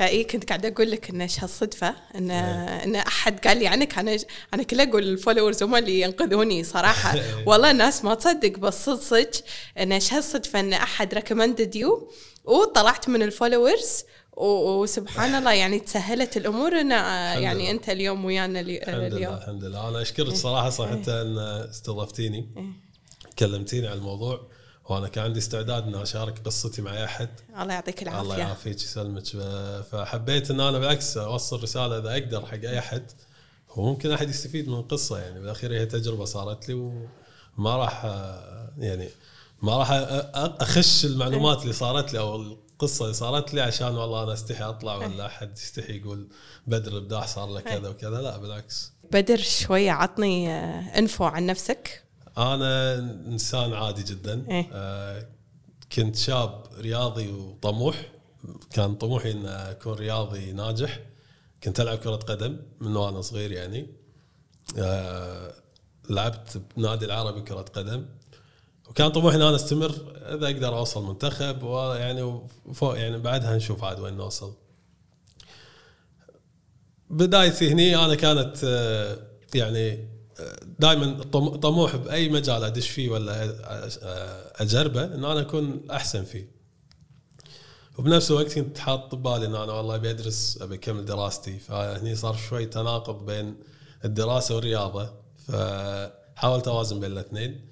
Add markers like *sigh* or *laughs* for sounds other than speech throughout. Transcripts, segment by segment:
فاي كنت قاعدة أقول لك إن إيش هالصدفة إن إيه. إن أحد قال لي عنك أنا أنا كل أقول ال followers هم اللي ينقذوني صراحة. *laughs* والله الناس ما تصدق بس صدق صدق إن إيش هالصدفة إن أحد recommended you وطلعت من ال followers وسبحان الله يعني تسهلت الأمور. ان الحمد يعني. أنت اليوم ويانا الي- الحمد لله اليوم الحمد لله. أنا أشكرك صراحة صح انت إن استضفتيني. كلمتيني عن الموضوع. وأنا كان عندي استعداد ان أشارك قصتي مع اي أحد. الله يعطيك الله العافيه يعافيك يسلمك. فحبيت إن أنا بالعكس أوصل رسالة إذا أقدر حق أي أحد وممكن أحد يستفيد من القصة يعني. بالأخير هي تجربة صارت لي وما راح يعني ما راح أخش المعلومات اللي صارت لي أو القصة اللي صارت لي عشان والله أنا أستحي أطلع ولا أحد يستحي يقول بدر الإبداع صار له كذا وكذا. لا بالعكس. بدر شوية عطني إنفو عن نفسك. أنا إنسان عادي جدا. إيه. آه كنت شاب رياضي وطموح. كان طموحي إن أكون رياضي ناجح. كنت ألعب كرة قدم من وأنا صغير يعني. آه لعبت بنادي العربي كرة قدم. وكان طموحي إن أنا أستمر إذا أقدر أوصل منتخب ويعني فوق يعني بعدها نشوف عاد وين نوصل. بدايتي هني أنا كانت آه، يعني دائما طموح بأي مجال أدش فيه ولا أجربه إن أنا أكون أحسن فيه. وبنفس الوقت كنت حاط ببالي إن أنا والله أبي أدرس أبي أكمل دراستي. فهني صار شوي تناقض بين الدراسة والرياضة. فحاولت أوازن بين الاثنين.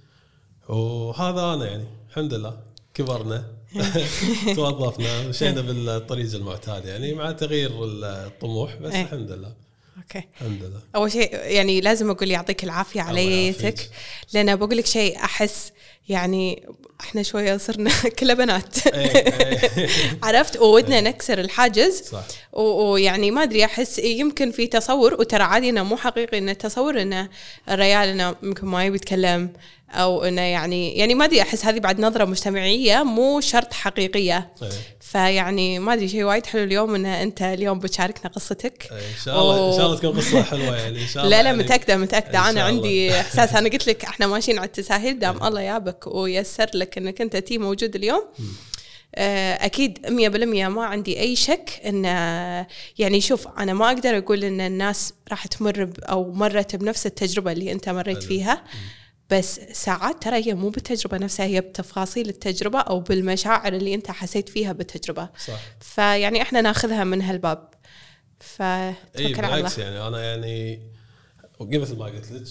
وهذا أنا يعني الحمد لله. كبرنا. *laughs* توظفنا مشينا بالطريق المعتاد يعني مع تغيير الطموح. بس إيه. الحمد لله. أوكي. الحمد لله. أول شيء يعني لازم أقول يعطيك العافية يعافيك. لأن بقول لك شيء أحس يعني إحنا شوية صرنا *laughs* كلها بنات. إيه، إيه. *laughs* عرفت؟ وودنا نكسر الحاجز. صح. و- ويعني ما أدري أحس يمكن في تصور وترى عادي إنه مو حقيقي انه تصور انه الريال إنه يمكن ما يبي يتكلم أو إنه يعني يعني ما أدري أحس هذه بعد نظرة مجتمعية مو شرط حقيقية. إيه. فيعني ما أدري شيء وايد حلو اليوم إن أنت اليوم بتشاركنا قصتك. إيه، إن شاء الله إن شاء الله تكون قصة حلوة يعني إن شاء الله لا لا يعني. متأكدة متأكدة. أنا عندي إحساس أنا قلت لك إحنا ماشيين على التساهيل دام الله يابك. ويسر لك إنك أنت تي موجود اليوم. آه، أكيد 100% ما عندي أي شك إن يعني شوف أنا ما أقدر أقول إن الناس راح تمر أو مرت بنفس التجربة اللي أنت مريت. فيها. بس ساعات ترى هي مو بالتجربة نفسها هي بتفاصيل التجربة أو بالمشاعر اللي أنت حسيت فيها بالتجربة. صح. فيعني إحنا ناخذها من هالباب. فتوكل على الله. بالعكس يعني أنا يعني وقبل ما قلت لك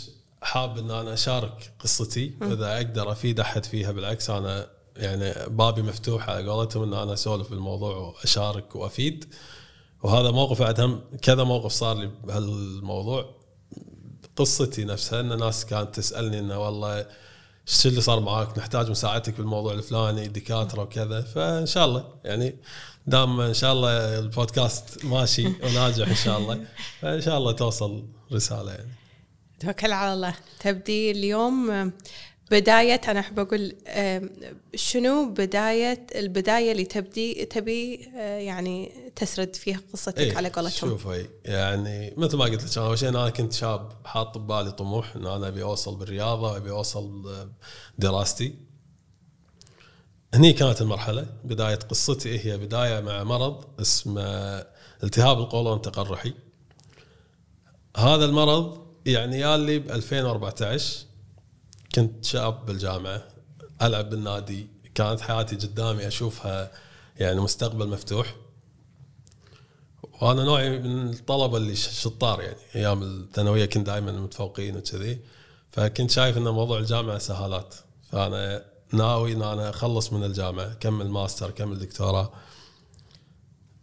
حاب إن أنا أشارك قصتي. واذا أقدر أفيد أحد فيها بالعكس أنا يعني بابي مفتوح على قولتهم إن أنا أسولف بالموضوع وأشارك وأفيد. وهذا موقف بعد هم كذا موقف صار لي بهالموضوع. قصتي نفسها إن ناس كانت تسألني إنه والله إيش اللي صار معاك؟ نحتاج مساعدتك بالموضوع الفلاني دكاترة وكذا. فإن شاء الله يعني دام إن شاء الله البودكاست ماشي وناجح إن شاء الله فإن شاء الله توصل رسالة يعني. توكل على الله. تبدي اليوم آم، بداية أنا أحب أقول آم، شنو بداية البداية اللي تبدي تبي آه، يعني تسرد فيها قصتك إيه، على قولتهم؟ شوفي يعني مثل ما قلت لك أنا أول شيء أنا كنت شاب حاط ببالي طموح إن أنا أبي أوصل بالرياضة وابي أوصل دراستي هني كانت المرحلة بداية قصتي هي بداية مع مرض اسمه التهاب القولون التقرحي. هذا المرض يعني يالي ب 2014 كنت شاب بالجامعة ألعب بالنادي كانت حياتي قدامي أشوفها يعني مستقبل مفتوح. وأنا نوعي من الطلبة اللي شطار يعني أيام الثانوية كنت دائما متفوقين وكذي. فكنت شايف إن موضوع الجامعة سهالات. فأنا ناوي إن أنا أخلص من الجامعة اكمل ماستر اكمل دكتوراه.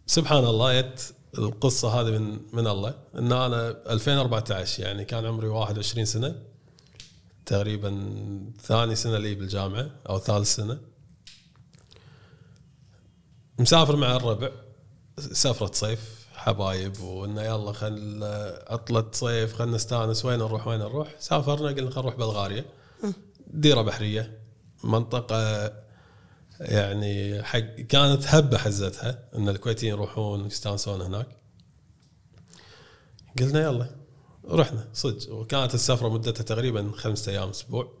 سبحان الله جت القصة هذه من من الله. إن أنا 2014 يعني كان عمري 21 سنة. تقريبا ثاني سنة لي بالجامعة أو ثالث سنة. مسافر مع الربع. سفرة صيف حبايب وإنه يلا خل عطلة صيف خلنا نستأنس وين نروح وين نروح. سافرنا قلنا خلينا نروح بلغاريا. ديرة بحرية. منطقة يعني حق كانت هبة حزتها إن الكويتيين يروحون يستانسون هناك. قلنا يلا رحنا صدق. وكانت السفرة مدتها تقريبا خمسة أيام أسبوع.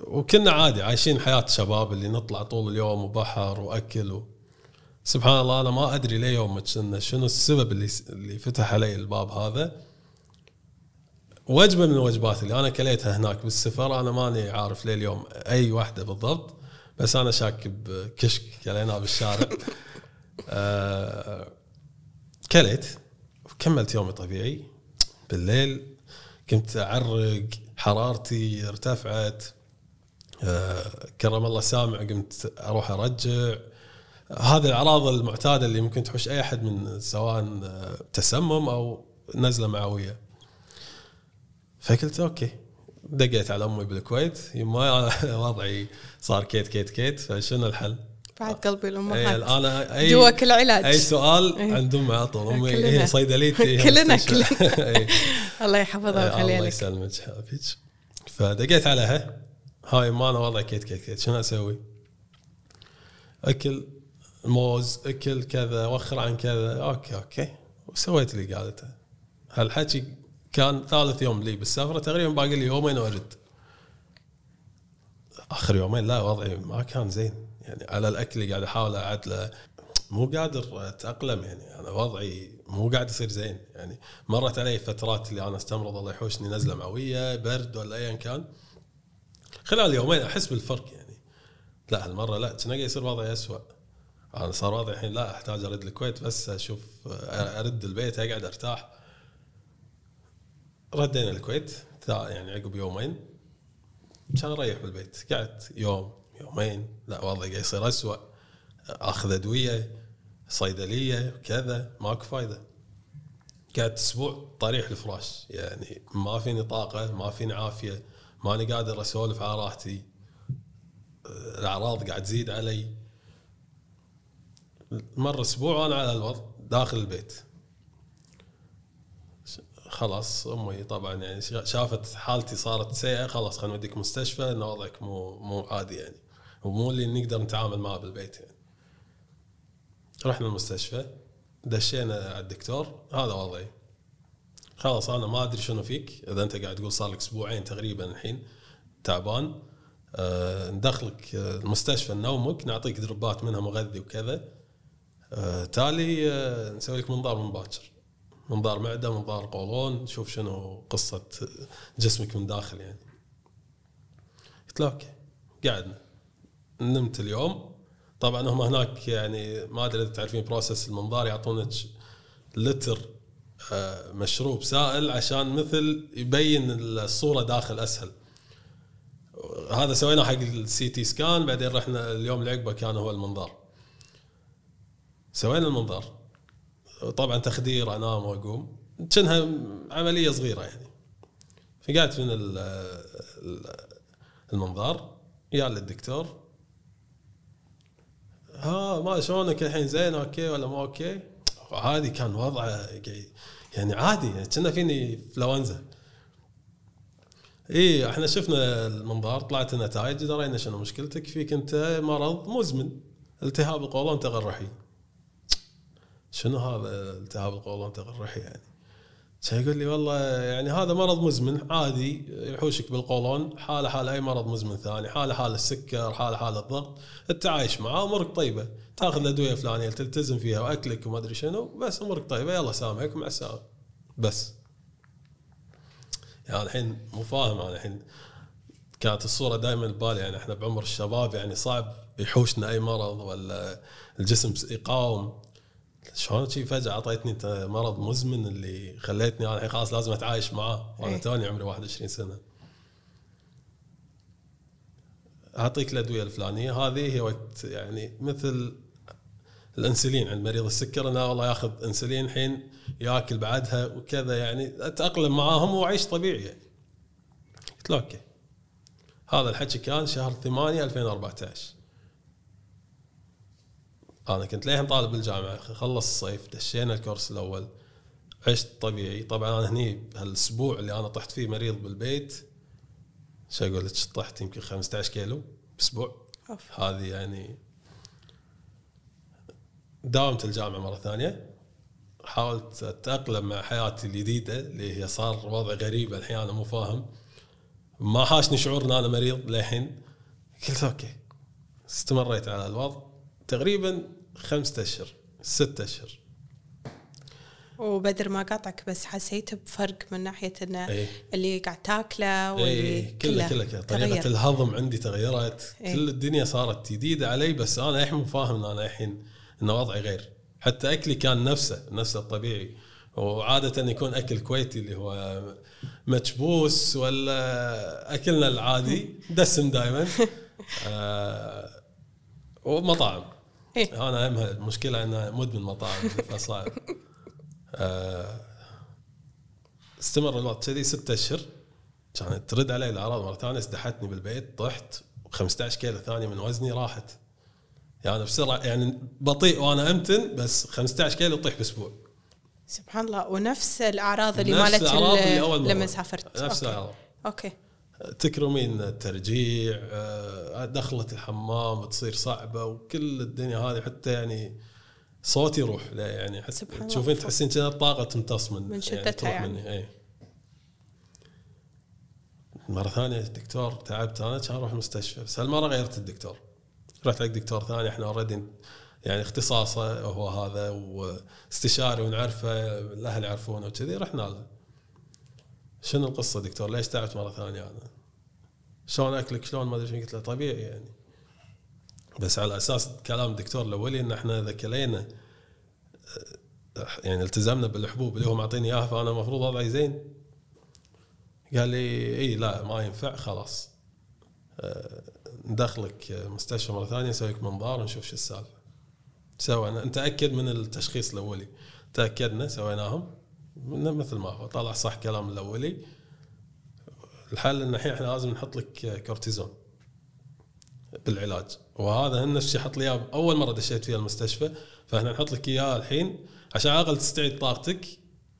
وكنا عادي عايشين حياة شباب اللي نطلع طول اليوم وبحر وأكل و... سبحان الله أنا ما أدري ليومك انه شنو السبب اللي اللي فتح علي الباب هذا؟ وجبة من الوجبات اللي أنا كليتها هناك بالسفر أنا ماني عارف لليوم أي واحدة بالضبط بس أنا شاك بكشك كليناه بالشارع. *laughs* آه كليت وكملت يومي طبيعي. بالليل كنت أعرق حرارتي ارتفعت. آه كرم الله سامع قمت أروح أرجع. هذه الأعراض المعتادة اللي ممكن تحوش أي أحد من سواء تسمم أو نزلة معوية. فقلت okay دقيت على أمي بالكويت يما *laughs* وضعي صار كيت كيت كيت فشنو الحل؟ بعد قلبي اي الامهات أنا اي دوك العلاج أي سؤال إيه. عند امي على طول أمي. هي صيدليتي *laughs* كلنا-. كلنا. *laughs* إي. الله يحفظها الله ويخليها لك يسلمك حبيبك فدقيت عليها ها يما أنا وضعي كيت كيت كيت شنو أسوي؟ أكل موز أكل كذا وخر عن كذا okay okay وسويت اللي قالته هالحكي كان ثالث يوم لي بالسفرة تقريبا باقي لي يومين وارد آخر يومين لا وضعي ما كان زين. يعني على الأكل قاعد أحاول اعدله مو قادر أتأقلم يعني أنا وضعي مو قاعد يصير زين. يعني مرت علي فترات اللي أنا أستمرض الله يحوشني نزلة معويه برد ولا ايا كان. خلال يومين أحس بالفرق يعني. لا هالمرة لا كان قاعد يصير وضعي اسوء أنا صار وضعي الحين لا أحتاج أرد الكويت بس أشوف أرد البيت أقعد أرتاح. ردينا الكويت يعني عقب يومين. كان اريح بالبيت. قعدت يوم يومين. لا وضعي قاعد يصير اسوء أخذ أدوية صيدلية كذا. ماكو فايدة. قعدت أسبوع طريح الفراش. يعني ما فيني طاقة ما فيني عافية. ماني قادر أسولف على راحتي. الأعراض قاعد تزيد علي. مر أسبوع وأنا على الوضع داخل البيت. خلاص أمي طبعا يعني شافت حالتي صارت سيئة خلاص خلينا نوديك مستشفى إن وضعك مو مو عادي يعني. ومو اللي نقدر نتعامل معه بالبيت يعني. رحنا المستشفى دشينا على الدكتور هذا وضعي. خلاص أنا ما أدري شنو فيك. إذا أنت قاعد تقول صار لك أسبوعين تقريبا الحين تعبان. آه ندخلك آه، المستشفى نومك نعطيك دربات منها مغذي وكذا. آه تالي آه نسوي لك منظار من باكر منظار معدة منظار قولون نشوف شنو قصة جسمك من داخل يعني. قلت له okay قعدنا نمت اليوم. طبعا هم هناك يعني ما أدري إذا تعرفين process المنظار يعطونك لتر آه، مشروب سائل عشان مثل يبين الصورة داخل أسهل. هذا سويناه حق ال CT scan بعدين رحنا اليوم اللي عقبه كان هو المنظار سوينا المنظار طبعا تخدير أنام وأقوم. كأنها عملية صغيرة يعني. فقعدت من ال- ال- المنظار يا للدكتور. ها ما شلونك الحين زين okay ولا مو أوكي؟ عادي كان وضعه يعني عادي يعني كنا فيني انفلونزا اي إحنا شفنا المنظار طلعت النتائج درينا شنو مشكلتك فيك أنت مرض مزمن. التهاب القولون تغرحي. شنو هذا التهاب القولون تغرحي يعني. يقول لي والله يعني هذا مرض مزمن عادي يحوشك بالقولون حالة حال أي مرض مزمن ثاني حالة حال السكر حالة حال الضغط التعايش معاه أمورك طيبة. تأخذ الأدوية الفلانية تلتزم فيها وأكلك وما أدري شنو بس أمورك طيبة يلا سامحك مع السلامة. بس. يعني الحين مو فاهم أنا الحين كانت الصورة دائما ببالي يعني إحنا بعمر الشباب يعني صعب يحوشنا أي مرض ولا الجسم يقاوم. شلون شي فجأة أعطيتني مرض مزمن اللي خليتني أنا الحين خلاص لازم أتعايش معاه. وأنا إيه. توني عمري 21 سنة. أعطيك الأدوية الفلانية. هذه هي وقت يعني مثل الإنسولين عند مريض السكر. انه والله ياخذ إنسولين الحين ياكل بعدها وكذا يعني أتأقلم معاهم وأعيش طبيعي. يعني. قلت له أوكي. هذا الحكي كان شهر 8 2014 أنا كنت للحين طالب بالجامعة خلص الصيف دشينا الكورس الأول عشت طبيعي. طبعا أنا هني هالأسبوع اللي أنا طحت فيه مريض بالبيت شو أقول لك؟ طحت يمكن 15 كيلو بأسبوع. هذه يعني داومت الجامعة مرة ثانية. حاولت أتأقلم مع حياتي الجديدة اللي هي صار وضع غريب الحين أنا مو فاهم. ما حاشني شعور إن أنا مريض للحين. قلت أوكي استمريت على الوضع. تقريبا خمسة أشهر ست أشهر. وبدر ما قاطعك بس حسيت بفرق من ناحية انه اي اللي قاعد تاكله واللي إيه كله كله كله طريقة تغير. الهضم عندي تغيرت. إيه. كل الدنيا صارت جديدة علي بس أنا الحين فاهم ان أنا الحين إن وضعي غير. حتى أكلي كان نفسه نفسه الطبيعي. وعادة يكون أكل كويتي اللي هو مكبوس ولا أكلنا العادي دسم دائما *laughs* آه ومطاعم. إيه. أنا اهمها المشكلة انها مدمن مطاعم فصعب آه استمر الوقت كذي ستة أشهر. كانت ترد علي الأعراض مرة ثانية استحتني بالبيت طحت 15 كيلو ثانية من وزني راحت. يعني بسرعة يعني بطيء وأنا أمتن بس 15 كيلو طيح بأسبوع. سبحان الله. ونفس الأعراض اللي نفس مالت الأعراض اللي أول مرة. لما سافرت. نفس okay. الأعراض. okay. تكرمين الترجيع آه، دخلة الحمام تصير صعبة وكل الدنيا هذه حتى يعني صوتي يروح لا يعني حتى سبحان الله. تشوفين تحسين كذا الطاقة تمتص من من شدتها يعني يعني. مني اي مرة ثانية الدكتور تعبت أنا كان أروح المستشفى بس هالمرة غيرت الدكتور رحت حق دكتور ثاني إحنا already يعني اختصاصه هو هذا واستشاري ونعرفه الأهل يعرفونه وكذي رحنا له شنو القصة دكتور ليش تعبت مرة ثانية أنا؟ شلون اكلك شلون ما أدري شنو قلت له طبيعي يعني. بس على أساس كلام الدكتور الأولي إن إحنا إذا كلينا آه، يعني التزمنا بالحبوب اللي هو معطيني إياها فأنا المفروض وضعي زين. قال لي إي لا ما ينفع خلاص. آه، ندخلك مستشفى مرة ثانية نسوي لك منظار ونشوف شو السالفة. سوينا نتاكد من التشخيص الأولي. تأكدنا سويناهم. مثل ما هو طلع صح كلام الأولي. الحل إن الحين إحنا لازم نحط لك كورتيزون بالعلاج. وهذا نفس الشيء حط لي إياه أول مرة دشيت فيها المستشفى فإحنا نحط لك إياه الحين عشان على الأقل تستعيد طاقتك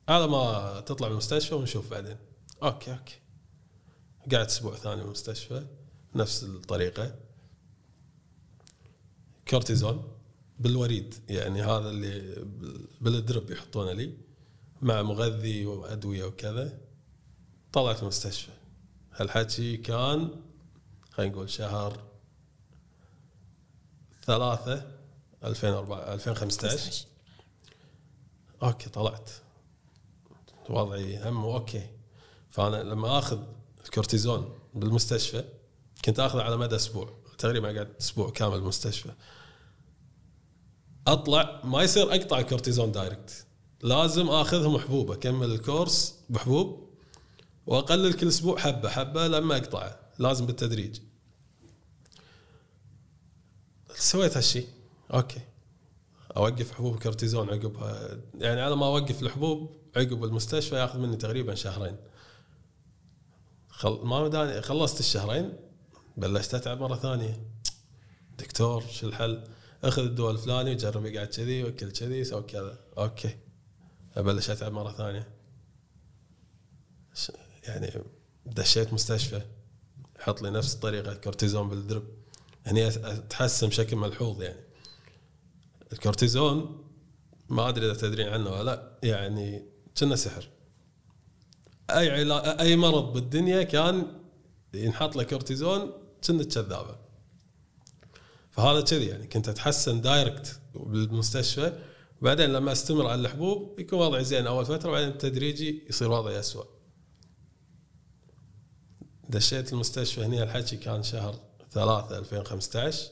على ما تطلع من المستشفى ونشوف بعدين. okay okay. قعدت أسبوع ثاني بالمستشفى نفس الطريقة. كورتيزون بالوريد يعني هذا اللي بال- بالدرب يحطونه لي مع مغذي وأدوية وكذا. طلعت المستشفى. هالحكي كان خلينا نقول شهر ثلاثة 2004 2015 okay طلعت. وضعي هم okay. فأنا لما آخذ الكورتيزون بالمستشفى كنت آخذه على مدى أسبوع. تقريبا قعدت أسبوع كامل بالمستشفى. أطلع ما يصير أقطع الكورتيزون direct. لازم آخذهم حبوب أكمل ال course بحبوب وأقلل كل أسبوع حبة حبة لما أقطعه لازم بالتدريج. سويت هالشيء okay. أوقف حبوب كورتيزون عقبها. يعني على ما أوقف الحبوب عقب المستشفى ياخذ مني تقريبا شهرين. خل... ما داني خلصت الشهرين بلشت أتعب مرة ثانية. دكتور شو الحل؟ أخذ الدواء الفلاني وجرب يقعد كذي وكل كذي سوي كذا. okay. أبلش أتعب مرة ثانية. يعني دشيت مستشفى يحط لي نفس الطريقة كورتيزون بالدرب. هني أتحسن بشكل ملحوظ يعني. الكورتيزون ما أدري إذا تدرين عنه ولا لأ يعني كأنه سحر. أي علا... أي مرض بالدنيا كان ينحط له كورتيزون كأنه كذابة. فهذا كذي يعني كنت أتحسن direct بالمستشفى وبعدين لما أستمر على الحبوب يكون وضعي زين أول فترة وبعدين تدريجي يصير وضعي اسوء دشيت المستشفى هنا الحكي كان شهر ثلاثة 2015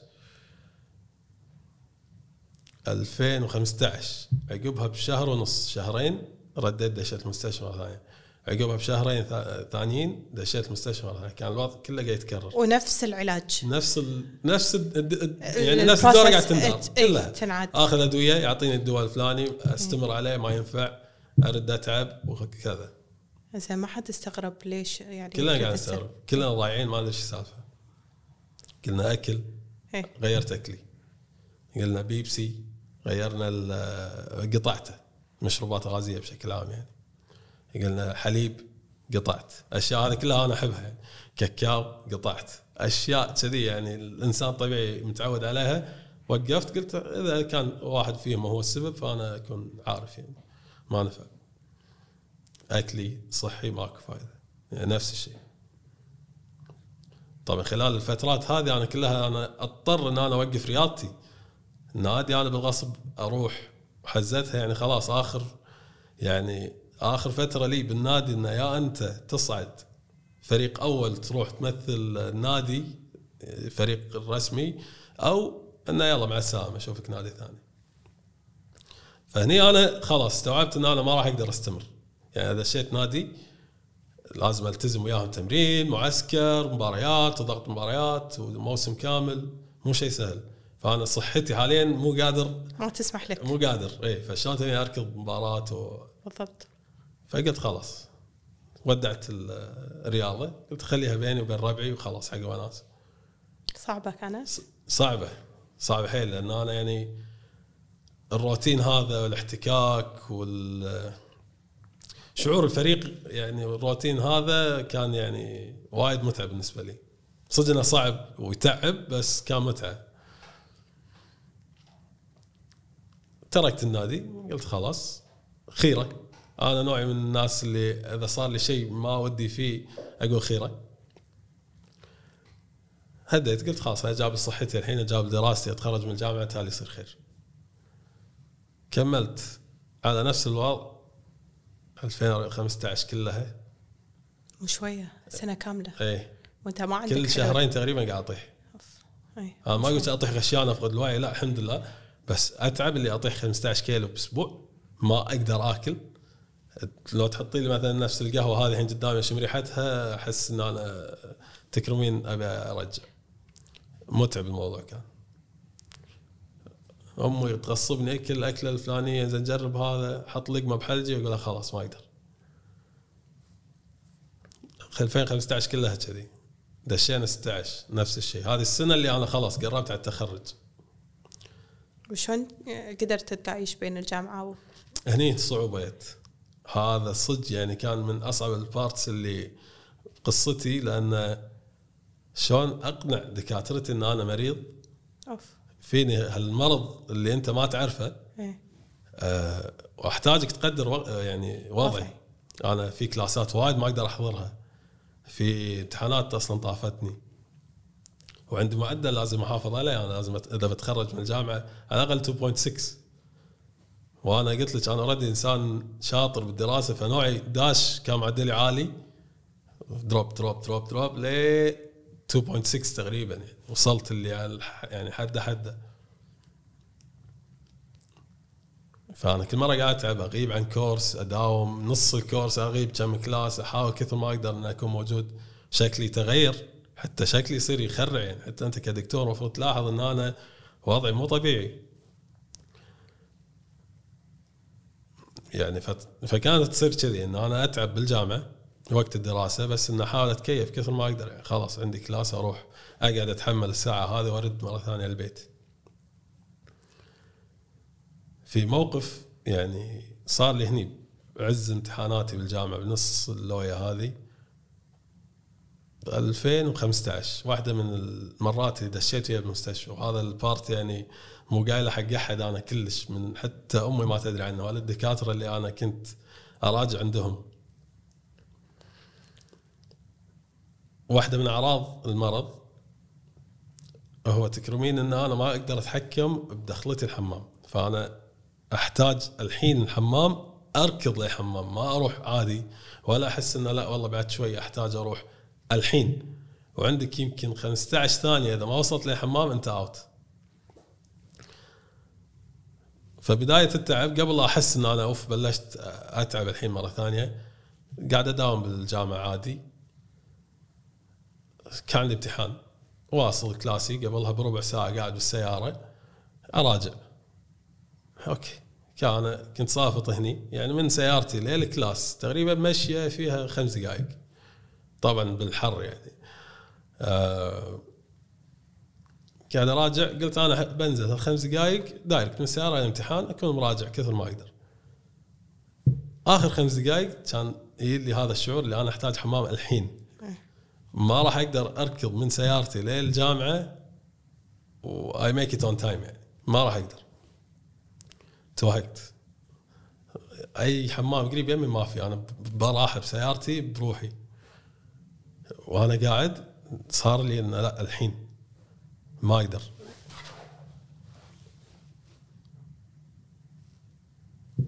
2015 عقبها بشهر ونص شهرين رديت دشيت المستشفى مرة ثانية. عقبها بشهرين ثا- ثانيين دشيت المستشفى مرة ثانية. كان الوضع كله قاعد يتكرر. ونفس العلاج. نفس ال... نفس ال... يعني نفس الدورة قاعد تنهار إيه، كلها تنعاد. آخذ أدوية يعطيني الدواء الفلاني أستمر عليه ما ينفع ارد اتعب وكذا زين ما حد استغرب ليش يعني كلنا قاعد نستغرب. كلنا ضايعين ما ادري إيش السالفة. قلنا أكل إيه. غيرت أكلي. قلنا بيبسي غيرنا قطعته مشروبات غازية بشكل عام يعني. قلنا حليب قطعت. أشياء هذه كلها أنا أحبها. كاكاو قطعت. أشياء كذي يعني الإنسان طبيعي متعود عليها. وقفت قلت إذا كان واحد فيهم هو السبب فأنا أكون عارف يعني. ما نفع أكلي صحي ماكو فايدة. يعني نفس الشيء. طبعا خلال الفترات هذه أنا كلها أنا أضطر إن أنا أوقف رياضتي. النادي أنا بالغصب أروح حزتها يعني خلاص آخر يعني آخر فترة لي بالنادي إنه يا أنت تصعد. فريق أول تروح تمثل النادي فريق الرسمي أو إنه يلا مع السلامة أشوفك نادي ثاني. فهني أنا خلاص استوعبت إن أنا ما راح أقدر أستمر. يعني اذا دشيت نادي لازم ألتزم وياهم تمرين معسكر مباريات وضغط مباريات وموسم كامل. مو شيء سهل. فأنا صحتي حاليا مو قادر. ما تسمح لك. مو قادر. اي فشلون تبي أركض مباراة و... بالضبط. فقلت خلاص. ودعت الرياضة. قلت خليها بيني وبين ربعي وخلاص حق وناس صعبة كانت؟ صعبة. صعبة حيل لأن أنا يعني الروتين هذا والاحتكاك وال شعور الفريق يعني الروتين هذا كان يعني وايد متعب بالنسبة لي. صدق إنه صعب ويتعب بس كان متعه تركت النادي قلت خلاص خيرة. أنا نوعي من الناس اللي إذا صار لي شيء ما ودي فيه أقول خيرة. هديت قلت خلاص أنا جاب صحتي الحين جاب دراستي أتخرج من الجامعة تالي يصير خير. كملت على نفس الوضع 2015 كلها. وشوية سنة كاملة. إيه. وأنت ما عندك كل شهرين تقريبا قاعد أطيح. أي. أنا ما قلت أطيح غشيان أفقد الوعي لا الحمد لله. بس أتعب اللي أطيح 15 كيلو بأسبوع ما أقدر آكل. لو تحطي لي مثلا نفس القهوة هذه الحين قدامي أشم ريحتها أحس إن أنا تكرمين أبي أرجع. متعب الموضوع كان. امي تغصبني اكل الأكلة الفلانية زين جرب هذا حط لقمة بحلجي واقول خلاص ما أقدر 2015 كلها كذي. دشينا 16 نفس الشيء. هذه السنة اللي أنا خلاص قربت على التخرج. وشلون قدرت تعيش بين الجامعة و... هني جت هذا صدق يعني كان من أصعب البارتس اللي قصتي لأن شلون أقنع دكاترتي إن أنا مريض؟ أوف. فيني هالمرض اللي أنت ما تعرفه إيه. أه وأحتاجك تقدر وض- يعني وضعي. أنا في كلاسات وايد ما أقدر أحضرها. في امتحانات أصلا طافتني. وعندي معدل لازم أحافظ عليه. أنا لازم إذا بتخرج من الجامعة على الأقل 2.6 وأنا قلت لك أنا already إنسان شاطر بالدراسة فنوعي داش كان معدلي عالي. drop drop drop drop ل 2.6 تقريبا يعني. وصلت اللي على يعني حده حده فأنا كل مرة قاعد أتعب أغيب عن course أداوم نص ال course أغيب كم class أحاول كثر ما أقدر ان اكون موجود. شكلي تغير حتى شكلي يصير يخرع يعني. حتى أنت كدكتور المفروض تلاحظ إن أنا وضعي مو طبيعي. يعني. فكانت تصير كذي إن أنا أتعب بالجامعة. وقت الدراسة بس ان احاول أتكيف كثر ما أقدر. يعني خلاص عندي كلاس أروح أقعد أتحمل الساعة هذه وأرد مرة ثانية البيت. في موقف يعني صار لي هني بعز امتحاناتي بالجامعة بنص اللوية هذه. 2015 واحدة من المرات اللي دشيت فيها بالمستشفى. وهذا البارت يعني مو قايله حق أحد أنا كلش من حتى أمي ما تدري عنه ولا الدكاترة اللي أنا كنت أراجع عندهم. واحدة من أعراض المرض هو تكرمين إن أنا ما أقدر أتحكم بدخلتي الحمام. فأنا أحتاج الحين الحمام أركض للحمام ما أروح عادي ولا أحس إنه لا والله بعد شوي أحتاج أروح الحين. وعندك يمكن 15 ثانية إذا ما وصلت للحمام أنت اوت فبداية التعب قبل أحس إن أنا أوف بلشت أتعب الحين مرة ثانية قاعد أداوم بالجامعة عادي. كان لي امتحان واصل كلاسي قبلها بربع ساعة قاعد بالسيارة. أراجع. okay. كان كنت صافط هني. يعني من سيارتي لل class تقريبا مشية فيها خمس دقائق. طبعا بالحر يعني. آه قاعد أراجع. قلت أنا بنزل الخمس دقائق. direct من السيارة الامتحان. أكون مراجع كثر ما أقدر. آخر خمس دقائق كان يجي لي هذا الشعور اللي أنا أحتاج حمام الحين. ما راح أقدر أركض من سيارتي للجامعة و I make it on time يعني ما راح أقدر. توهقت. أي حمام قريب يمي ما في. أنا براحة بسيارتي بروحي. وأنا قاعد صار لي إنه لا الحين ما أقدر.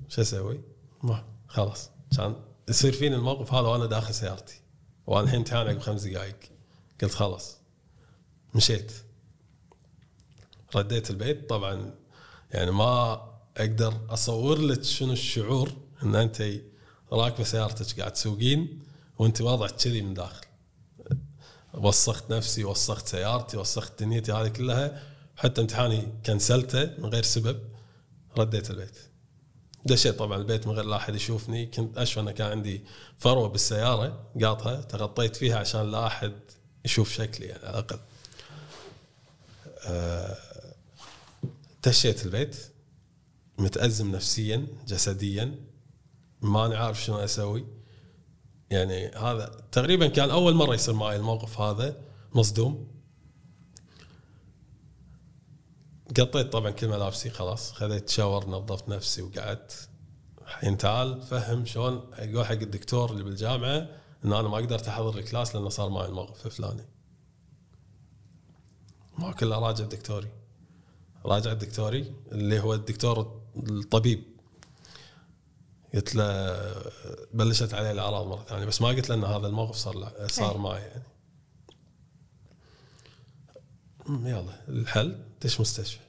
شو أسوي؟ ما خلاص. كان يصير فيني الموقف هذا وأنا داخل سيارتي. وأنا الحين امتحان عقب خمس دقائق قلت خلاص. مشيت. رديت البيت. طبعا يعني ما أقدر أصور لك شنو الشعور إن أنت راكبة سيارتك قاعد تسوقين وأنت وضعك كذي من داخل. وسخت نفسي وسخت سيارتي وسخت دنيتي هذه كلها حتى امتحاني كنسلته من غير سبب. رديت البيت. دشيت طبعا البيت من غير لا أحد يشوفني. كنت أشوف انه كان عندي فروة بالسيارة قاطها تغطيت فيها عشان لا أحد يشوف شكلي يعني على الأقل. آه، دشيت البيت متأزم نفسيا جسديا ماني عارف شنو أسوي. يعني هذا تقريبا كان أول مرة يصير معي الموقف هذا مصدوم. قطيت طبعا كل ملابسي خلاص. خذيت شاور نظفت نفسي وقعدت. الحين تعال فهم شلون أقول حق الدكتور اللي بالجامعة إن أنا ما قدرت أحضر الكلاس لأنه صار معي الموقف الفلاني. ما كله راجع دكتوري. راجع دكتوري اللي هو الدكتور الطبيب. قلت له بلشت عليه الأعراض مرة ثانية بس ما قلت له إن هذا الموقف صار صار معي يعني. يلا الحل؟ دش مستشفى؟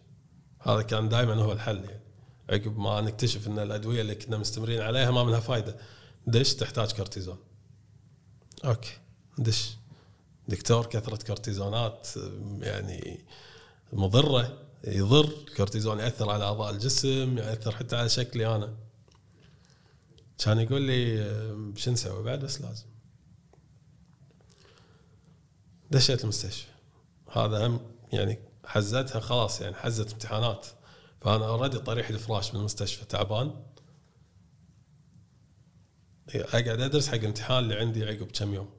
هذا كان دائما هو الحل يعني. عقب ما نكتشف إن الأدوية اللي كنا مستمرين عليها ما منها فايدة. دش تحتاج كورتيزون. okay. دش. دكتور كثرة كورتيزونات يعني مضرة يضر الكورتيزون يأثر على أعضاء الجسم يأثر حتى على شكلي أنا. كان يقول لي شو نسوي بعد؟ بس لازم. دشيت المستشفى. هذا هم يعني حزتها خلاص يعني حزت امتحانات. فأنا already طريح الفراش من المستشفى تعبان. أقعد أدرس حق امتحان اللي عندي عقب كم يوم.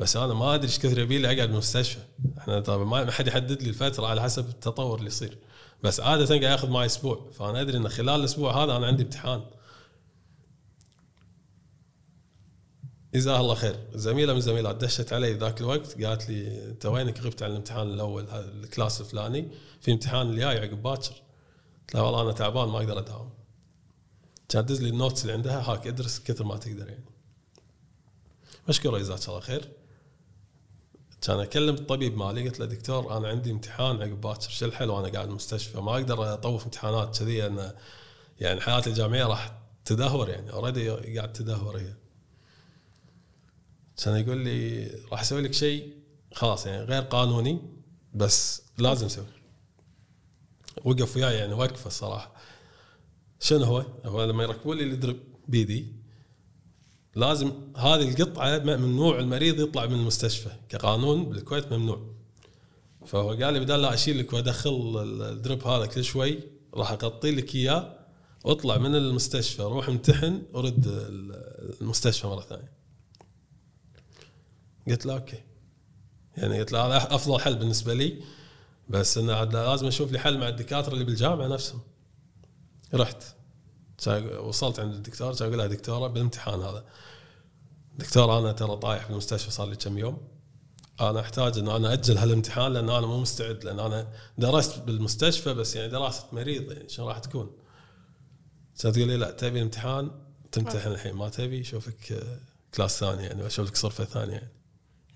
بس أنا ما أدري إيش كثر يبي لي أقعد بالمستشفى إحنا طبعا ما حد يحدد لي الفترة على حسب التطور اللي يصير. بس عادة قاعد ياخذ معي أسبوع. فأنا أدري إن خلال الأسبوع هذا أنا عندي امتحان. جزاها الله خير. زميلة من زميلات دشت علي ذاك الوقت قالت لي أنت وينك؟ غبت عن الامتحان الأول ال class الفلاني في امتحان الجاي عقب باكر. قلت لها والله أنا تعبان ما أقدر أداوم. كانت تدز لي ال notes اللي عندها هاك ادرس كثر ما تقدر يعني. مشكورة جزاك الله خير. كان أكلم الطبيب مالي قلت له دكتور أنا عندي امتحان عقب باكر شو الحل؟ وأنا قاعد بالمستشفى ما أقدر أطوف امتحانات كذي انه يعني حياتي الجامعية راح تدهور يعني اوريدي قاعد تدهور هي. كان يقول لي راح أسوي لك شيء. خلاص يعني غير قانوني بس لازم أسوي. وقف وياي يعني وقفة الصراحة. شنو هو؟ هو لما يركبوا لي الدرب بيدي لازم هذه القطعة ممنوع المريض يطلع من المستشفى. كقانون بالكويت ممنوع. فهو قال لي بدال لا أشيل لك وأدخل الدرب هذا كل شوي راح أغطي لك إياه واطلع من المستشفى روح امتحن ورد المستشفى مرة ثانية. قلت له أوكي. يعني قلت له هذا أفضل حل بالنسبة لي بس إنه عاد لازم أشوف لي حل مع الدكاترة اللي بالجامعة نفسهم. رحت. وصلت عند الدكتور أقول لها دكتورة بالامتحان هذا. دكتور أنا ترى طايح بالمستشفى صار لي كم يوم. أنا أحتاج ان أنا أجل هالامتحان لأن أنا مو مستعد لأن أنا درست بالمستشفى بس يعني دراسه مريض يعني شو راح تكون؟ كانت تقول لي لا تبي الامتحان تمتحن الحين ما تبي؟ شوفك class ثاني يعني أشوف لك صرفة ثانية يعني.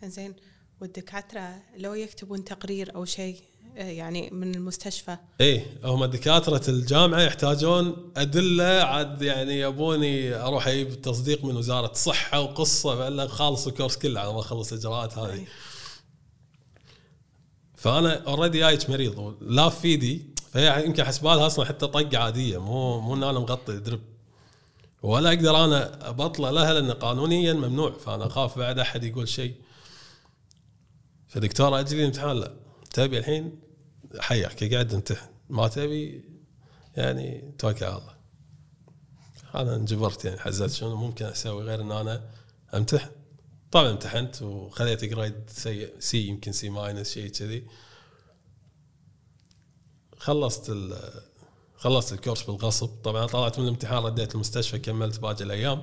زين؟ والدكاترة لو يكتبون تقرير أو شيء آه، يعني من المستشفى. إيه هم دكاترة الجامعة يحتاجون أدلة عاد يعني يبوني أروح أجيب تصديق من وزارة الصحة وقصة فإلا خالص ال course كله على ما اخلص الإجراءات هذه. فأنا اوريدي جايك مريض لا في ايدي فهي يمكن حسبالها أصلا حتى طقة عادية مو مو إن أنا مغطي درب. ولا أقدر أنا أبطله لها لأن قانونيا ممنوع فأنا أخاف بعد أحد يقول شيء. فدكتور اجلي الامتحان؟ لا. تبي الحين؟ حياك قاعد امتحن ما تبي؟ يعني توكل على الله. أنا انجبرت يعني حزت شنو ممكن أسوي غير إن أنا أمتحن. طبعا امتحنت وخذيت grade C C يمكن C minus شيء كذي. خلصت خلصت ال course بالغصب. طبعا طلعت من الامتحان رديت المستشفى كملت باقي الأيام.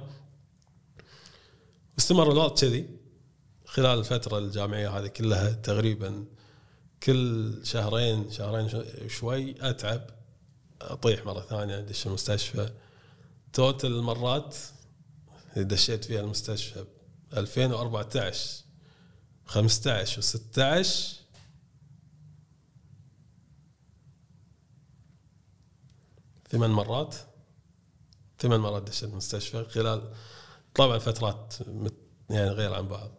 واستمر الوضع كذي. خلال الفترة الجامعية هذه كلها تقريبا كل شهرين شهرين شوي أتعب أطيح مرة ثانية أدش المستشفى. توتل المرات اللي دشيت فيها المستشفى 2014 15 و16 ثمان مرات ثمان مرات دشيت المستشفى خلال طبعا فترات يعني غير عن بعض.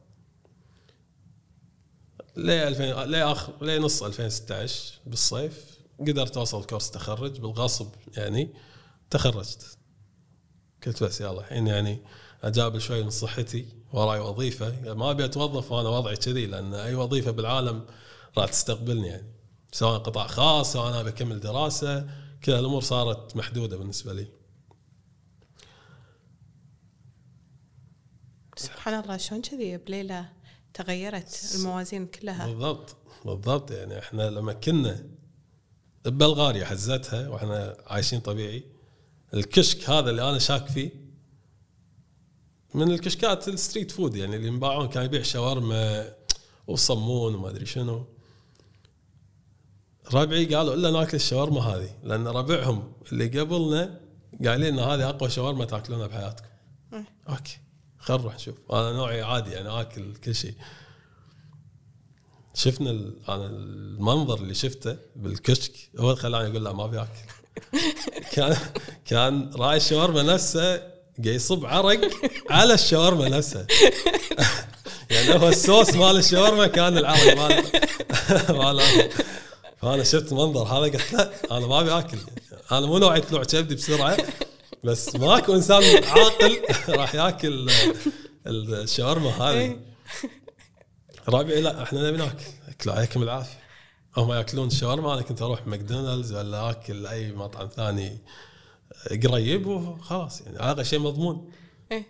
ليه 2000 ليه اخر ليه نص 2016 بالصيف قدرت أوصل كورس تخرج بالغصب يعني تخرجت. قلت بس يلا الحين يعني اجابل شوي من صحتي وراي وظيفة. يعني ما أبي أتوظف وأنا وضعي كذي لأن أي وظيفة بالعالم راح تستقبلني يعني. سواء قطاع خاص سواء أنا بكمل دراسة كل الأمور صارت محدودة بالنسبة لي. سبحان الله شلون كذي بليلة تغيرت الموازين كلها. بالضبط بالضبط. يعني إحنا لما كنا ببلغاريا حزتها وإحنا عايشين طبيعي الكشك هذا اللي أنا شاك فيه من الكشكات ال street food يعني اللي ينباعون كان يبيع شاورما وصمون وما أدري شنو. ربعي قالوا إلا ناكل الشاورما هذه لأن ربعهم اللي قبلنا قايلين إن هذه أقوى شاورما تأكلونها بحياتكم. أوكي. خل نروح نشوف أنا نوعي عادي يعني آكل كل شيء. شفنا أنا المنظر اللي شفته بالكشك هو اللي خلاني أقول لا ما أبي آكل. *laughs* كان كان راعي الشاورما نفسه قاعد يصب عرق على الشاورما نفسها. *laughs* يعني هو الصوص مال الشاورما كان العرق مال *laughs* مال فأنا شفت المنظر هذا قلت لا أنا ما أبي آكل أنا مو نوعي طلوع كبدي بسرعة بس ماكو إنسان عاقل *laughs* راح ياكل الشاورما هذه. رابعي لا إحنا نبي ناكل. اكلوا عليكم العافية. هم ياكلون الشاورما أنا كنت أروح ماكدونالدز ولا أكل أي مطعم ثاني قريب وخلاص يعني هذا شيء مضمون. إيه.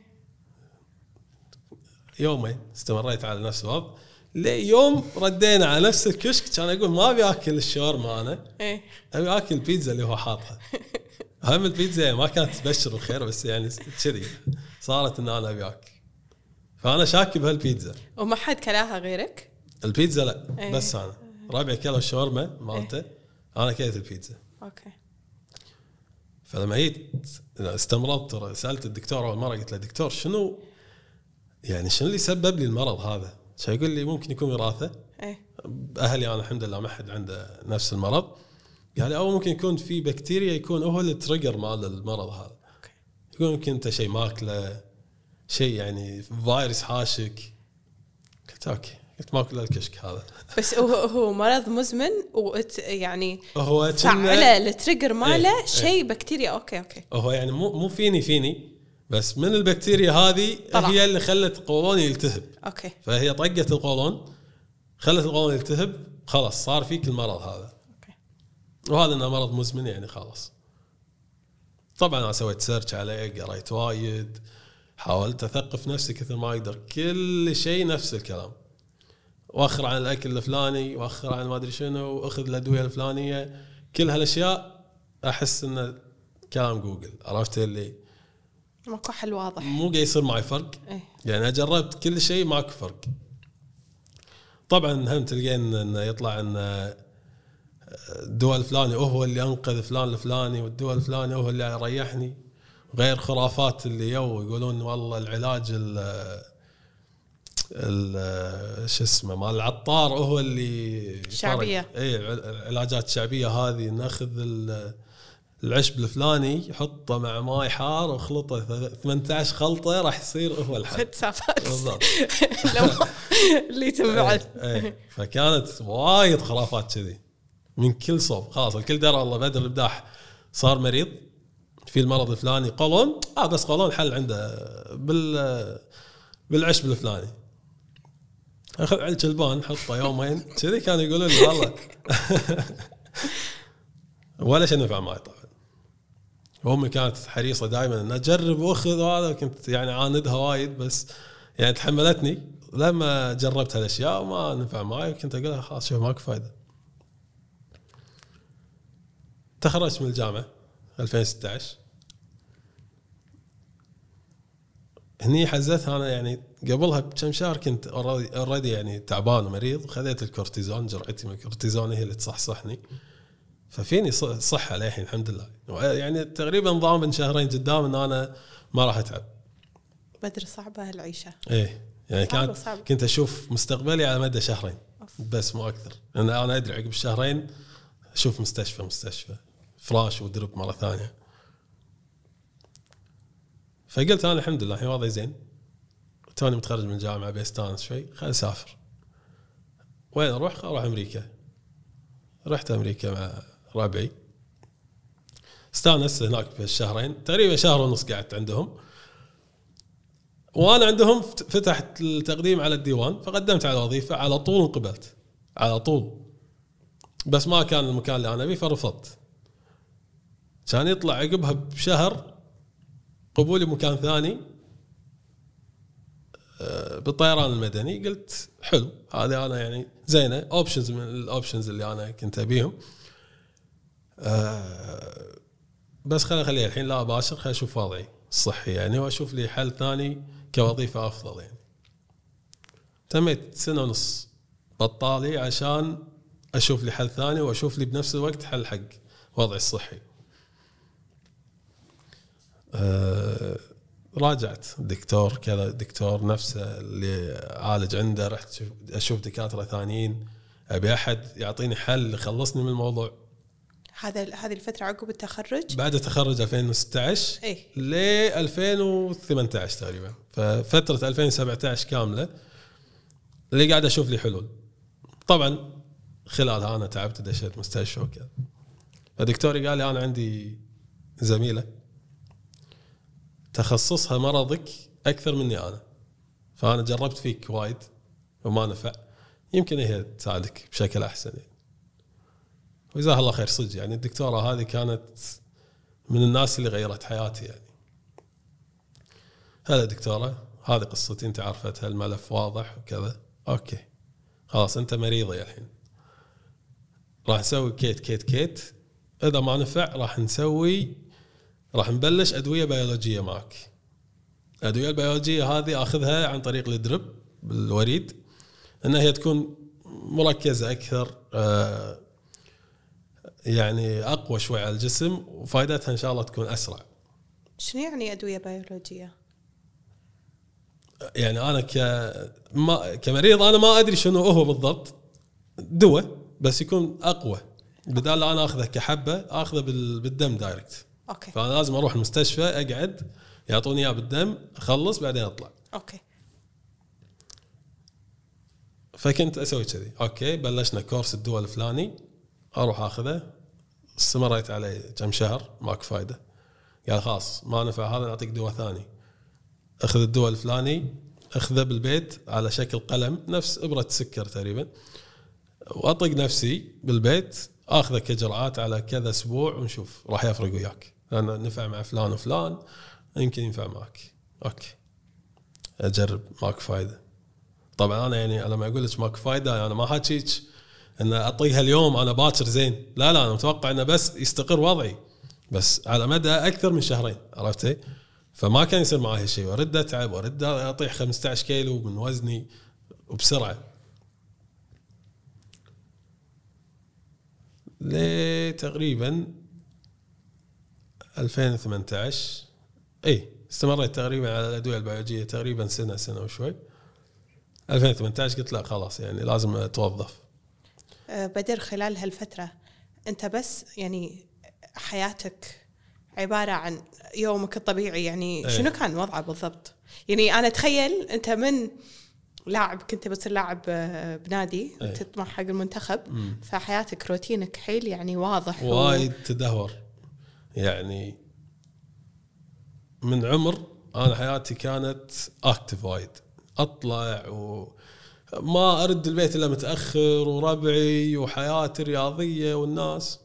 يومين استمريت على نفس الوضع. ليوم ردينا على نفس الكشك كان أقول ما أبي أكل الشاورما أنا. إيه. أبي أكل البيتزا اللي هو حاطها. *laughs* هم البيتزا يعني ما كانت تبشر الخير بس يعني كذي صارت إن أنا ابي اكل فأنا شاك بهالبيتزا. وما حد كلاها غيرك؟ البيتزا لا إيه. بس أنا. ربعي كلوا الشاورما مالته أنا كليت البيتزا. أوكي. فلما جيت استمرضت سألت الدكتور أول مرة قلت له دكتور شنو؟ يعني شنو اللي سبب لي المرض هذا؟ شو يقول لي ممكن يكون وراثة. إيه. أهلي أنا الحمد لله ما حد عنده نفس المرض. لي أو ممكن يكون في بكتيريا يكون هو ال trigger مال المرض هذا. أوكي. يكون يمكن أنت شيء ماكله شيء يعني فايروس حاشك. قلت أوكي قلت ماكل الكشك هذا. *laughs* بس هو هو مرض مزمن وت يعني هو فعله ال trigger ماله إيه. شيء بكتيريا. أوكي أوكي. هو يعني مو مو فيني فيني بس من البكتيريا هذه طلع. هي اللي خلت قولوني يلتهب. أوكي. فهي طقت القولون خلت القولون يلتهب خلاص صار فيك المرض هذا. وهذا انه مرض مزمن يعني خلاص. طبعا أنا سويت search عليه قريت وايد حاولت أثقف نفسي كثر ما أقدر كل شيء نفس الكلام. وأخر عن الأكل الفلاني وأخر عن ما أدري شنو وأخذ الأدوية الفلانية. كل هالأشياء أحس إنه كلام جوجل عرفت اللي؟ ماكو حل واضح. مو قاعد يصير معي فرق. إيه. يعني جربت كل شيء ماكو فرق. طبعا هم تلقين إنه يطلع ان الدواء الفلاني هو اللي انقذ فلان الفلاني والدواء الفلاني هو اللي ريحني غير خرافات اللي يو يقولون والله العلاج ال ال- شو اسمه مال العطار هو اللي شعبية. اي العلاجات الشعبيه هذه ناخذ ال- العشب الفلاني يحطه مع ماي حار وخلطه 18 خلطة راح يصير هو الحل. بالضبط. *laughs* اللي تنبعث إيه إيه. فكانت وايد خرافات كذي. من كل صوب. خلاص الكل درى والله بدر الابداح صار مريض في المرض الفلاني قولون؟ آه بس قولون حل عنده بال بالعشب الفلاني. أخذ على الجلبان حطه يومين. كذي كانوا يقولون لي والله. *laughs* ولا شيء نفع معي طبعا. وأمي كانت حريصة دائما ان اجرب وأخذ وهذا كنت يعني عاندها وايد بس يعني تحملتني. لما جربت هالأشياء وما نفع معي كنت أقول لها خلاص شوف ماكو فايدة. تخرجت من الجامعة 2016 هني حزتها أنا يعني قبلها بكم شهر كنت already يعني تعبان ومريض وخذيت الكورتيزون جرعتي من الكورتيزون هي اللي تصحصحني. ففيني صحه للحين الحمد لله. يعني تقريبا ضامن شهرين قدام إن أنا ما راح أتعب. بدر صعبة العيشة. إيه يعني صعبة- كانت صعبة. كنت أشوف مستقبلي على مدى شهرين بس مو أكثر. لأن أنا أدري عقب الشهرين أشوف مستشفى مستشفى. فراش ودرب مرة ثانية. فقلت أنا الحمد لله الحين وضعي زين. توني متخرج من الجامعة بيستانس شوي خل أسافر. وين أروح؟ أروح أمريكا. رحت أمريكا مع ربعي. استانس هناك بهالشهرين تقريبا شهر ونص قعدت عندهم. وأنا عندهم فت- فتحت التقديم على الديوان فقدمت على وظيفة على طول انقبلت على طول. بس ما كان المكان اللي أنا أبيه فرفضت. كان يطلع عقبها بشهر قبولي بمكان ثاني آه، بالطيران المدني. قلت حلو هذه أنا يعني زينة options من ال options اللي أنا كنت أبيهم. آه، بس خليني اخليها الحين لا اباشر خليني أشوف وضعي الصحي يعني وأشوف لي حل ثاني كوظيفة أفضل يعني. تميت سنة ونص بطالي عشان أشوف لي حل ثاني وأشوف لي بنفس الوقت حل حق وضعي الصحي. أه راجعت. دكتور كذا دكتور نفسه اللي عالج عنده رحت أشوف دكاترة ثانيين. أبي أحد يعطيني حل يخلصني من الموضوع. هذا هذه الفترة عقب التخرج؟ بعد تخرج 2016 إيه. ل 2018 تقريبا. ففترة 2017 كاملة. اللي قاعد أشوف لي حلول. طبعا خلالها أنا تعبت دشيت مستشفى وكذا. فدكتوري قال لي أنا عندي زميلة. تخصصها مرضك أكثر مني أنا. فأنا جربت فيك وايد وما نفع. يمكن هي تساعدك بشكل أحسن يعني. وجزاها الله خير صدق يعني الدكتورة هذه كانت من الناس اللي غيرت حياتي يعني. هلا دكتورة هذه قصتي أنت عرفتها الملف واضح وكذا. أوكي. خلاص أنت مريضة يا الحين. راح نسوي كيت كيت كيت. إذا ما نفع راح نسوي راح نبلش أدوية بيولوجية معك. الادوية البيولوجية هذه أخذها عن طريق ال drip بالوريد إنها هي تكون مركزة أكثر آه يعني أقوى شوي على الجسم وفائدتها إن شاء الله تكون أسرع. شنو يعني أدوية بيولوجية؟ يعني أنا ك ما كمريض أنا ما أدري شنو هو بالضبط. دواء بس يكون أقوى. بدال أنا أخذه كحبة أخذه بال- بالدم direct أوكي. فأنا لازم أروح المستشفى أقعد يعطوني إياه بالدم أخلص بعدين أطلع. أوكي. فكنت أسوي كذي. أوكي بلشنا course الدواء الفلاني أروح أخذه. استمريت عليه كم شهر ماكو فايدة. قال خلاص ما نفع هذا نعطيك دواء ثاني. أخذ الدواء الفلاني أخذه بالبيت على شكل قلم نفس إبرة سكر تقريبا. وأطق نفسي بالبيت آخذه كجرعات على كذا أسبوع ونشوف راح يفرق وياك. لأن نفع مع فلان وفلان يمكن ينفع معك. أوكي. أجرب ماكو فايدة. طبعا أنا يعني لما أقول لك ماكو فايدة أنا ما حاكيك إن أعطيها اليوم أنا باكر زين. لا لا أنا متوقع إنه بس يستقر وضعي. بس على مدى أكثر من شهرين عرفتي؟ فما كان يصير معي هالشيء. وأرد أتعب وأرد أطيح 15 كيلو من وزني وبسرعة. لتقريبا 2018 اي استمريت تقريبا على الأدوية البيولوجية تقريبا سنة سنة وشوي 2018 قلت لا خلاص يعني لازم أتوظف آه، بدر خلال هالفترة أنت بس يعني حياتك عبارة عن يومك الطبيعي يعني إيه. شنو كان وضعه بالضبط؟ يعني أنا أتخيل أنت من لاعب كنت بتصير لاعب آه، بنادي إيه. تطمح حق المنتخب فحياتك روتينك حيل يعني واضح و- وايد تدهور يعني من عمر أنا حياتي كانت active وايد أطلع و ما أرد البيت إلا متأخر وربعي وحياتي الرياضية والناس.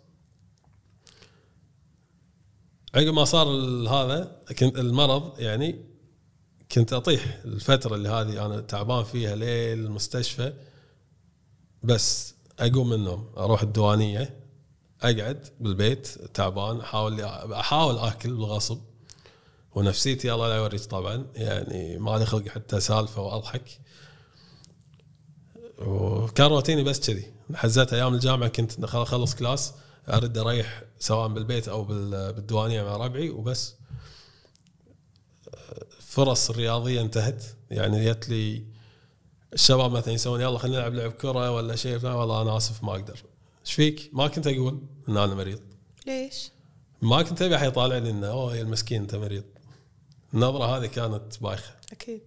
عقب ما صار هذا كنت المرض يعني كنت أطيح الفترة اللي هذه أنا تعبان فيها للمستشفى بس أقوم من النوم أروح الديوانية. أقعد بالبيت تعبان أحاول أحاول آكل بالغصب. ونفسيتي الله لا يوريك طبعا يعني ما لي خلق حتى سالفه وأضحك. وكان روتيني بس كذي. حزت أيام الجامعة كنت خل- أخلص class ارد أريح سواء بالبيت أو بال- بالديوانية مع ربعي وبس. فرص الرياضية انتهت. يعني جت لي الشباب مثلا يسوون يلا خلينا نلعب لعب كرة ولا شيء والله أنا آسف ما أقدر. إيش فيك؟ ما كنت أقول إن أنا مريض. ليش؟ ما كنت أبي أحد يطالع لي إنه أوه يا المسكين أنت مريض. النظرة هذه كانت بايخة. أكيد.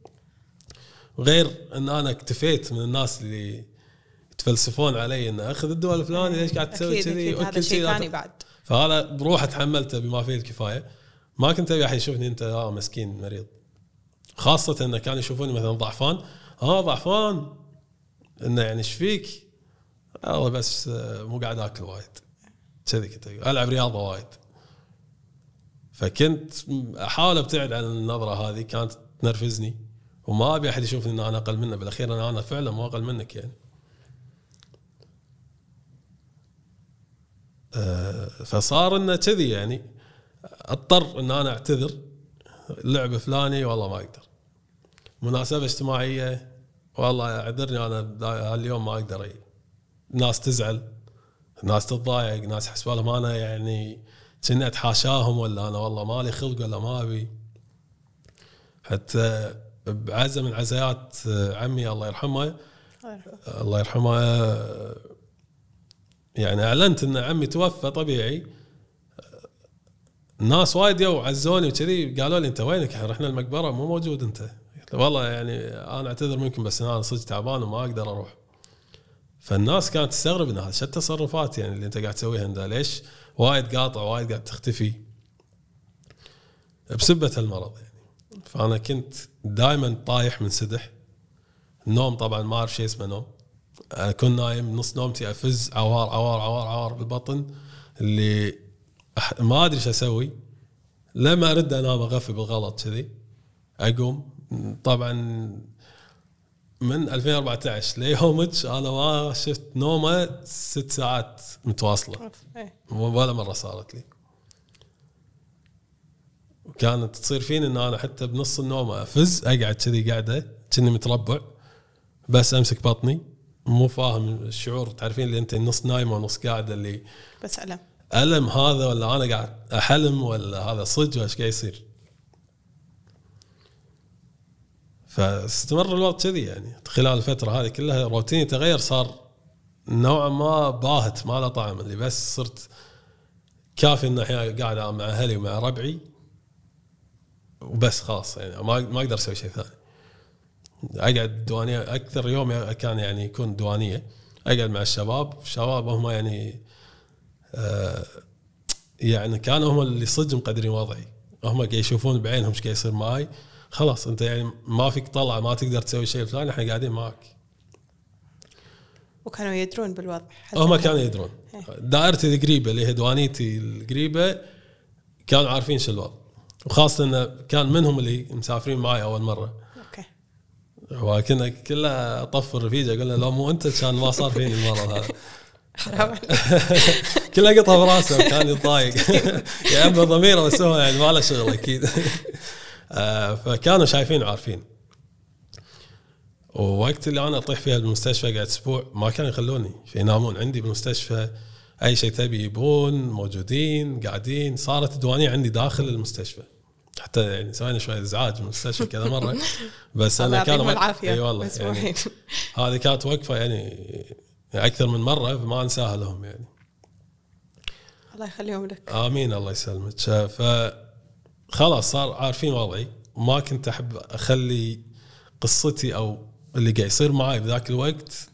غير إن أنا اكتفيت من الناس اللي يتفلسفون علي إنه أخذ الدواء الفلاني ليش قاعد تسوي كذي؟ أكيد هذا شيء ثاني بعد. فهذا بروحه تحملته بما فيه الكفاية. ما كنت أبي أحد يشوفني أنت آه مسكين مريض. خاصة إنه كانوا يشوفوني مثلا ضعفان. آه ضعفان. إنه يعني إيش فيك؟ والله بس آه، مو قاعد آكل وايد. كذي كنت. ألعب رياضة وايد. فكنت أحاول أبتعد عن النظرة هذه كانت تنرفزني وما أبي أحد يشوفني إن أنا أقل منه. بالأخير أنا أنا فعلا مو أقل منك يعني. آه، فصار إنه كذي يعني. أضطر إن أنا أعتذر اللعب فلاني والله ما أقدر. مناسبة اجتماعية والله أعذرني أنا اليوم ما أقدر أجي ناس تزعل ناس تتضايق ناس يحسبوا لهم أنا يعني كني أتحاشاهم ولا أنا والله مالي خلق ولا ما أبي. حتى بعزة من عزايات عمي الله يرحمه الله يرحمه. يعني أعلنت إن عمي توفى طبيعي. ناس وايد يو عزوني وكذي قالوا لي أنت وينك؟ إحنا رحنا المقبرة مو موجود أنت. والله يعني أنا أعتذر منكم بس أنا صدق تعبان وما أقدر أروح. فالناس كانت تستغرب ان شو التصرفات يعني اللي أنت قاعد تسويها انت ليش؟ وايد قاطع وايد قاعد تختفي بسبة المرض يعني. فأنا كنت دائما طايح من سدح النوم طبعا ما أعرف شيء اسمه نوم. اكون نايم نص نومتي أفز عوار عوار عوار عوار بالبطن. اللي ما أدري إيش أسوي. لما أرد أنام أغفي بالغلط كذي. أقوم. طبعا من 2014 ليومك أنا ما شفت نومة ست ساعات متواصلة. إيه. ولا مرة صارت لي. وكانت تصير فيني إن أنا حتى بنص النوم أفز أقعد كذي قاعدة كني متربع بس أمسك بطني. مو فاهم الشعور تعرفين اللي أنت نص نايمه ونص قاعدة اللي بس ألم. ألم هذا ولا أنا قاعد أحلم ولا هذا صدق ولا إيش قاعد يصير؟ فاستمر الوضع كذي يعني. خلال الفترة هذه كلها روتيني تغير صار نوعا ما باهت ما له طعم. اللي بس صرت كافي ان أحيانا قاعد مع أهلي ومع ربعي وبس خلاص يعني. ما ما أقدر أسوي شيء ثاني. أقعد دوانية أكثر يوم كان يعني يكون دوانية. أقعد مع الشباب الشباب هم يعني آه يعني كانوا هم اللي صدق مقدرين وضعي. هم يشوفون بعينهم إيش قاعد يصير معي خلاص انت يعني ما فيك طلع ما تقدر تسوي شيء فلان إحنا قاعدين معك وكانوا يدرون بالوضع. هم كانوا يدرون. دائرتي القريبه اللي هي دوانيتي القريبة كانوا عارفين شو الوضع. وخاصة انه كان منهم اللي مسافرين معي أول مرة. أوكي. وكنا كله اطفر رفيجه أقول له لو مو أنت كان ما صار فيني المرض هذا. حرام. *laughs* كله قطع براسه وكان يتضايق. *laughs* يا أما ضميره بس هو يعني ما له شغل أكيد. *laughs* فكانوا شايفين وعارفين. ووقت اللي أنا أطيح فيها بالمستشفى قاعد أسبوع ما كانوا يخلوني ينامون عندي بالمستشفى. أي شيء تبي يبون موجودين قاعدين. صارت الديوانية عندي داخل المستشفى. حتى يعني سوينا شوية إزعاج بالمستشفى كذا مرة. *laughs* بس أنا كان العافية. أي والله يعني. *laughs* هذه كانت وقفة يعني أكثر من مرة فما أنساها لهم يعني. الله يخليهم لك. آمين الله يسلمك. ف خلاص صار عارفين وضعي وما كنت أحب أخلي قصتي أو اللي قاعد يصير معي بذاك الوقت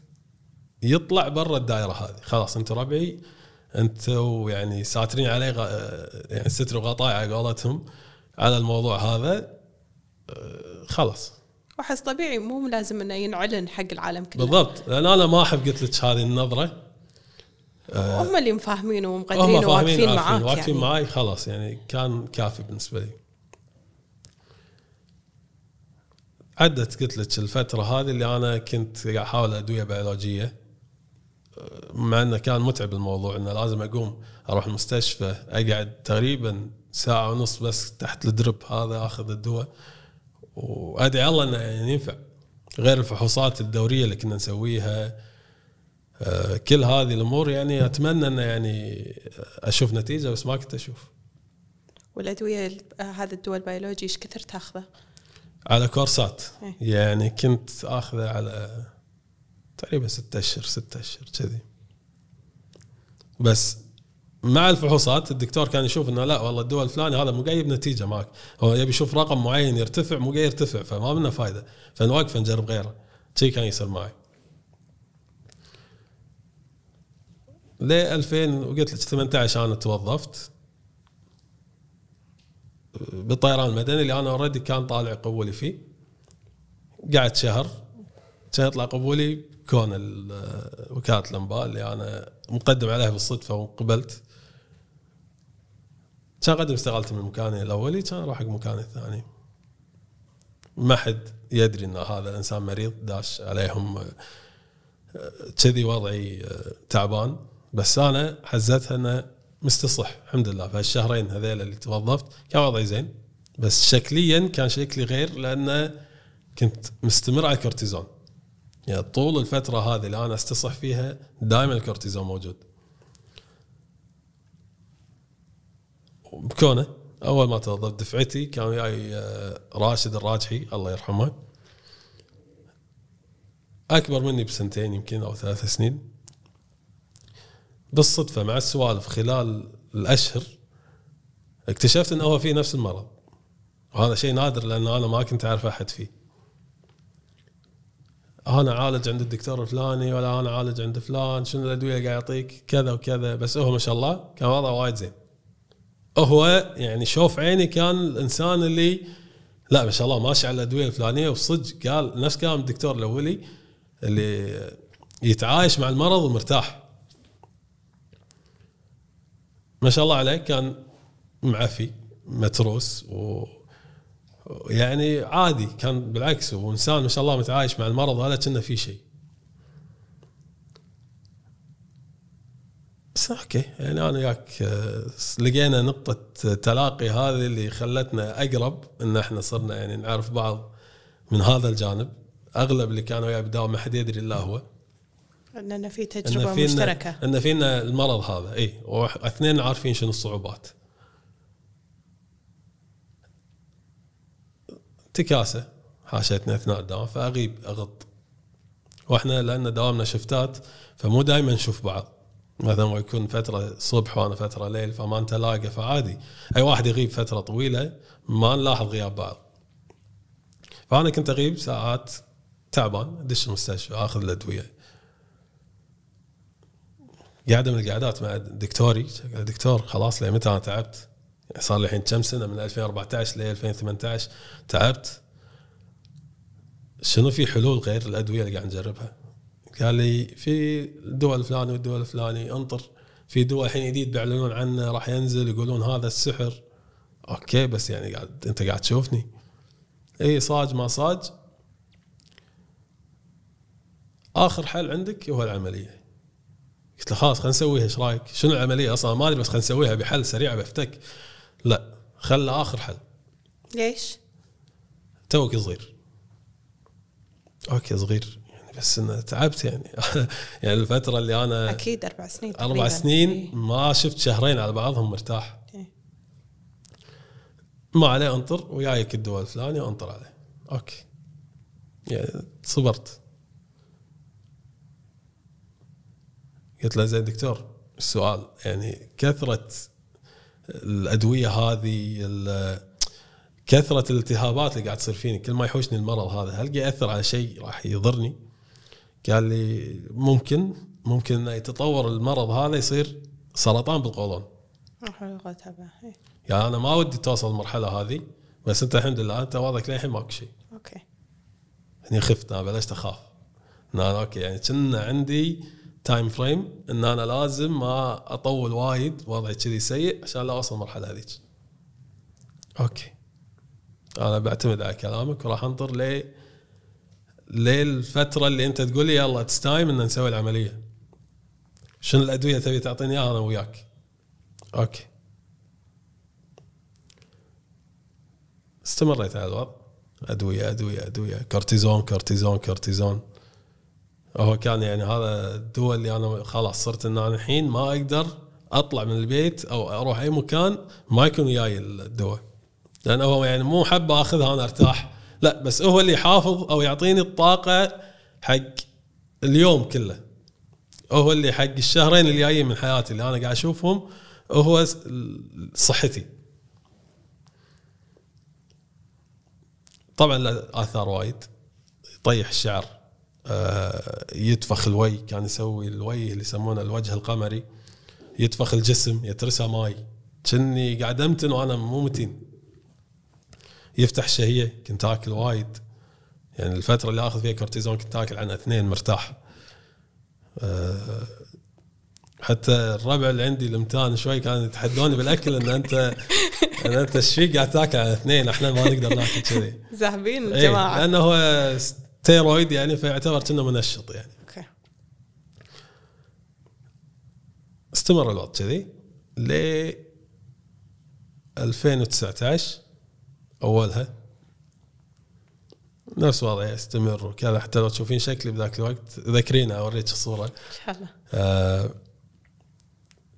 يطلع برا الدائرة هذه. خلاص أنتم ربعي أنتم يعني ساترين علي غ... يعني ستر وغطاء على قولتهم على الموضوع هذا أه، خلاص. وأحس طبيعي مو لازم إنه ينعلن حق العالم كله. بالضبط لأن أنا ما أحب قلت لك هذه النظرة. هم اللي مفاهمين هم ومقدرين فاهمين وواقفين معاك واقفين يعني. معاي خلاص يعني كان كافي بالنسبة لي. عدت قلت لك الفترة هذه اللي أنا كنت قاعد أحاول أدوية بيولوجية. مع إنه كان متعب الموضوع إنه لازم أقوم أروح المستشفى أقعد تقريبا ساعة ونص بس تحت الدرب هذا آخذ الدواء. وادعي الله إنه يعني ينفع. غير الفحوصات الدورية اللي كنا نسويها آه، كل هذه الأمور يعني أتمنى إنه يعني أشوف نتيجة بس ما كنت أشوف. والادويه ال- هذا الدواء البيولوجي إيش كثر تاخذه؟ على كورسات إيه. يعني كنت آخذه على تقريبا ستة أشهر ستة أشهر كذي. بس مع الفحوصات الدكتور كان يشوف إنه لا والله الدواء الفلاني هذا مو جايب نتيجة معك. هو يبي يشوف رقم معين يرتفع مو جاي يرتفع فما منه فايدة. فنوقف نجرب غيره. شي كان يصير معي. ل 2000 وقلت لك 18 أنا توظفت. بالطيران المدني اللي أنا اوريدي كان طالع قبولي فيه. قعدت شهر. كان يطلع قبولي كون ال- وكالة الأنباء اللي أنا مقدم عليها بالصدفة وقبلت كان قدم استقالتي من مكاني الأولي كان أروح حق مكاني الثاني. ما حد يدري إن هذا إنسان مريض داش عليهم آه، كذي وضعي آه، تعبان. بس أنا حزتها انه مستصح الحمد لله. في هالشهرين هذيل اللي توظفت كان وضعي زين. بس شكليا كان شكلي غير لأنه كنت مستمر على الكورتيزون. يعني طول الفترة هذه اللي أنا استصح فيها دائما الكورتيزون موجود. بكونه أول ما توظفت دفعتي كان وياي آه، راشد الراجحي الله يرحمه أكبر مني بسنتين يمكن أو ثلاث سنين. بالصدفة مع السوالف خلال الأشهر اكتشفت أنه هو فيه نفس المرض. وهذا شيء نادر لأن أنا ما كنت أعرف أحد فيه. أنا عالج عند الدكتور الفلاني ولا أنا عالج عند فلان شنو الأدوية اللي قاعد يعطيك؟ كذا وكذا. بس هو ما شاء الله كان وضعه وايد زين. هو يعني شوف عيني كان الإنسان اللي لا ما شاء الله ماشي على الأدوية الفلانية وصدق قال نفس كلام الدكتور الأولي اللي يتعايش مع المرض ومرتاح. ما شاء الله عليه كان معفي متروس و يعني عادي كان بالعكس وانسان ما شاء الله متعايش مع المرض ولا كأنه في شيء. بس أوكي يعني أنا وياك آه، لقينا نقطة تلاقي هذه اللي خلتنا أقرب إن إحنا صرنا يعني نعرف بعض من هذا الجانب. أغلب اللي كانوا وياي بالدوام ما حد يدري إلا هو. اننا في تجربة فينا مشتركة. إن فينا المرض هذا. إي واثنين عارفين شنو الصعوبات. تكاسة. حاشتني أثناء الدوام فأغيب أغط. وإحنا لأن دوامنا شفتات فمو دائما نشوف بعض. مثلا يكون فترة صبح وأنا فترة ليل فما نتلاقى فعادي. أي واحد يغيب فترة طويلة ما نلاحظ غياب بعض. فأنا كنت أغيب ساعات تعبان أدش المستشفى أخذ الأدوية. قاعدة من القعدات مع دكتوري. دكتور خلاص متى أنا تعبت؟ صار لي الحين كم سنة؟ من 2014 ل 2018 تعبت. شنو في حلول غير الأدوية اللي قاعد نجربها؟ قال لي في الدواء الفلاني والدواء الفلاني انطر. في دواء الحين جديد بيعلنون عنه راح ينزل يقولون هذا السحر. أوكي بس يعني قاعد أنت قاعد تشوفني. اي صاج ما صاج. آخر حل عندك هو العملية. قلت له خلاص خلينا نسويها إيش رأيك؟ شنو العملية أصلا ما أدري بس خلينا نسويها بحل سريع بفتك لا خلى آخر حل ليش؟ توك صغير okay صغير يعني بس إنه تعبت يعني *laughs* يعني الفترة اللي أنا أكيد أربع سنين أربع تقريباً. سنين إيه. ما شفت شهرين على بعضهم مرتاح إيه. ما عليه أنطر وياك الدواء الفلاني وأنطر عليه okay يعني صبرت قلت له زين دكتور السؤال يعني كثرة الأدوية هذه كثرة الالتهابات اللي قاعد تصير فيني كل ما يحوشني المرض هذا هل يأثر على شيء راح يضرني؟ قال لي ممكن ممكن إنه يتطور المرض هذا يصير سرطان بالقولون. يعني أنا ما ودي توصل المرحله هذه بس أنت الحمد لله أنت وضعك للحين ماكو شيء okay يعني خفت أنا بلشت أخاف ان أنا okay يعني كنا عندي time frame إن أنا لازم ما أطول وايد وضعي كذي سيء عشان لا أوصل المرحلة هذيك. okay. أنا بعتمد على كلامك وراح أنطر ل للفترة اللي أنت تقول لي يلا it's time إن نسوي العملية. شنو الأدوية تبي تعطيني إياها أنا وياك؟ okay. استمريت على الوضع. أدوية أدوية أدوية. كورتيزون كورتيزون كورتيزون. هو كان يعني هذا الدول اللي أنا خلاص صرت إن أنا الحين ما أقدر أطلع من البيت أو أروح أي مكان ما يكون وياي الدواء. لأنه هو يعني مو حابه أخذها أنا أرتاح. لا بس هو اللي يحافظ أو يعطيني الطاقة حق اليوم كله. هو اللي حق الشهرين اللي جايين من حياتي اللي أنا قاعد أشوفهم هو صحتي. طبعا له آثار وايد. يطيح الشعر. يتفخ الويه كان يسوي الويه اللي يسمونه الوجه القمري. يتفخ الجسم يترسى ماي. كني قاعد أمتن وأنا مو متين. يفتح الشهيه كنت آكل وايد. يعني الفترة اللي آخذ فيها كورتيزون كنت آكل عن اثنين مرتاح. آه، حتى الربع اللي عندي المتان شوي كانوا يتحدوني بالأكل إن انت *laughs* إن أنت إيش فيك قاعد تاكل على اثنين؟ إحنا ما نقدر ناكل كذي. زاهبين إيه، الجماعة. لأنه هو ستيرويد يعني فيعتبر كأنه منشط يعني. okay. استمر الوضع كذي ل 2019 أولها. نفس وضعي يستمر وكذا حتى لو تشوفين شكلي بذاك الوقت ذكرينا أوريك الصورة. إن شاء الله. آه،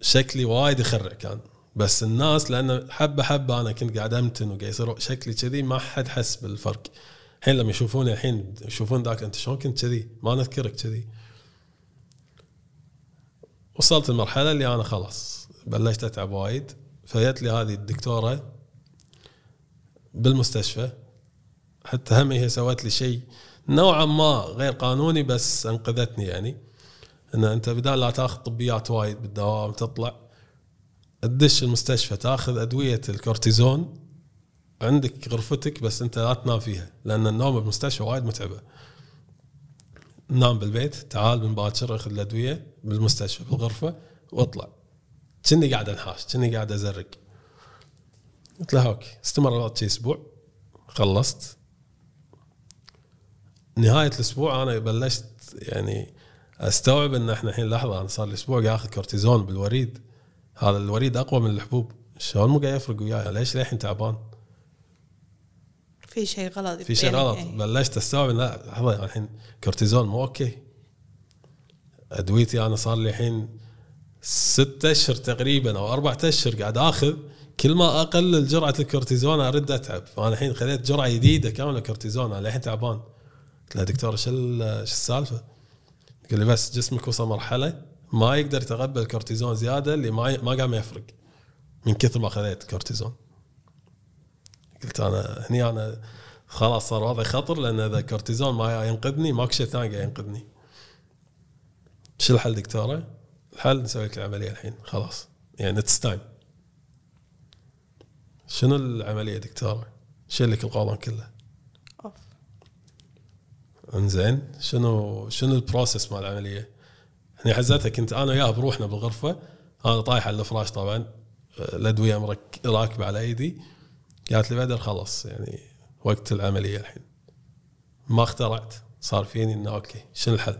شكلي وايد يخرع كان بس الناس لأن حبة حبة أنا كنت قاعد أمتن وقاعد يصير شكلي كذي ما حد حس بالفرق. الحين لما يشوفوني الحين يشوفون ذاك أنت شلون كنت كذي؟ ما نذكرك كذي. وصلت المرحلة اللي أنا خلاص بلشت أتعب وايد. فجت لي هذه الدكتورة بالمستشفى. حتى هم هي سوت لي شيء نوعا ما غير قانوني بس أنقذتني يعني. إن أنت بدال لا تأخذ طبيات وايد بالدوام تطلع تدش المستشفى تأخذ أدوية الكورتيزون. عندك غرفتك بس انت لا تنام فيها لأن النوم بالمستشفى وايد متعبة. نام بالبيت تعال من باكر أخذ الأدوية بالمستشفى بالغرفة واطلع. كني قاعد أنحاش كني قاعد أزرق. قلت له okay. استمر الوضع شي أسبوع. خلصت. نهاية الأسبوع أنا بلشت يعني أستوعب إن إحنا الحين لحظة أنا صار لي أسبوع قاعد اخذ كورتيزون بالوريد. هذا الوريد أقوى من الحبوب. شلون مو قاعد يفرق وياي؟ ليش للحين تعبان؟ في شيء غلط في شيء يعني غلط. إيه. بلشت استوعب لا لحظة الحين كورتيزون مو okay. أدويتي أنا صار لي الحين ستة أشهر تقريبا أو أربعة أشهر قاعد آخذ. كل ما أقلل جرعة الكورتيزون أرد أتعب. فأنا الحين خذيت جرعة جديدة كاملة كورتيزون. أنا الحين تعبان. قلت له دكتور إيش ال- إيش السالفة؟ قال لي بس جسمك وصل مرحلة ما يقدر يتقبل كورتيزون زيادة اللي ما ما قام يفرق من كثر ما خذيت كورتيزون. قلت أنا هني أنا خلاص صار وضعي خطر لأن إذا كورتيزون ما ينقذني ماكو شيء ثاني قاعد ينقذني شو الحل دكتورة؟ الحل نسوي لك العملية الحين خلاص يعني it's time شنو العملية دكتورة؟ نشيل لك القولون كله أوف. انزين شنو شنو ال process مال العملية؟ هني حزتها كنت أنا وياها بروحنا بالغرفة أنا طايح على الفراش طبعا آه، الأدوية راكبة على أيدي قالت لي بدر خلص يعني وقت العملية الحين ما اخترعت صار فيني إنه okay شنو الحل؟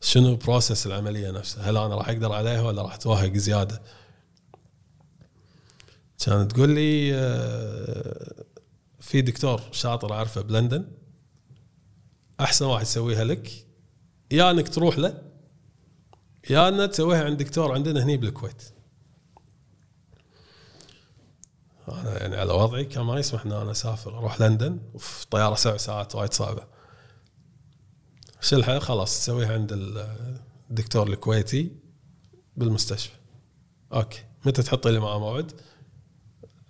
شنو process العملية نفسها؟ هل أنا راح أقدر عليها ولا راح اتوهق زيادة؟ كانت تقول لي آه، في دكتور شاطر أعرفه بلندن أحسن واحد يسويها لك يا إنك تروح له يا ان تسويها عند دكتور عندنا هني بالكويت أنا يعني على وضعي كان ما يسمح إن أنا أسافر أروح لندن وفي طيارة سبع ساعات وايد صعبة. شو الحل خلاص تسويها عند الدكتور الكويتي بالمستشفى. okay. متى تحط لي معاه موعد؟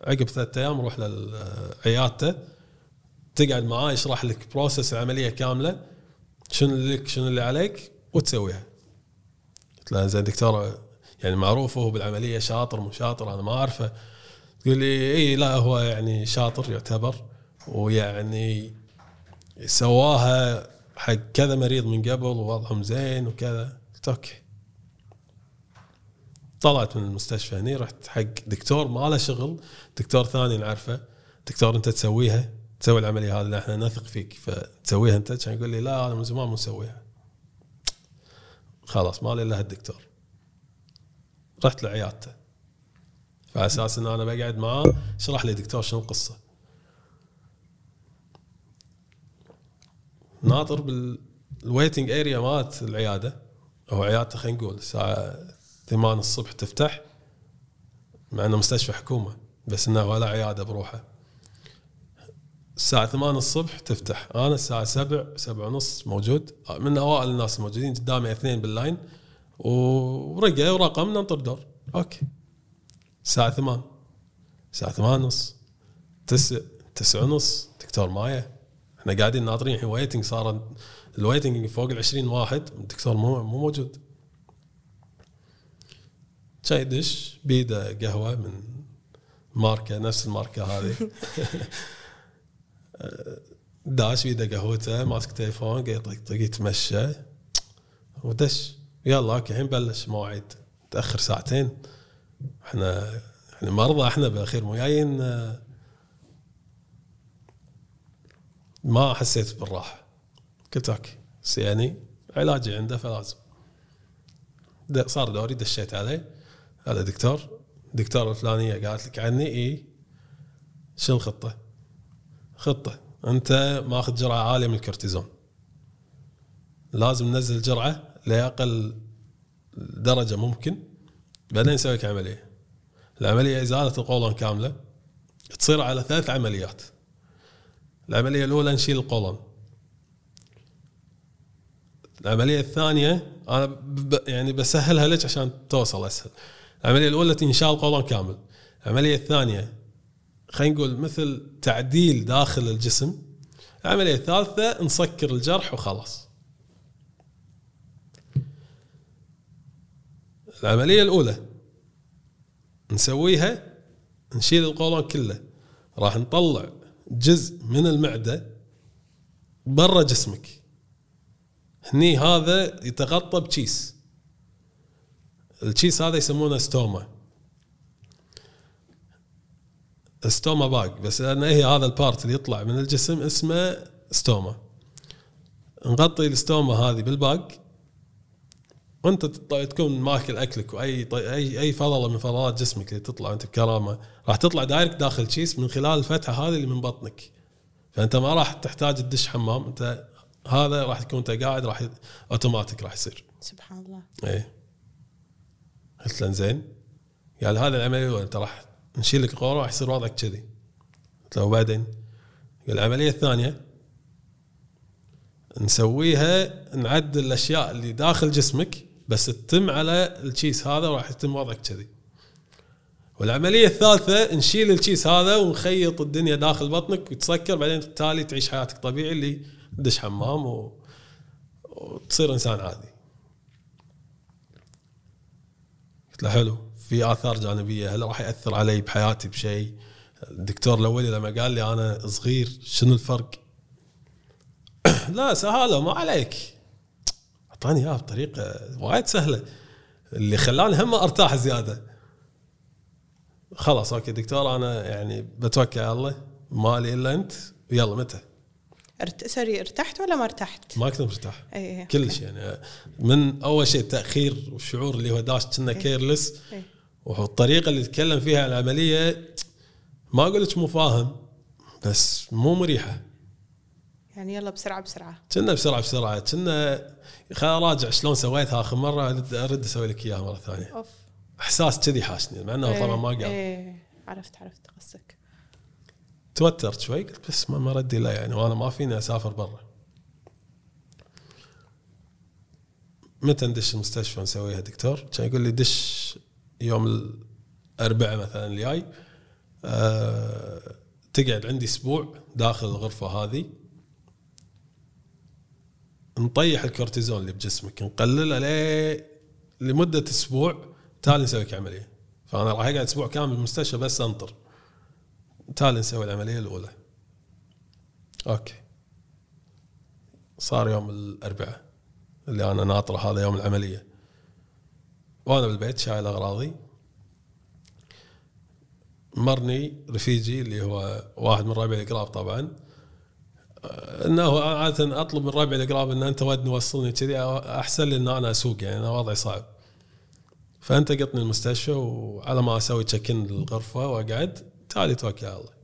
عقب ثلاثة أيام روح لعيادته تقعد معاه يشرح لك process العملية كاملة شنو اللي لك شنو اللي عليك وتسويها. قلت له زين دكتوره يعني معروف هو بالعملية شاطر مو شاطر أنا ما أعرفه. تقول لي اي لا هو يعني شاطر يعتبر ويعني سواها حق كذا مريض من قبل ووضعهم زين وكذا. قلت أوكي. طلعت من المستشفى هني رحت حق دكتور ما له شغل. دكتور ثاني نعرفه. دكتور أنت تسويها؟ تسوي العملية هذه إحنا نثق فيك فتسويها أنت؟ كان يقول لي لا أنا من زمان مسويها. خلاص ما لي إلا هالدكتور. رحت لعيادته. فعلى أساس إن أنا بقعد معاه شرح لي دكتور شنو القصة. ناطر بال ال waiting area مالت العيادة أو عيادته خلينا نقول الساعة 8 الصبح تفتح مع إنه مستشفى حكومة بس إنه ولا عيادة بروحه. الساعة 8 الصبح تفتح. أنا الساعة 7 7 ونص موجود. من أوائل الناس الموجودين قدامي اثنين بال line ورقة ورقم ننطر دور. okay. الساعة 8 الساعة 8 ونص 9 9 ونص دكتور ما يا. إحنا قاعدين ناطرين الحين waiting صار ال waiting فوق ال 20 واحد. الدكتور مو مو موجود. جاي داش بيده قهوة من ماركة نفس الماركة هذه. *laughs* *laughs* داش بيده قهوته ماسك تليفون قاعد يطقطق يتمشى. ودش. يلا okay الحين بلش مواعيد. تأخر ساعتين. إحنا إحنا مرضى إحنا بالاخير مو جايين ما حسيت بالراحة. قلت okay بس يعني علاجي عنده فلازم. صار دوري دشيت عليه. هذا دكتور دكتور الفلانية قالت لك عني إي. شو الخطة؟ خطة أنت ماخذ جرعة عالية من الكورتيزون. لازم ننزل جرعة لأقل درجة ممكن. بعدين نسوي لك عملية. العملية ازاله القولون كاملة تصير على ثلاث عمليات. العملية الأولى نشيل القولون. العملية الثانية أنا ب يعني بسهلها لك عشان توصل أسهل. العملية الأولى انشال القولون كامل. العملية الثانية خلينا نقول مثل تعديل داخل الجسم. العملية الثالثة نسكر الجرح وخلاص. العملية الأولى. نسويها نشيل القولون كله. راح نطلع جزء من المعدة برا جسمك. هني هذا يتغطى بتشيس. التشيس هذا يسمونه stoma. stoma bag بس لأن هي هذا ال part اللي يطلع من الجسم اسمه stoma. نغطي ال stoma هذه بال bag. وانت تكون ماكل اكلك واي اي اي فضله من فضلات جسمك اللي تطلع انت بكرامه راح تطلع direct داخل تشيس من خلال الفتحه هذه اللي من بطنك. فانت ما راح تحتاج تدش حمام انت هذا راح تكون انت قاعد راح اوتوماتيك راح يصير. سبحان الله. إيه. قلت له زين قال هذا العملية انت راح نشيل لك القولون راح يصير وضعك كذي. قلت له وبعدين؟ قال العملية الثانية نسويها نعدل الأشياء اللي داخل جسمك بس تتم على الشيس هذا وراح يتم وضعك كذي. والعملية الثالثة نشيل الشيس هذا ونخيط الدنيا داخل بطنك وتسكر بعدين بالتالي تعيش حياتك طبيعي اللي تدش حمام و... وتصير إنسان عادي. قلت له حلو في آثار جانبية هل راح يأثر علي بحياتي بشيء؟ الدكتور الأولي لما قال لي أنا صغير شنو الفرق؟ *coughs* لا سهالة ما عليك. أعطاني إياها بطريقة وايد سهلة. اللي خلاني هم أرتاح زيادة. خلاص okay دكتور أنا يعني بتوكل على الله. مالي إلا أنت. يلا متى؟ ارت... sorry ارتحت ولا ما ارتحت؟ ما كنت مرتاح. اي اي كلش يعني. من أول شيء التاخير والشعور اللي هو داش كنا careless إي. والطريقة اللي تكلم فيها عن العملية ما أقول لك مو فاهم بس مو مريحة. يعني يلا بسرعة بسرعة. كنا بسرعة بسرعة كنا خل اراجع شلون سويتها آخر مرة ارد أسوي لك إياها مرة ثانية. أوف. إحساس كذي حاشني مع إنه طبعا ما قال. إيه عرفت عرفت قصدك. توترت شوي قلت بس ما ما ردي لا يعني وأنا ما فيني أسافر برا. متى ندش المستشفى نسويها دكتور؟ كان يقول لي دش يوم الأربعاء مثلا الجاي. أه تقعد عندي أسبوع داخل الغرفة هذه. نطيح الكورتيزون اللي بجسمك نقلله لمدة أسبوع تالي نسوي لك عملية. فأنا راح أقعد أسبوع كامل بالمستشفى بس أنطر. تالي نسوي العملية الأولى. okay. صار يوم الأربعاء اللي أنا ناطره هذا يوم العملية. وأنا بالبيت شايل أغراضي. مرني رفيجي اللي هو واحد من ربعي القراب طبعا. إنه عادة أطلب من ربعي القراب إن أنت ودني وصلني كذي أحسن لي ان أنا أسوق يعني أنا وضعي صعب. فأنت قطني المستشفى وعلى ما أسوي check in للغرفة وأقعد تعالي توكل على الله.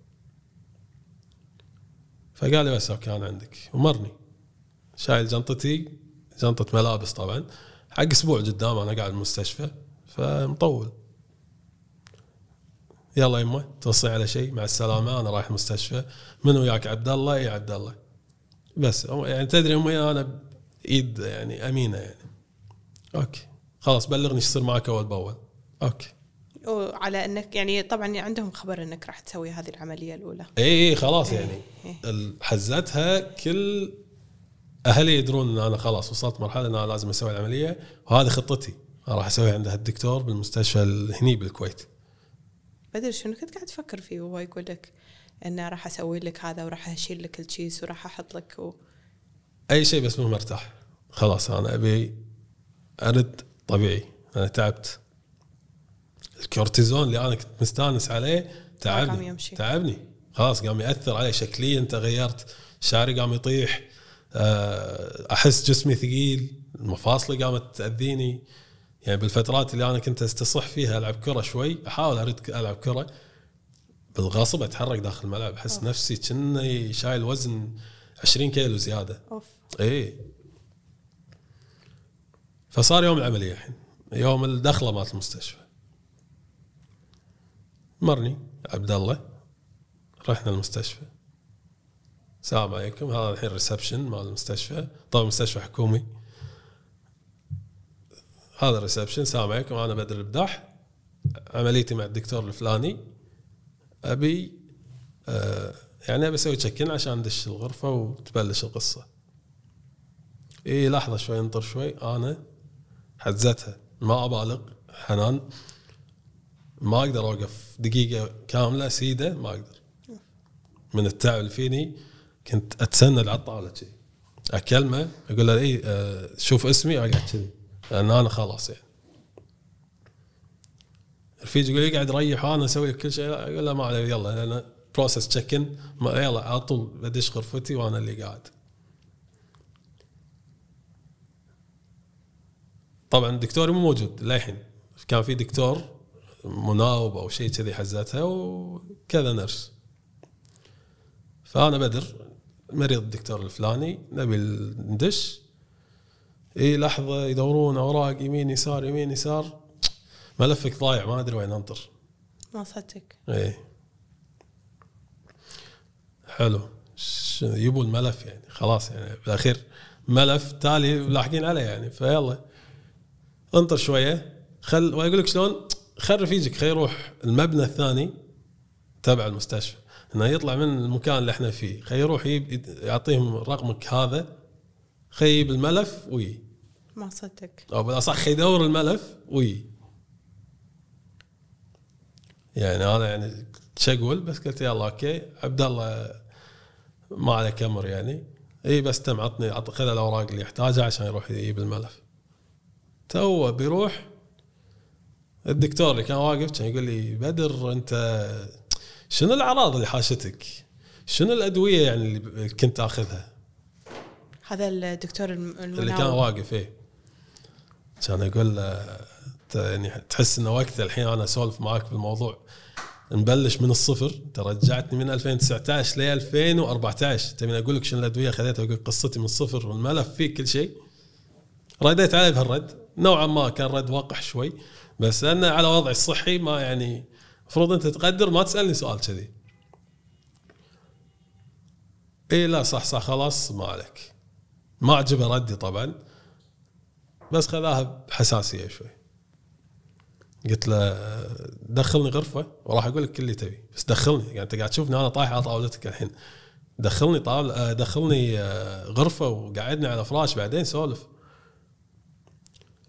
فقال لي بس okay أنا عندك. ومرني. شايل جنطتي جنطة ملابس طبعا حق أسبوع قدام أنا قاعد بالمستشفى فمطول. يلا يمه توصي على شيء مع السلامة أنا رايح المستشفى. من وياك؟ عبد الله اي عبد الله بس يعني تدري أمي أنا إيد يعني أمينة يعني. okay. خلاص بلغني إيش يصير معك أول بأول. أوكي. وعلى إنك يعني طبعا عندهم خبر إنك راح تسوي هذه العملية الأولى. اي اي خلاص يعني. إيه. حزتها كل أهلي يدرون إن أنا خلاص وصلت مرحلة إن أنا لازم أسوي العملية وهذه خطتي. راح أسويها عند الدكتور بالمستشفى ال- هني بالكويت. بدر شنو كنت قاعد تفكر فيه وهو يقول لك إنه راح أسوي لك هذا وراح أشيل لك التشيز وراح أحط لك و... أي شيء بس مو مرتاح. خلاص أنا أبي أرد طبيعي. أنا تعبت. الكورتيزون اللي أنا كنت مستأنس عليه تعبني. يمشي. تعبني. خلاص قام يأثر علي شكليا تغيرت شعري قام يطيح. آه، أحس جسمي ثقيل. مفاصلي قامت تأذيني. يعني بالفترات اللي أنا كنت استصح فيها ألعب كرة شوي أحاول أرد ألعب كرة بالغصب أتحرك داخل الملعب أحس نفسي كني شايل وزن 20 كيلو زيادة. أوف. إيه. فصار يوم العملية الحين يوم الدخلة مالت المستشفى. مرني عبد الله رحنا المستشفى. السلام عليكم هذا الحين reception مال المستشفى طبعا مستشفى حكومي. هذا ال reception السلام عليكم أنا بدر البداح عمليتي مع الدكتور الفلاني. أبي آه يعني أبي أسوي check in عشان ندش الغرفة وتبلش القصة. إي لحظة شوي انطر شوي. أنا حزتها ما أبالغ حنان. ما أقدر أوقف دقيقة كاملة سيده ما أقدر. من التعب اللي فيني كنت اتسند على الطاوله كذي أكلمه أقول له إي آه، شوف اسمي أقعد كذي. لأن أنا خلاص يعني. رفيج يقول لي قاعد ريح أنا أسوي كل شيء. أقول له ما عليه يلا أنا process check in يلا على طول بدش غرفتي وأنا اللي قاعد. طبعا دكتوري مو موجود للحين. كان في دكتور مناوب أو شيء كذي حزتها وكذا نرس. فأنا بدر مريض الدكتور الفلاني نبي ندش. إي لحظة يدورون أوراق يمين يسار يمين يسار. ملفك ضايع ما أدري وين أنطر. ما صدق إيه حلو يبوا الملف يعني خلاص يعني بالأخير ملف تالي لاحقين عليه يعني فيلا. أنطر شوية. خل وأقول لك شلون؟ خل رفيجك خليه يروح المبنى الثاني تبع المستشفى. إنه يطلع من المكان اللي إحنا فيه. خليه يروح يعطيهم رقمك هذا. يجيب الملف وي. ما صدق. أو بالاصح خليه يدور الملف وي. يعني أنا يعني شقول بس قلت يلا okay. عبد الله ما عليك أمر يعني. إي بس تم عطني عط خذ الأوراق اللي يحتاجها عشان يروح يجيب الملف. تو بيروح. الدكتور اللي كان واقف كان يقول لي بدر أنت شنو الأعراض اللي حاشتك؟ شنو الأدوية يعني اللي كنت تاخذها؟ هذا الدكتور الم- المناوب. اللي كان واقف إيه. كان أقول له ت- يعني تحس إنه وقت الحين أنا أسولف معاك بالموضوع نبلش من الصفر. أنت رجعتني من 2019 ل 2014 تبيني أقول لك شنو الأدوية خذيتها وأقول قصتي من الصفر والملف فيه كل شيء. رديت عليه بهالرد نوعا ما كان رد وقح شوي. بس لأنه على وضعي الصحي ما يعني المفروض أنت تقدر ما تسألني سؤال كذي. اي لا صح صح خلاص ما عليك. ما عجبه ردي طبعا بس خذاها بحساسية شوي. قلت له دخلني غرفة؟ وراح أقول لك كل اللي تبي بس دخلني. يعني أنت قاعد تشوفني أنا طايح على طاولتك الحين. دخلني آه، دخلني آه، غرفة وقعدني على فراش بعدين سولف.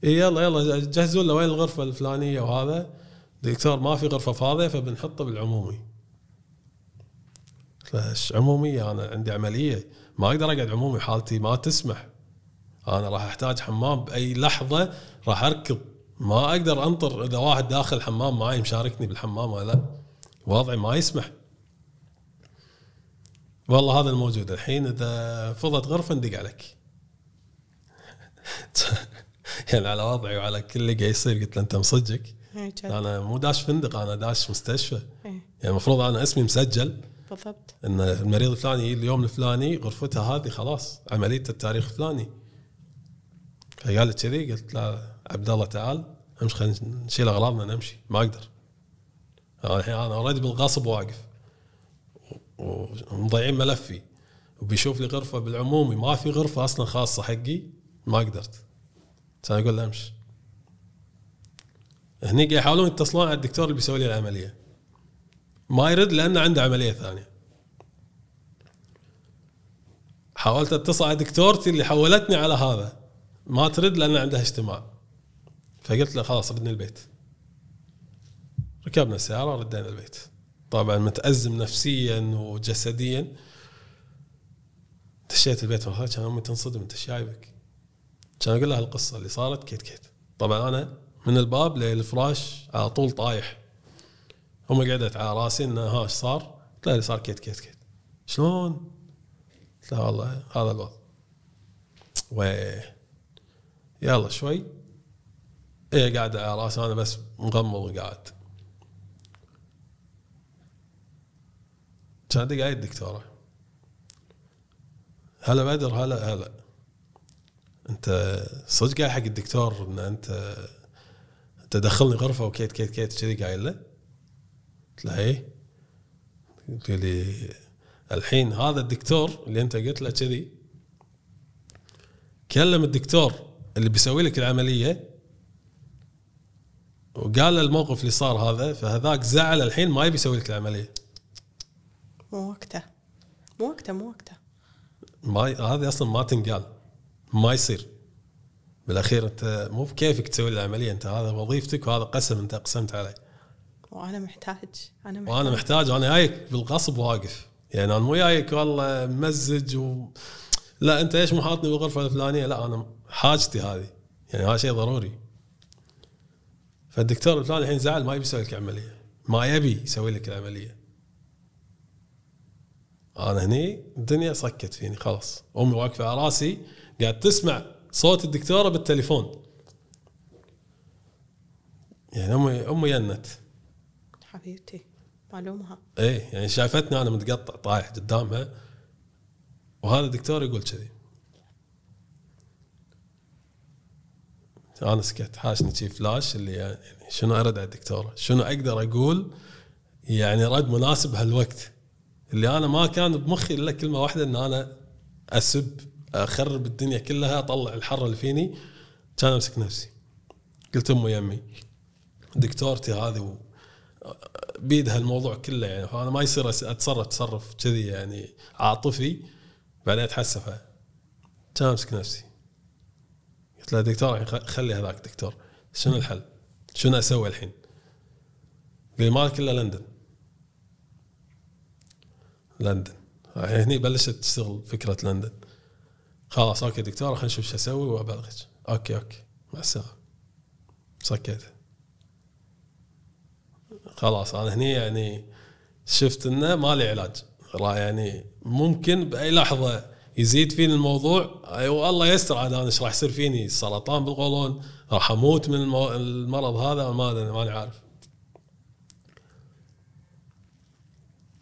اي يلا يلا جهزوا له وين الغرفة الفلانية وهذا. دكتور ما في غرفة فاضية فبنحطه بالعمومي. إيش عموميه أنا عندي عملية. ما أقدر أقعد عمومي حالتي ما تسمح. أنا راح أحتاج حمام بأي لحظة راح أركض. ما أقدر أنطر إذا واحد داخل الحمام معي مشاركني بالحمام ولا لا. وضعي ما يسمح. والله هذا الموجود الحين. إذا فضت غرفة ندق عليك. *laughs* يعني على وضعي وعلى كل اللي قاعد يصير قلت له أنت مصدقك؟ إيه،. أنا مو داش فندق أنا داش مستشفى. إيه. يعني المفروض أنا اسمي مسجل. بالضبط. إن المريض الفلاني اليوم الفلاني غرفته هذه خلاص عمليته التاريخ الفلاني. فقال لي كذي قلت لا عبد الله تعال امشي خلينا نشيل أغراضنا نمشي. ما أقدر. أنا الحين أنا اوريدي بالغصب واقف. ومضيعين ملفي. وبيشوف لي غرفة بالعمومي ما في غرفة أصلا خاصة حقي ما قدرت. كان أقول له امشي. هني يحاولون يتصلون على الدكتور اللي بيسوي لي العملية. ما يرد لأنه عنده عملية ثانية. حاولت أتصل على دكتورتي اللي حولتني على هذا. ما ترد لأن عندها اجتماع. فقلت له خلاص ردني البيت. ركبنا السيارة ردينا البيت. طبعا متأزم نفسيا وجسديا. دشيت البيت مرة كان أمي تنصدم أنت إيش جايبك؟ كان أقول لها القصة اللي صارت كيت كيت. طبعا أنا من الباب للفراش على طول طايح. امي قعدت على راسي إنه ها إيش صار؟ قلت لها صار كيت كيت كيت. شلون؟ قلت لها والله هذا الوضع. ويه يلا شوي. هي قاعدة على راسي أنا بس مغمض وقاعد. كان دق علي الدكتورة هلا بدر هلا هلا. أنت صدق قاعد حق الدكتور إن أنت تدخلني غرفة وكيت كيت كيت كذي قايل له؟ قلت له إيه؟ قلت لي الحين هذا الدكتور اللي أنت قلت له كذي كلم الدكتور اللي بيسوي لك العملية وقال له الموقف اللي صار هذا فهذاك زعل الحين ما يبي يسوي لك العملية. مو وقته. مو وقته مو وقته. ما هذه أصلا ما تنقال. ما يصير. بالأخير أنت مو بكيفك تسوي العملية أنت هذا وظيفتك وهذا قسم أنت اقسمت عليه. وأنا محتاج أنا محتاج. وأنا محتاج وأنا جايك بالغصب واقف. يعني أنا مو جايك والله ممزج و لا أنت ليش مو حاطني بالغرفة الفلانية؟ لا أنا حاجتي هذه. يعني هذا شيء ضروري. فالدكتور الفلاني الحين زعل ما يبي يسوي لك عمليه ما يبي يسوي لك العملية. أنا هني الدنيا صكت فيني خلاص. أمي واقفة على راسي قاعد تسمع صوت الدكتورة بالتليفون. يعني أمي أمي ينت. حبيبتي. معلومها إيه يعني شافتني أنا متقطع طايح قدامها وهذا الدكتور يقول كذي. أنا سكت. حاشني شي فلاش اللي يعني شنو أرد على الدكتورة؟ شنو أقدر أقول يعني رد مناسب هالوقت؟ اللي أنا ما كان بمخي إلا كلمة واحدة إن أنا أسب أخرب الدنيا كلها أطلع الحر اللي فيني. كان أمسك نفسي. قلت أمي يمي دكتورتي هذه و... بيدها الموضوع كله يعني. فأنا ما يصير اتصرف تصرف كذي يعني عاطفي بعدين أتحسف. كان أمسك نفسي. قلت له دكتور خلي هذاك دكتور. شنو الحل؟ شنو أسوي الحين؟ قال لي مالك إلا لندن. لندن. هني بلشت تشتغل فكرة لندن. خلاص okay دكتور خلينا نشوف شو أسوي وأبلغك. okay okay. مع السلامة. سكيت خلاص أنا هني يعني شفت إنه ما لي علاج. يعني ممكن بأي لحظة يزيد فيني الموضوع أي والله يستر عاد أنا إيش راح يصير فيني؟ سرطان بالقولون راح أموت من المرض هذا ما أدري، ماني عارف.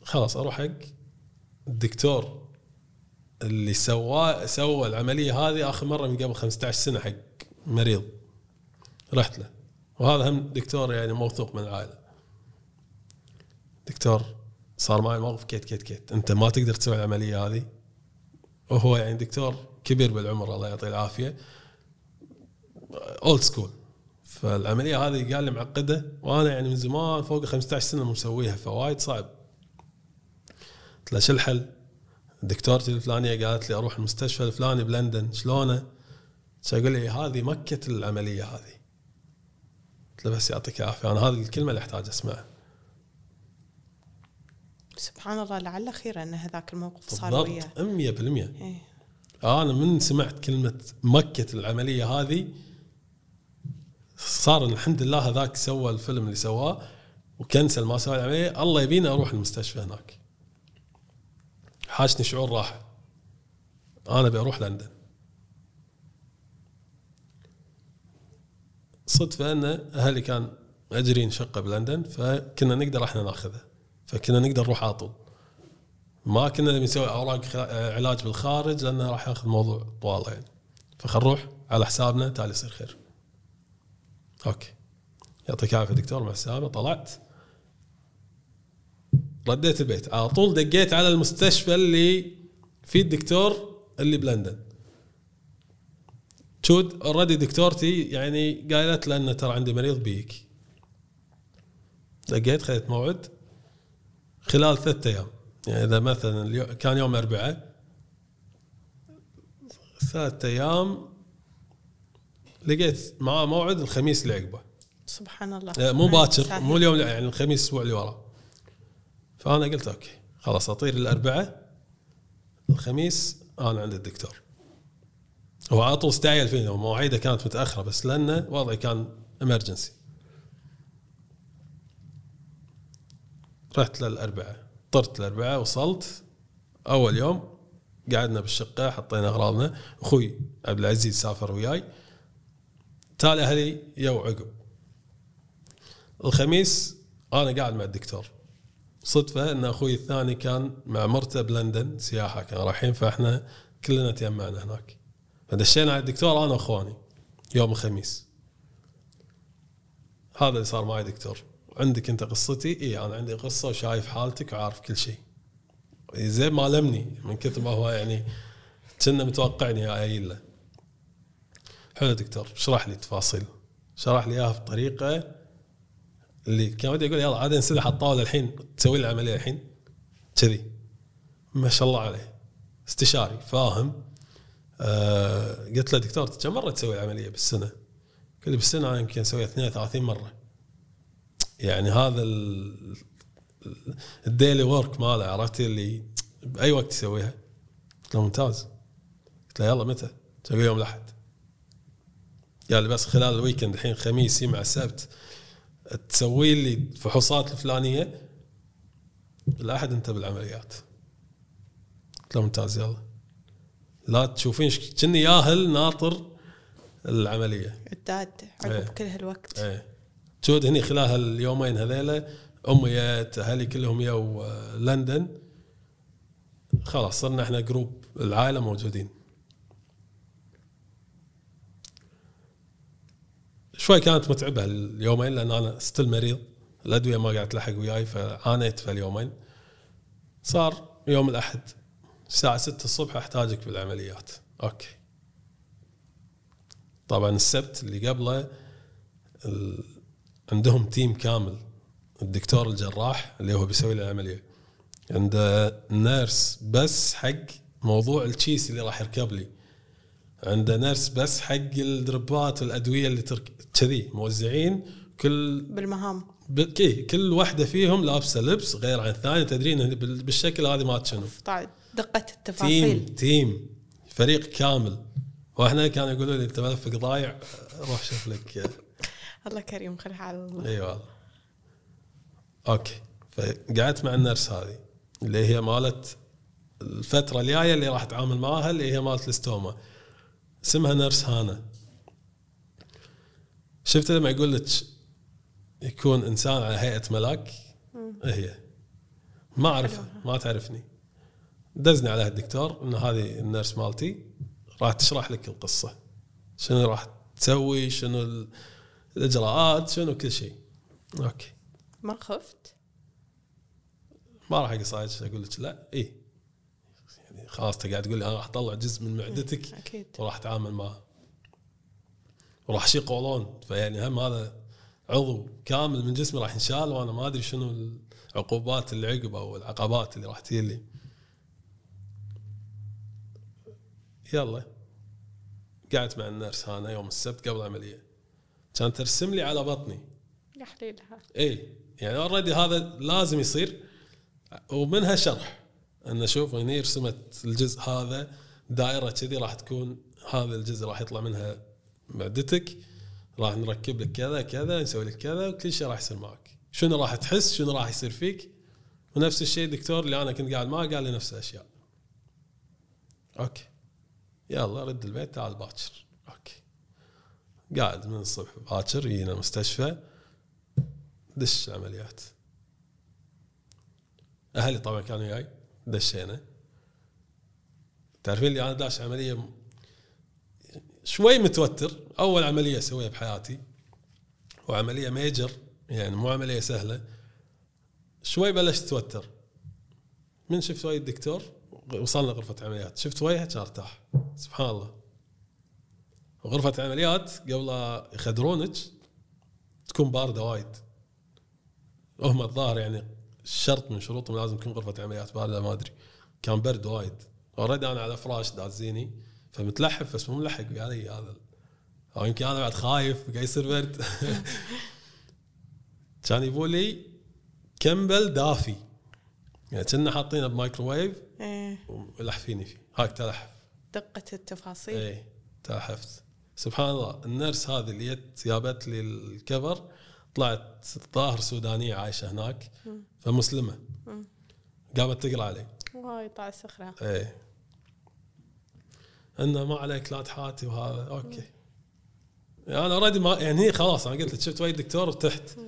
خلاص أروح حق الدكتور اللي سوى سوى العملية هذه آخر مرة من قبل 15 سنة حق مريض. رحت له. وهذا هم دكتور يعني موثوق من العائلة. دكتور صار معي موقف كيت كيت كيت. انت ما تقدر تسوي العملية هذه. وهو يعني دكتور كبير بالعمر الله يعطيه العافية. old school فالعملية هذه قال لي معقدة وأنا يعني من زمان فوق 15 سنة مسويها فوايد صعب. قلت له شو الحل؟ دكتورتي الفلانية قالت لي أروح المستشفى الفلاني بلندن شلونه؟ يقول لي؟ هذه مكة العملية هذه. قلت له بس يعطيك العافية أنا هذه الكلمة اللي أحتاج أسمعها. سبحان الله لعل خير أن هذاك الموقف صار بالضبط وياه. 100% إيه. أنا من سمعت كلمة مكه العملية هذه. صار الحمد لله هذاك سوى الفيلم اللي سواه وكنسل ما سوى العملية. الله يبيني أروح المستشفى هناك. حاشني شعور راحة. أنا أبي أروح لندن. صدفة أن أهلي كان مأجرين شقة بلندن فكنا نقدر إحنا ناخذها. فكنا نقدر نروح على طول. ما كنا نسوي أوراق خ- علاج بالخارج لأنه راح ياخذ موضوع طوال يعني. فخل نروح على حسابنا تالي يصير خير. أوكي. يعطيك العافية دكتور مع السلامة. طلعت. رديت البيت. على طول دقيت على المستشفى اللي فيه الدكتور اللي بلندن. good already دكتورتي يعني قالت له انه ترى عندي مريض بيك. دقيت خذيت موعد. خلال ثلاثة أيام. يعني إذا مثلا كان يوم اربعاء ثلاثة أيام لقيت معاه موعد الخميس اللي عقبه. سبحان الله. مو ما باكر. مو اليوم يعني الخميس الأسبوع اللي وراه فأنا قلت أوكي خلاص أطير الاربعاء الخميس أنا عند الدكتور. هو على طول استعجل فيني ومواعيده كانت متأخرة بس لأنه وضعي كان امرجنسي رحت للاربعاء طرت الاربعاء وصلت. أول يوم قعدنا بالشقة حطينا أغراضنا. أخوي عبد العزيز سافر وياي. تالي أهلي يو عقب الخميس أنا قاعد مع الدكتور. صدفة إن أخوي الثاني كان مع مرته بلندن سياحة كانوا رايحين فإحنا كلنا تجمعنا هناك. فدشينا على الدكتور أنا وأخواني يوم الخميس. هذا اللي صار معي دكتور. عندك انت قصتي؟ اي أنا عندي قصة وشايف حالتك وعارف كل شيء. زين ما لمني من كثر ما هو يعني كنا متوقعني قايل له. حلو دكتور اشرح لي التفاصيل. شرح لي إياها بطريقة اللي كان ودي أقول يلا عاد نسدح على الطاولة الحين تسوي لي العملية الحين. كذي. ما شاء الله عليه. استشاري فاهم. آه قلت له دكتور كم مرة تسوي العملية بالسنة؟ قال لي بالسنة أنا يمكن أسويها 32 مرة. يعني هذا ال- ال- ال daily work ماله عرفتي اللي بأي وقت يسويها. قلت له ممتاز. قلت له يلا متى؟ تسوي يوم الأحد. قال بس خلال ال weekend الحين خميس مع السبت تسوي لي الفحوصات الفلانية. الأحد انت بالعمليات قلت له ممتاز يلا. لا تشوفين كني ياهل ناطر العملية. الداد عقب إيه. كل هالوقت. إيه. good هني خلال هاليومين هذيلا امي جت أهلي كلهم يو آه، لندن. خلاص صرنا إحنا جروب العائلة موجودين. شوي كانت متعبة اليومين لأن أنا still مريض. الأدوية ما قاعد تلحق وياي فعانيت في اليومين صار يوم الأحد الساعة 6 الصبح أحتاجك بالعمليات. okay. طبعا السبت اللي قبله. عندهم team كامل. الدكتور الجراح اللي هو بيسوي لي العملية عنده nurse بس حق موضوع التشيس اللي راح يركب لي. عنده nurse بس حق الدربات والأدوية اللي ترك كذي موزعين. كل بالمهام. كي كل واحدة فيهم لابسة لبس غير عن الثانية. تدرين بالشكل هذه ما شنو. طيب team التفاصيل. team فريق كامل. وإحنا كانوا يقولوا لي انت ملفك ضايع روح شوف لك الله كريم خلها على الله. إي والله. okay. فقعدت مع ال nurse هذه اللي هي مالت الفترة الجاية اللي راح اتعامل معاها اللي هي مالت ال stoma اسمها nurse هانا. شفت لما يقول لك يكون إنسان على هيئة ملاك؟ هي. ما أعرفها ما تعرفني. دزني عليها الدكتور إن هذه ال nurse مالتي راح تشرح لك القصة. شنو راح تسوي شنو الإجراءات شنو كل شيء. okay. ما خفت؟ ما راح اقصايج أقول لك لا. اي يعني خلاص انت قاعد تقول لي أنا راح أطلع جزء من معدتك أكيد. وراح أتعامل معه. وراح اشيل قولون فيعني هم هذا عضو كامل من جسمي راح ينشال وأنا ما أدري شنو العقوبات اللي عقب أو العقبات اللي راح تجي لي. يلا. قعدت مع النرس هانا يوم السبت قبل العملية كانت ترسم لي على بطني. يا حليلها اي يعني اوريدي هذا لازم يصير ومنها شرح أن شوف هني رسمت الجزء هذا دائرة كذي راح تكون هذا الجزء راح يطلع منها معدتك راح نركب لك كذا كذا نسوي لك كذا وكل شيء راح يصير معك. شنو راح تحس؟ شنو راح يصير فيك؟ ونفس الشيء الدكتور اللي أنا كنت قاعد معه قال لي نفس الأشياء. أوكي. يلا رد البيت تعال باكر. قاعد من الصبح باكر يجينا المستشفى دش عمليات. أهلي طبعا كانوا جاي دشينا. تعرفين اللي أنا داش عملية شوي متوتر. أول عملية اسويها بحياتي. وعملية ميجر يعني مو عملية سهلة. شوي بلشت اتوتر من شفت وجه الدكتور؟ وصلنا غرفة عمليات. شفت وجهه ارتاح. سبحان الله. غرفة عمليات قبل يخدرونك تكون باردة وايد. هم الظاهر يعني شرط من شروطهم لازم تكون غرفة عمليات باردة ما أدري. كان برد وايد. already أنا على فراش دازيني فمتلحف بس مو ملحق. علي هذا أو يمكن أنا بعد خايف قاعد يصير برد. *laughs* كان يبوا لي كمبل دافي. يعني كنا حاطينه بمايكروويف إيه. ولحفيني فيه. هاك تلحف. دقة التفاصيل. إيه تلحفت. سبحان الله ال nurse هذه اللي جت جابت لي ال cover طلعت ظاهر سودانية عايشة هناك فمسلمة. قامت تقرأ علي. واي طالع سخرة إيه. إنه ما عليك لا تحاتي وهذا. okay. يعني أنا already ما يعني هي خلاص أنا قلت لك شفت وين الدكتور ارتحت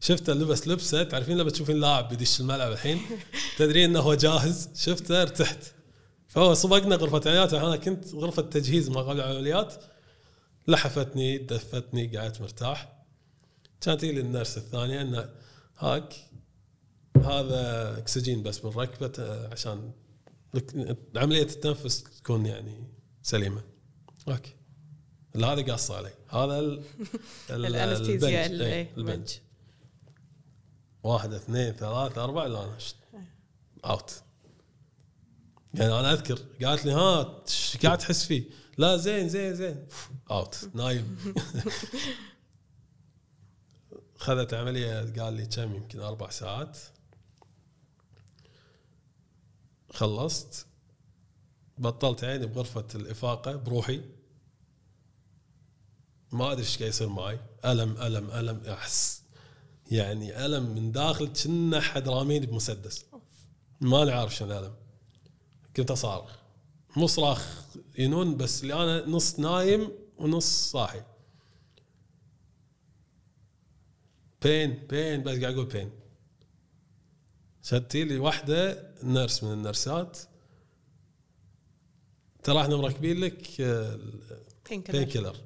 شفته لبس لبسه تعرفين لما تشوفين لاعب بيدش الملعب الحين؟ *laughs* تدرين إنه هو جاهز؟ شفته ارتحت. فهو سبقنا غرفة عمليات أنا كنت غرفة تجهيز ما قبل العمليات. لحفتني دفتني قعدت مرتاح. كانت تجي لي النرس الثانية إنه هاك هذا أكسجين بس بنركبه آه، عشان عملية التنفس تكون يعني سليمة. أوكي. هذا قاص علي. هذا ال- *laughs* ال- الأنستيزيا البنج. ال- إيه، إيه، البنج. واحد اثنين ثلاثة أربعة لا أنا شت- أوت يعني أنا أذكر قالت لي ها إيش قاعد تحس فيه؟ لا زين زين زين. أوت نايم. *laughs* خذت عملية قال لي كم يمكن أربع ساعات. خلصت. بطلت عيني بغرفة الإفاقة بروحي. ما أدري إيش قاعد يصير معي. ألم ألم ألم أحس. يعني ألم من داخل كنا حد راميني بمسدس. ما عارف شنو الألم كنت أصارخ. مو صراخ ينون بس اللي أنا نص نايم ونص صاحي. pain pain بس قاعد أقول pain. شدتي لي واحدة nurse من النرسات ترى إحنا مركبين لك pain killer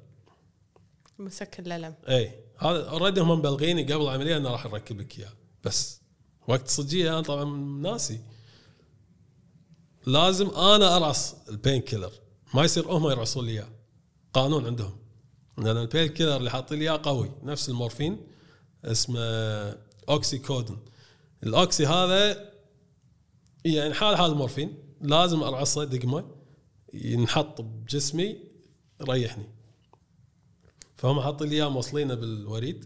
مسكن الألم. إي. هذا already هم مبلغيني قبل العملية إنه راح نركب لك إياه. بس وقت الصجيه أنا طبعا ناسي. لازم أنا ارعص ال pain killer. ما يصير هم يرعصون لي إياه. قانون عندهم. لأن ال pain killer اللي حاطين لي إياه قوي. نفس المورفين. اسمه oxycodone ال oxy هذا يعني حال حال المورفين لازم ارعصه دقمه ينحط بجسمي يريحني. فهم حاطين لي إياه موصلينه بالوريد.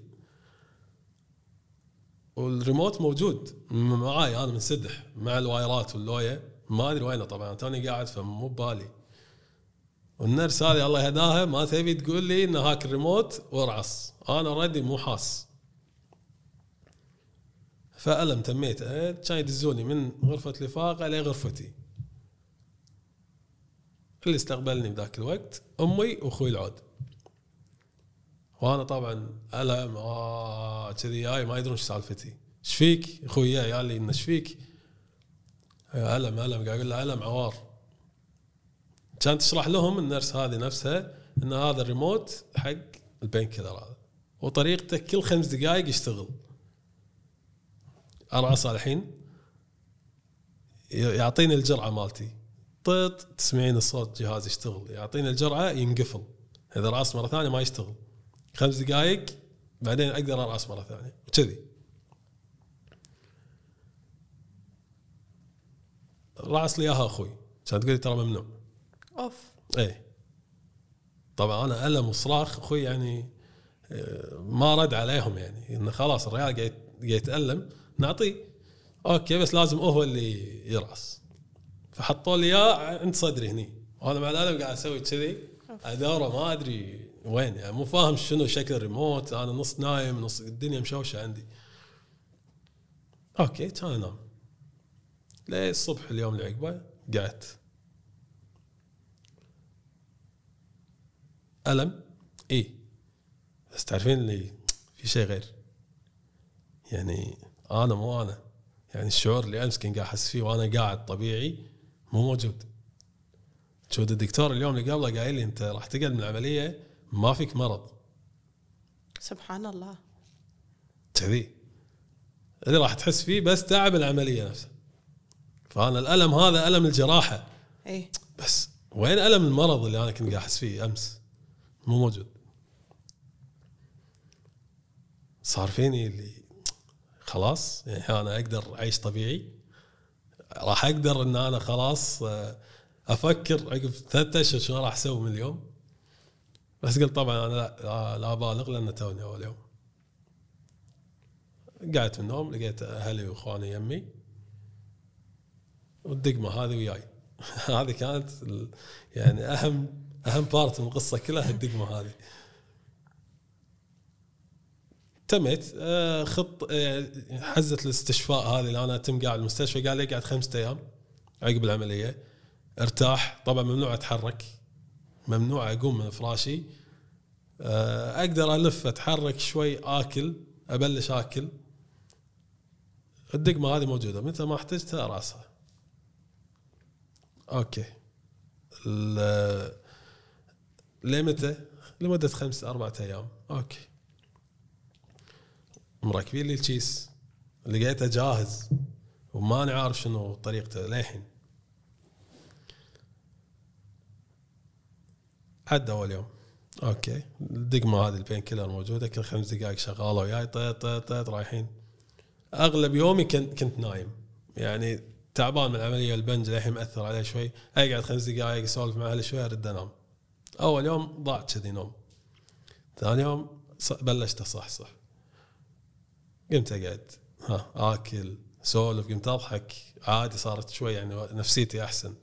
والريموت موجود. معاي أنا منسدح مع الوايرات واللوية. ما أدري وينه طبعا توني قاعد فمو ببالي. وال nurse هذه الله يهداها ما تبي تقول لي ان هاك الريموت وارعص أنا already مو حاس. فألم تميت. كان يدزوني من غرفة الإفاقة لغرفتي اللي استقبلني بذاك الوقت أمي وأخوي العود. وأنا طبعا ألم آه كذي جاي ما يدرون إيش سالفتي. إيش فيك؟ جاي قال لي إنه إيش فيك؟ آه، ألم ألم قاعد أقول له ألم عوار. كانت تشرح لهم النرس هذه نفسها إن هذا الريموت حق البين كيلر هذا. وطريقته كل خمس دقائق يشتغل. ارعص الحين. يعطيني الجرعة مالتي. طيط تسمعين الصوت جهاز يشتغل. يعطيني الجرعة ينقفل. إذا رعص مرة ثانية ما يشتغل. خمس دقائق بعدين أقدر ارعص مرة ثانية. كذي رعص لي اياها أخوي. كان تقول لي ترى ممنوع. اوف. إيه. طبعا أنا ألم وصراخ أخوي يعني آه، ما رد عليهم يعني. انه خلاص الرجال قاعد يتألم نعطيه. okay بس لازم هو اللي يرعص فحطوا لي إياه عند صدري هني. وأنا مع الألم قاعد أسوي كذي. أدوره ما أدري وين يعني مو فاهم شنو شكل الريموت. أنا نص نايم نص الدنيا مشوشة عندي. okay كان انام ليه الصبح اليوم اللي عقبه قعدت. ألم؟ إي. بس تعرفين اللي في شيء غير. يعني أنا مو أنا. يعني الشعور اللي أمس كنت قاعد أحس فيه وأنا قاعد طبيعي مو موجود. شو الدكتور اليوم اللي قبله قايل لي أنت راح تقعد من العملية ما فيك مرض. سبحان الله. كذي. اللي راح تحس فيه بس تعب العملية نفسها. فأنا الألم هذا ألم الجراحة. اي بس وين ألم المرض اللي أنا كنت قاعد أحس فيه أمس؟ مو موجود. صار فيني اللي خلاص يعني أنا أقدر أعيش طبيعي. راح أقدر إن أنا خلاص آه، أفكر عقب ثلاثة أشهر شو راح أسوي من اليوم. بس قلت طبعا أنا لا, لا, لا أبالغ لأن توني أول يوم. قعدت من النوم لقيت أهلي وإخواني يمي. والدقمة هذه وياي. *laughs* هذه كانت يعني اهم أهم بارت من القصة كلها الدقمة هذه. تميت آه، خط آه، حزه الاستشفاء هذه اللي أنا اتم قاعد المستشفى قال لي قاعد خمسة أيام عقب العملية. ارتاح. طبعا ممنوع أتحرك. ممنوع أقوم من فراشي. آه، أقدر ألف أتحرك شوي آكل أبلش آكل. الدقمة هذه موجودة. متى ما احتجتها راصها. okay. لمتى؟ لمدة خمس أربعة أيام. okay. مركبين لي الكيس. لقيته جاهز. وما أنا عارف شنو طريقته للحين. عدى أول يوم. okay. الدقمة هذه ال pain killer موجودة. كل خمس دقائق شغالة وياي. طيط طيط طيط رايحين. أغلب يومي كنت نايم. يعني تعبان من العملية البنج للحين مأثر عليه شوي. اقعد خمس دقائق اسولف مع أهلي شوي أرد أنام. أول يوم ضاع كذي نوم. ثاني يوم بلشت أصحصح. قمت أقعد. ها آكل سولف قمت أضحك. عادي صارت شوي يعني نفسيتي أحسن.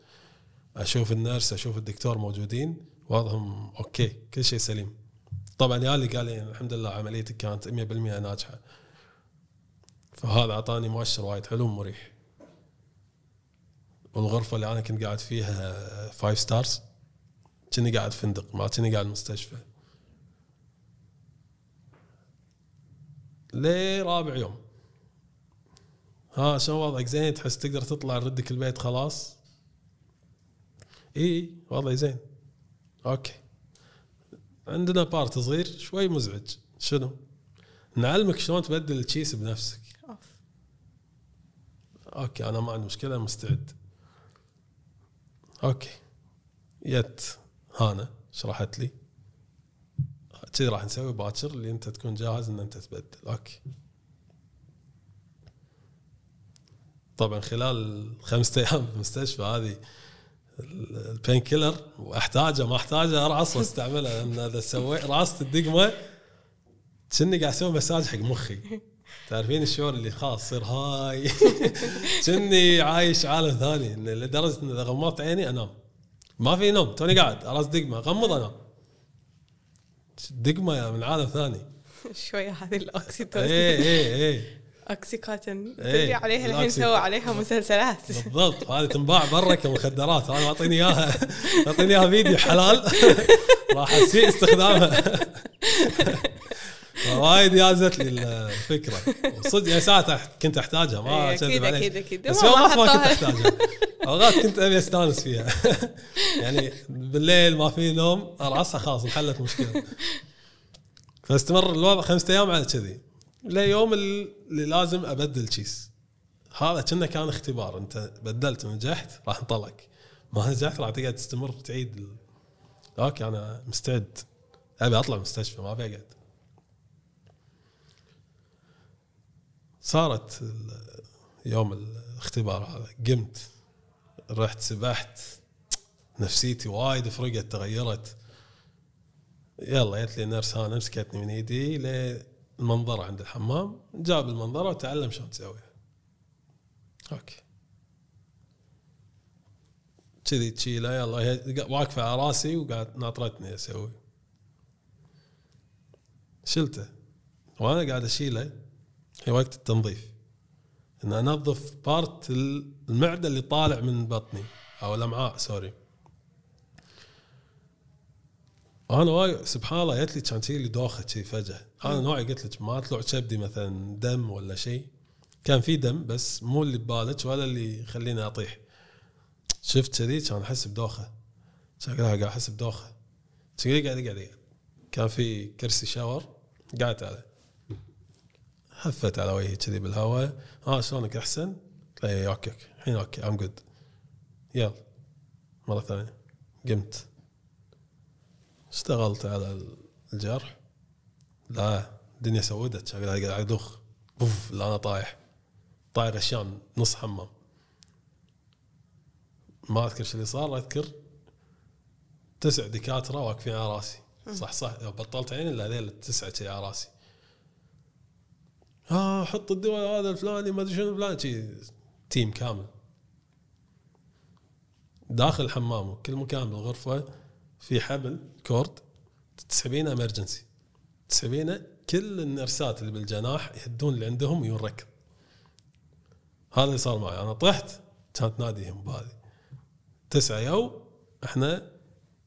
أشوف ال nurse أشوف الدكتور موجودين وضعهم okay كل شيء سليم. طبعا يالي قال لي الحمد لله عمليتك كانت 100% ناجحة. فهذا أعطاني مؤشر وايد حلو ومريح. والغرفة اللي أنا كنت قاعد فيها five stars كني قاعد فندق ما كني قاعد مستشفى. ليه رابع يوم؟ ها شو وضعك؟ زين تحس تقدر تطلع ردك البيت خلاص؟ إي وضعي زين. okay. عندنا part صغير شوي مزعج. شنو؟ نعلمك شلون تبدل الكيس بنفسك. okay أنا ما عندي مشكلة مستعد. okay. جت هانا شرحت لي. كذي راح نسوي باكر اللي انت تكون جاهز ان انت تبدل. okay. طبعا خلال خمسة أيام في المستشفى هذه ال- ال pain killer وأحتاجه ما أحتاجه ارعص واستعملها لأن إذا سويت راصة الدقمه كني قاعد أسوي مساج حق مخي. تعرفين الشعور اللي خلاص صير high؟ *laughs* كني عايش عالم ثاني. إن لدرجة إن إذا غمضت عيني أنام. ما في نوم. توني قاعد. راص دقمة. غمض أنام. دقمة يا من عالم ثاني. *laughs* شوية هذه ال OxyContin إيه إيه إيه. OxyContin إيه، تدري عليها الحين سووا عليها مسلسلات. بالضبط. هذه تنباع برا كمخدرات. أنا أعطيني إياها. *laughs* أعطيني إياها free وحلال. راح أسيء استخدامها. وايد يازت لي الفكرة. صدق يا ساعات كنت أحتاجها ما إيه، اكذب عليك أكيد أكيد. بس اوقات ما كنت. أحتاجها. أوقات كنت أبي أستانس فيها. *laughs* يعني بالليل ما في نوم ارعصها خلاص انحلت المشكلة فاستمر الوضع خمسة أيام على كذي. ليوم اللي لازم أبدل كيس هذا كنا كان اختبار. أنت بدلت ونجحت راح نطلق ما نجحت راح تقعد تستمر تعيد. okay أنا مستعد. أبي أطلع من المستشفى ما ابي اقعد صارت يوم الاختبار هذا. قمت رحت سبحت. نفسيتي وايد فرقت تغيرت. يلا جت لي nurse هانا مسكتني من ايدي للمنظره عند الحمام. جاب المنظره وتعلم شلون تسويها okay. كذي تشيله يلا هي واقفة على راسي وقاعد ناطرتني أسوي. شلته. وأنا قاعد أشيله. في وقت التنظيف. إن أنظف part المعدة اللي طالع من بطني أو الأمعاء سوري أنا وايد سبحان الله جت لي كان لي دوخه شي فجأة. أنا نوعي قلت لك ما طلع كبدي مثلا دم ولا شيء كان في دم بس مو اللي ببالك ولا اللي يخليني أطيح. شفت كذي كان أحس بدوخة. كان قاعد أحس بدوخة. كذي قاعد قاعد كان في كرسي شاور قعدت عليه. هفت على وجهي كذي بالهواء. آه شلونك أحسن؟ قلت له okay الحين okay I'm good يلا. مرة ثانية. قمت. اشتغلت على الجرح. لا الدنيا سودت قاعد قاعد أدخ. بوف لا أنا طايح. طايح غشان نص حمام. ما أذكر شو اللي صار أذكر. تسع دكاترة واقفين على رأسي. صح صح. بطلت عيني إلا هذيل التسعة على رأسي. آه حط الدواء هذا الفلاني ما أدري شنو شي team كامل. داخل الحمام وكل مكان بالغرفة في حبل cord تسحبينه emergency تسحبينه كل النرسات اللي بالجناح يهدون اللي عندهم وينركض هذا اللي صار معي. أنا طحت كانت تناديهم بهذه تسعة يوم إحنا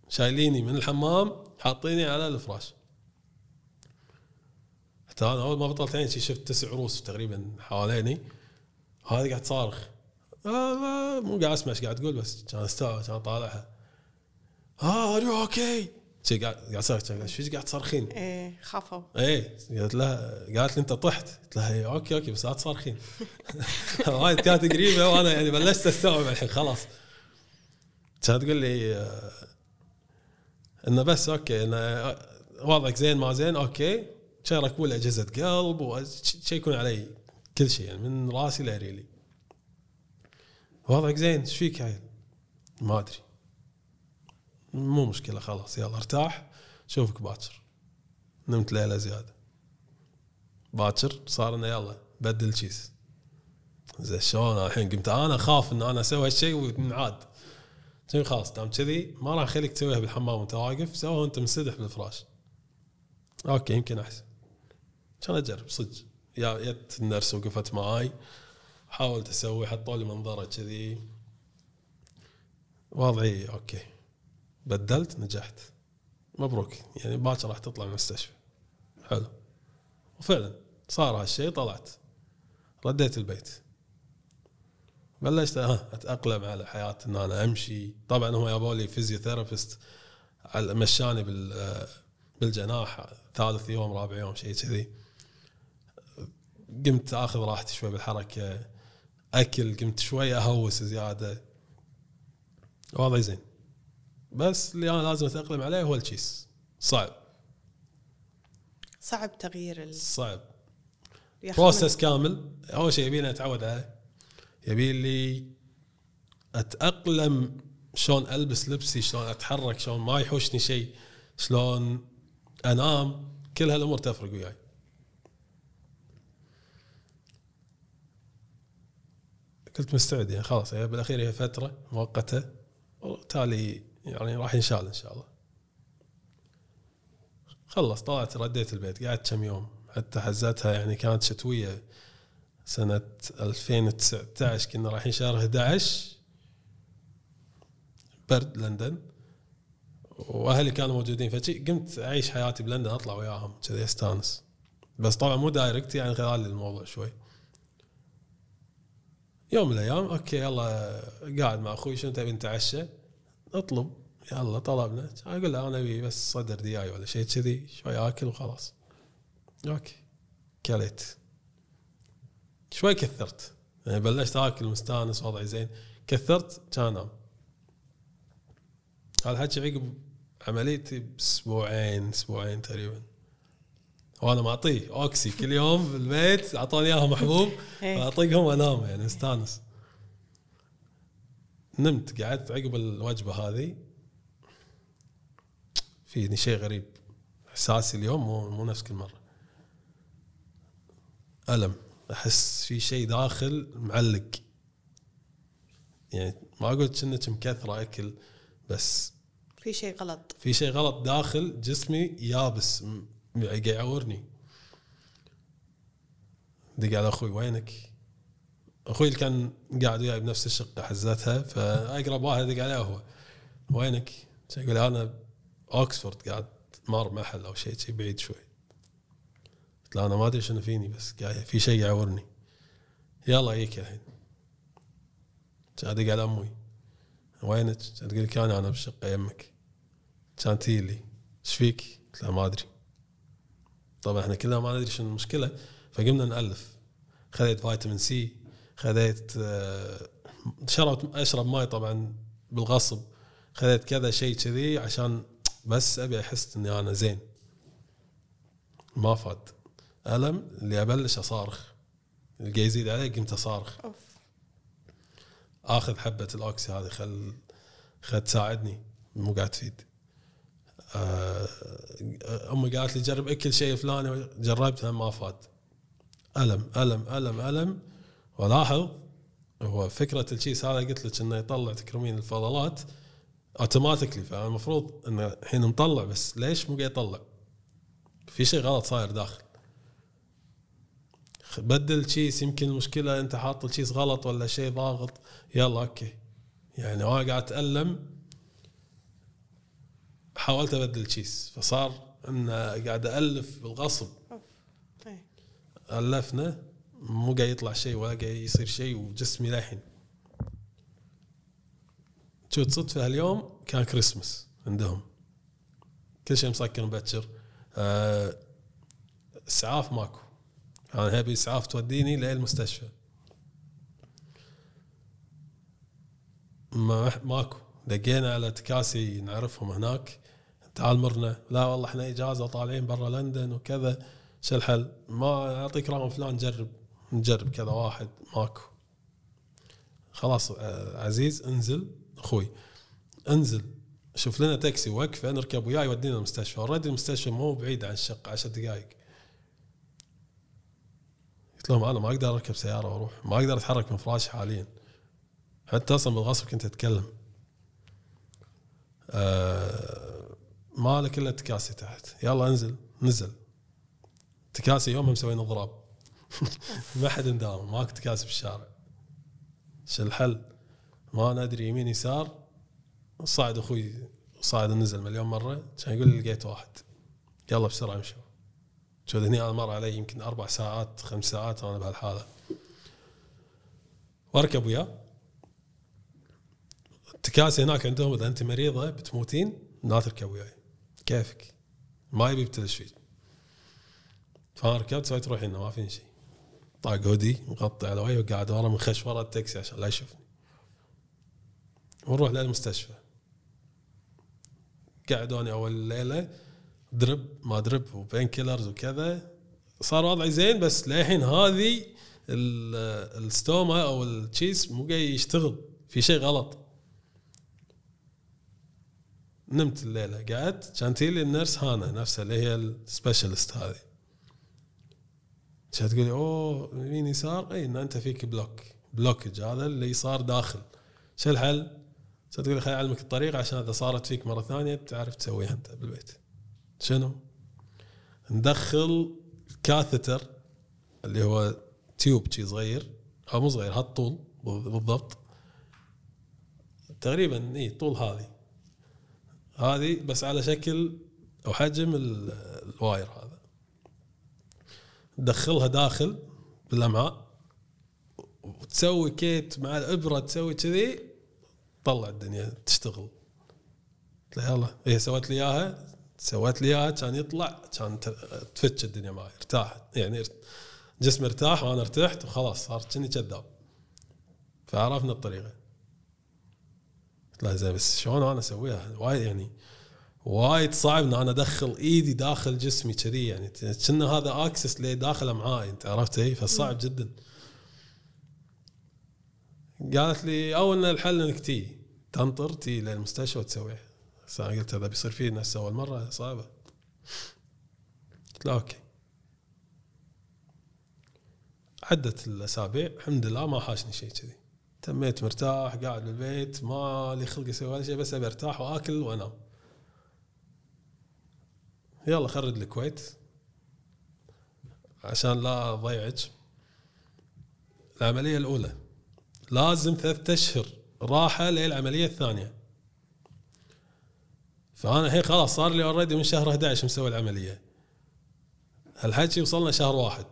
شايليني من الحمام حاطيني على الفراش. أنا أول ما بطلت عيني شفت تسع روس تقريبا حواليني. هذه قاعد تصارخ. آه آه مو قاعد أسمع إيش قاعد تقول بس كان استوعب كان طالعها. آه are you okay قاعد قاعد إيش قاعد تصرخين؟ إيه خافوا. إيه قالت لها قالت لي أنت طحت. قلت لها إيه، okay okay بس لا تصرخين وايد *laughs* كانت قريبة وأنا يعني بلشت أستوعب الحين خلاص. كانت تقول لي آه، إنه بس okay إنه آه، وضعك زين ما زين okay. يركبون لي أجهزة قلب ويشيكون علي كل شيء يعني من راسي لريلي وضعك زين إيش فيك عيل؟ ما أدري. مو مشكلة خلاص يلا ارتاح. شوفك باكر. نمت ليلة زيادة. باكر صار إنه يلا بدل كيس زين شلون؟ الحين قمت أنا أخاف إن أنا أسوي هالشيء ونعاد خلاص دام كذي ما راح أخليك تسويها بالحمام وأنت واقف. سوها وأنت منسدح بالفراش. okay يمكن أحسن. كان أجرب صدق. يا جت ال nurse وقفت معاي. حاولت أسوي حطوا لي منظرة كذي. وضعي okay. بدلت نجحت. مبروك. يعني باكر راح تطلع من المستشفى. حلو. وفعلا صار هالشيء طلعت. رديت البيت. بلشت أتأقلم على حياه إن أنا أمشي. طبعا هم جابوا لي physiotherapist مشاني بال بالجناح ثالث يوم رابع يوم شيء كذي. قمت آخذ راحتي شوي بالحركة أكل قمت شوي أهوس زيادة. وضعي زين. بس اللي أنا لازم أتأقلم عليه هو الچيس. صعب. صعب تغيير ال... صعب. بروسس كامل. أول شيء يبيني أتعود عليه. يبي لي أتأقلم شلون ألبس لبسي شلون أتحرك شلون ما يحوشني شيء شلون أنام. كل هالأمور تفرق وياي. كنت مستعد يعني خلاص يعني بالأخير هي فترة مؤقتة وتالي يعني راح ينشال إن شاء الله. خلص طلعت رديت البيت قعدت كم يوم. حتى حزتها يعني كانت شتوية. سنة 2019 كنا رايحين شهر 11 برد لندن. وأهلي كانوا موجودين فشي قمت أعيش حياتي بلندن أطلع وياهم كذي أستانس. بس طبعا مو direct يعني خلال الموضوع شوي. يوم من الأيام okay يلا قاعد مع أخوي شنو تبي نتعشى؟ اطلب يلا طلبنا. أقول له أنا أبي بس صدر دياي ولا شيء كذي شوي آكل وخلاص. okay. كليت. شوي كثرت. يعني بلشت آكل مستانس وضعي زين. كثرت كان انام هذا حكي عقب عمليتي بأسبوعين أسبوعين تقريبا. وأنا معطيه Oxy كل يوم بالبيت اعطوني إياها حبوب *laughs* إيه. اطقهم وأنام يعني مستانس. نمت قعدت عقب الوجبة هذه. فيني شيء غريب. إحساسي اليوم مو مو نفس كل مرة. ألم. أحس في شيء داخل معلق. يعني ما قلت انك مكثره أكل بس في شيء غلط. في شيء غلط داخل جسمي يابس. قاعد يعورني. دق على أخوي وينك؟ أخوي اللي كان قاعد وياي بنفس الشقة حزتها فأقرب واحد دق عليه هو. وينك؟ يقول أنا أوكسفورد قاعد مار محل أو شيء شي بعيد شوي. قلت له أنا ما أدري شنو فيني بس قاعد في شيء يعورني. يلا جيك الحين. ادق على أمي. وينك؟ تقول لي كان أنا بالشقه يمك. كان تجي لي إيش فيك؟ قلت لها ما أدري. طبعا إحنا كلنا ما ندري شنو المشكلة. فقمنا نألف. خذيت فيتامين C خذيت آه، شربت أشرب ماي طبعا بالغصب. خذيت كذا شيء كذي عشان بس أبي أحس إني أنا زين. ما فاد ألم اللي أبلش أصارخ. اللي يزيد علي قمت أصارخ. أوف. آخذ حبة ال Oxy هذه خل خل تساعدني. مو قاعد تفيد. أمي قالت لي جرب أكل شيء فلاني. جربتها ما فاد ألم ألم ألم ألم. ولاحظ هو فكرة الچيس هذا قلت لك إنه يطلع تكرمين الفضلات automatically فالمفروض إنه الحين مطلع بس ليش مو قاعد يطلع؟ في شيء غلط صاير داخل. بدل الچيس يمكن المشكلة أنت حاط الچيس غلط ولا شيء ضاغط. يلا okay. يعني أنا قاعد اتالم حاولت أبدل الچيس فصار إن قاعد ألف بالغصب. ألفنا مو قاعد يطلع شيء ولا قاعد يصير شيء وجسمي للحين شوت صدفه اليوم؟ كان كريسمس عندهم. كل شيء مسكر مبكر. آه، إسعاف ماكو. أنا ابي إسعاف توديني للمستشفى ما ماكو. دقينا على تكاسي نعرفهم هناك. تعال مرنا لا والله إحنا إجازة طالعين برا لندن وكذا. شو الحل؟ ما أعطيك رقم فلان جرب نجرب كذا واحد ماكو. خلاص آه، عزيز انزل. أخوي انزل. شوف لنا تاكسي وقفة نركب وياي يودينا المستشفى. أوريدي المستشفى مو بعيد عن الشقة 10 دقائق قلت لهم أنا ما أقدر أركب سيارة وأروح ما أقدر أتحرك من فراشي حاليا. حتى أصلا بالغصب كنت أتكلم. آه ما له كله تكاسي تحت. يلا انزل. نزل. تكاسي يومها مسوين اضراب. *laughs* ما حد مداوم ماكو تكاسي بالشارع شو الحل؟ ما ندري. يمين يسار. صعد أخوي. صعد نزل مليون مرة. كان يقول لي لقيت واحد. يلا بسرعة امشوا شو هني أنا مر علي يمكن أربع ساعات خمس ساعات وأنا بهالحالة. واركب وياه التكاسي هناك عندهم إذا أنت مريضة بتموتين لا تركب وياي كيفك؟ ما يبي يبتلش فيك فانا ركبت سويت روحي إنه ما فيني شيء. طاق هودي مغطي على وجهي وقاعد ورا منخش ورا التاكسي عشان لا يشوفني. ونروح للمستشفى. قعدوني أول ليلة drip ما drip و painkillers وكذا. صار وضعي زين بس للحين هذه ال- ال stoma أو الچيس مو قاعد يشتغل. في شيء غلط. نمت الليلة. قعدت كانت لي ال nurse هانا نفسها اللي هي ال specialist هذه. كانت تقول أوه يمين يسار؟ اي إن أنت فيك block blockage هذا اللي صار داخل. شو الحل؟ كانت تقول لي خليني أعلمك الطريقة عشان إذا صارت فيك مرة ثانية تعرف تسويها أنت بالبيت. شنو؟ ندخل catheter اللي هو tube شي صغير أو مو صغير هالطول بالضبط. تقريبا اي طول هذه هذه بس على شكل أو حجم ال- ال wire هذا. تدخلها داخل بالامعاء وتسوي كيت مع الابره تسوي كذي طلع الدنيا تشتغل. يلا. هي سوت لي إياها. سوت لي إياها كان يطلع كان تفتش الدنيا معي ارتاح. يعني جسمي ارتاح وأنا ارتحت وخلاص صار كني كذاب. فعرفنا الطريقة. قلت له زين بس شلون أنا أسويها؟ وايد يعني وايد صعب إن أنا أدخل إيدي داخل جسمي كذي يعني. كنا هذا access لي داخل امعائي أنت عرفت إي؟ فصعب جدا. قالت لي أو إن الحل إنك تي تنطر تي للمستشفى وتسويه بس أنا قلت هذا بيصير فيه نفس اول مرة صعبة. قلت له okay. عدت الأسابيع الحمد لله ما حاشني شيء كذي. تميت مرتاح قاعد بالبيت ما لي خلق أسوي ولا شيء بس أبي أرتاح وآكل وأنام. يلا خرج الكويت. عشان لا اضيعك العملية الأولى. لازم ثلاثة أشهر راحة للعملية الثانية. فأنا الحين خلاص صار لي already من شهر 11 مسوي العملية. هالحكي وصلنا شهر واحد.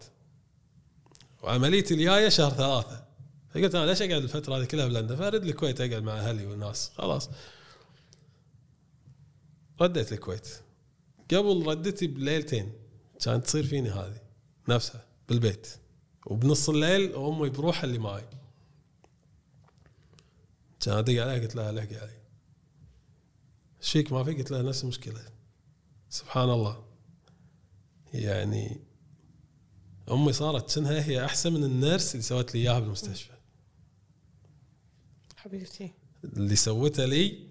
وعمليتي الجاية شهر ثلاثة. فقلت أنا ليش أقعد الفترة هذه كلها بلندن فأرد الكويت أقعد مع أهلي والناس. خلاص. رديت الكويت. قبل ردتي بليلتين كانت تصير فيني هذه نفسها بالبيت. وبنص الليل أمي بروحها اللي معي. كان أدق عليها قلت لها لحقي علي. إيش ما في؟ قلت لها نفس المشكلة. سبحان الله. يعني أمي صارت كأنها هي أحسن من النيرس اللي سوت لي إياها بالمستشفى. حبيبتي. اللي سوته لي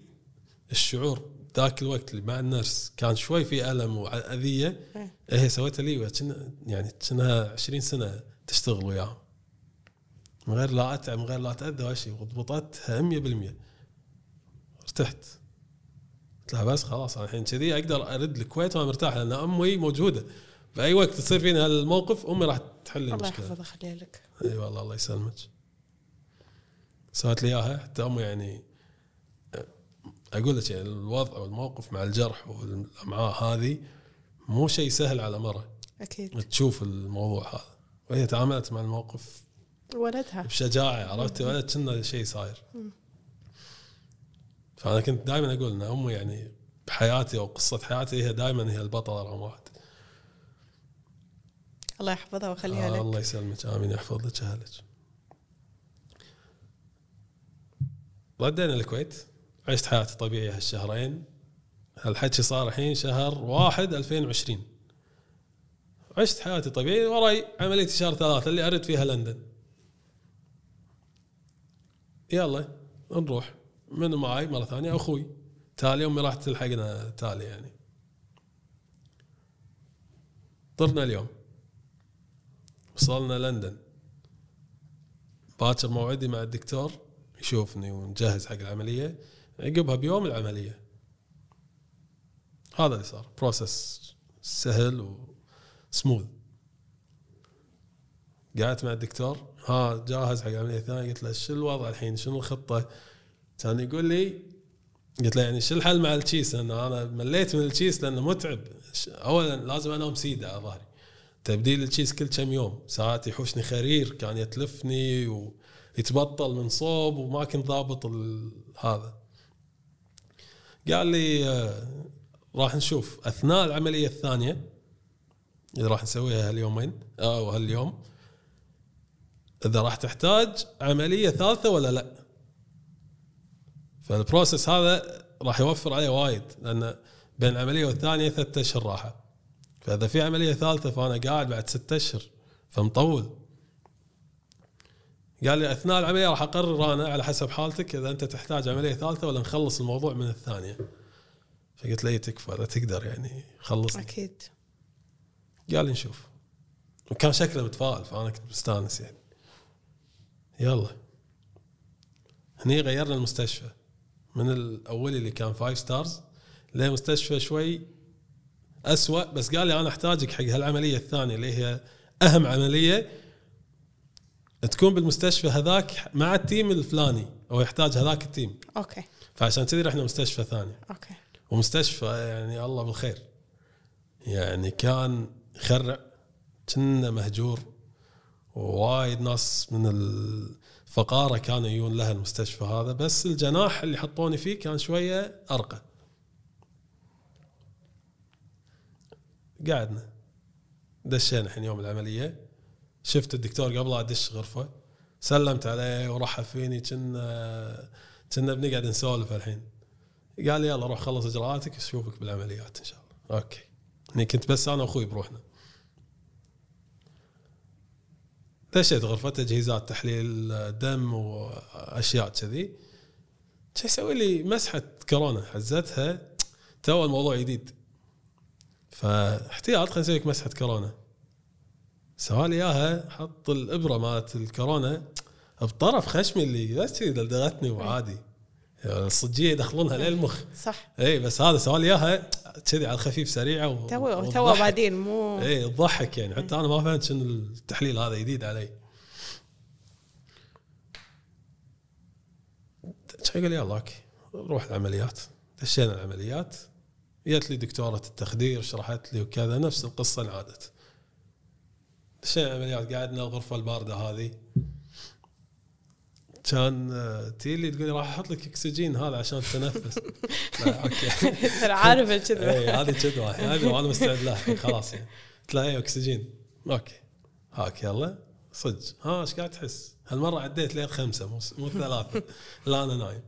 الشعور ذاك الوقت اللي مع ال nurse كان شوي في ألم وأذية إيه. هي سوتها لي وكأن- يعني كأنها 20 سنة تشتغل وياهم. من غير لا أتعب من غير لا أتأذى ولا شيء وضبطتها 100% ارتحت. قلت لها بس خلاص أنا الحين كذي أقدر أرد الكويت وأنا مرتاح لأن أمي موجودة. بأي وقت تصير فيني هالموقف أمي راح تحل لي الله المشكلة. يحفظه خليه لك. إي والله الله يسلمك. سوت لي إياها. حتى أمي يعني أقول لك يعني الوضع والموقف مع الجرح والأمعاء هذه مو شيء سهل على مره أكيد. تشوف الموضوع هذا. وهي تعاملت مع الموقف ولدها. بشجاعة عرفت؟ ولا كنا شيء صاير. فأنا كنت دائما أقول إن أمي يعني بحياتي أو قصة حياتي هي دائما هي البطلة رقم واحد. الله يحفظها ويخليها آه لك. الله يسلمك. آمين. يحفظ لك اهلك ردينا الكويت عشت حياتي طبيعية هالشهرين. هالحكي صار الحين شهر واحد 2020 عشت حياتي طبيعي وراي عملية شهر ثلاثة اللي أرد فيها لندن. يلا نروح. من معي مرة ثانية؟ أخوي. تالي أمي راح تلحقنا تالي يعني. طرنا اليوم. وصلنا لندن. باكر موعدي مع الدكتور. يشوفني ونجهز حق العملية عقبها بيوم العملية. هذا اللي صار. process سهل وسموث قعدت مع الدكتور ها جاهز حق العملية الثانية. قلت له شو الوضع الحين؟ شنو الخطة؟ كان يقول لي قلت له يعني شو الحل مع ال case لأن أنا مليت من ال case لأنه متعب. اولا لازم انام سيدة على ظهري. تبديل ال case كل كم يوم. ساعات يحوشني خرير كان يتلفني ويتبطل من صوب وما كنت ضابط هذا. قال لي آه، راح نشوف. أثناء العملية الثانية اللي راح نسويها هاليومين أو هاليوم إذا راح تحتاج عملية ثالثة ولا لا؟ فال process هذا راح يوفر عليه وايد لأن بين العملية والثانية ثلاثة أشهر راحة. فإذا في عملية ثالثة فأنا قاعد بعد ستة أشهر فمطول. قال لي أثناء العملية راح أقرر أنا على حسب حالتك إذا أنت تحتاج عملية ثالثة ولا نخلص الموضوع من الثانية. فقلت له تكفى لا تقدر يعني خلص أكيد. قال لي نشوف. وكان شكله متفائل فأنا كنت مستأنس يعني. يلا. هني غيرنا المستشفى. من الأول اللي كان five stars لمستشفى شوي أسوأ بس قال لي أنا أحتاجك حق هالعملية الثانية اللي هي أهم عملية تكون بالمستشفى هذاك مع ال team الفلاني أو يحتاج هذاك ال team. okay. فعشان كذي رحنا مستشفى ثاني. okay. ومستشفى يعني الله بالخير. يعني كان يخرع كنا مهجور ووايد ناس من الفقارة كانوا يجون لها المستشفى هذا بس الجناح اللي حطوني فيه كان شوية أرقى. قعدنا. دشينا الحين يوم العملية. شفت الدكتور قبل أدش غرفة سلمت عليه ورحب فيني كنا كنا بنقعد نسولف الحين. قال لي يلا روح خلص إجراءاتك أشوفك بالعمليات إن شاء الله. أوكي. يعني كنت بس أنا وأخوي بروحنا. دشيت غرفة تجهيزات تحليل دم وأشياء كذي. شو يسوي لي؟ مسحة كورونا حزتها تو الموضوع جديد فاحتياط خلينا نسوي لك مسحة كورونا. سوى لي إياها حط الإبرة مالت الكورونا بطرف خشمي اللي بس دلدغتني وعادي. يعني الصجية يدخلونها للمخ صح. اي بس هذا سوى لي إياها كذي على الخفيف سريعه و- تو تو. بعدين مو اي تضحك يعني. حتى أنا ما فهمت شنو التحليل هذا جديد علي. يقول يلا okay. نروح العمليات. دشينا العمليات. جت لي دكتورة التخدير شرحت لي وكذا نفس القصة انعادت. دشينا عمليات قعدنا الغرفة الباردة هذه. كان آه، تجي لي تقول راح أحط لك أكسجين هذا عشان تتنفس *laughs* okay. ترى عارف *laughs* الكذبه اي هذه كذبه هذه وأنا مستعد لها خلاص يعني. قلت له أي أكسجين. okay. هاك يلا. صدق. ها إيش قاعد تحس؟ هالمرة عديت لين خمسة مو مو ثلاثة. *laughs* لا أنا نايم.